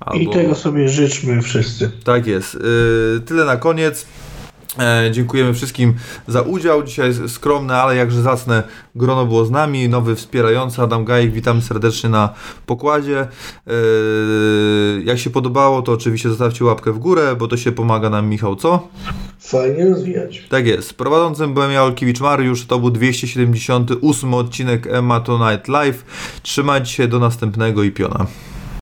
Albo... I tego sobie życzmy wszyscy. Tak jest. Yy, tyle na koniec. E, dziękujemy wszystkim za udział. Dzisiaj skromne, ale jakże zacne grono było z nami. Nowy wspierający Adam Gajek. Witamy serdecznie na pokładzie. E, jak się podobało, to oczywiście zostawcie łapkę w górę, bo to się pomaga nam Michał, co? Fajnie rozwijać. Tak jest. Prowadzącym byłem ja, Olkiewicz Mariusz. To był 278 odcinek Emma Tonight Live. Trzymajcie się, do następnego i piona.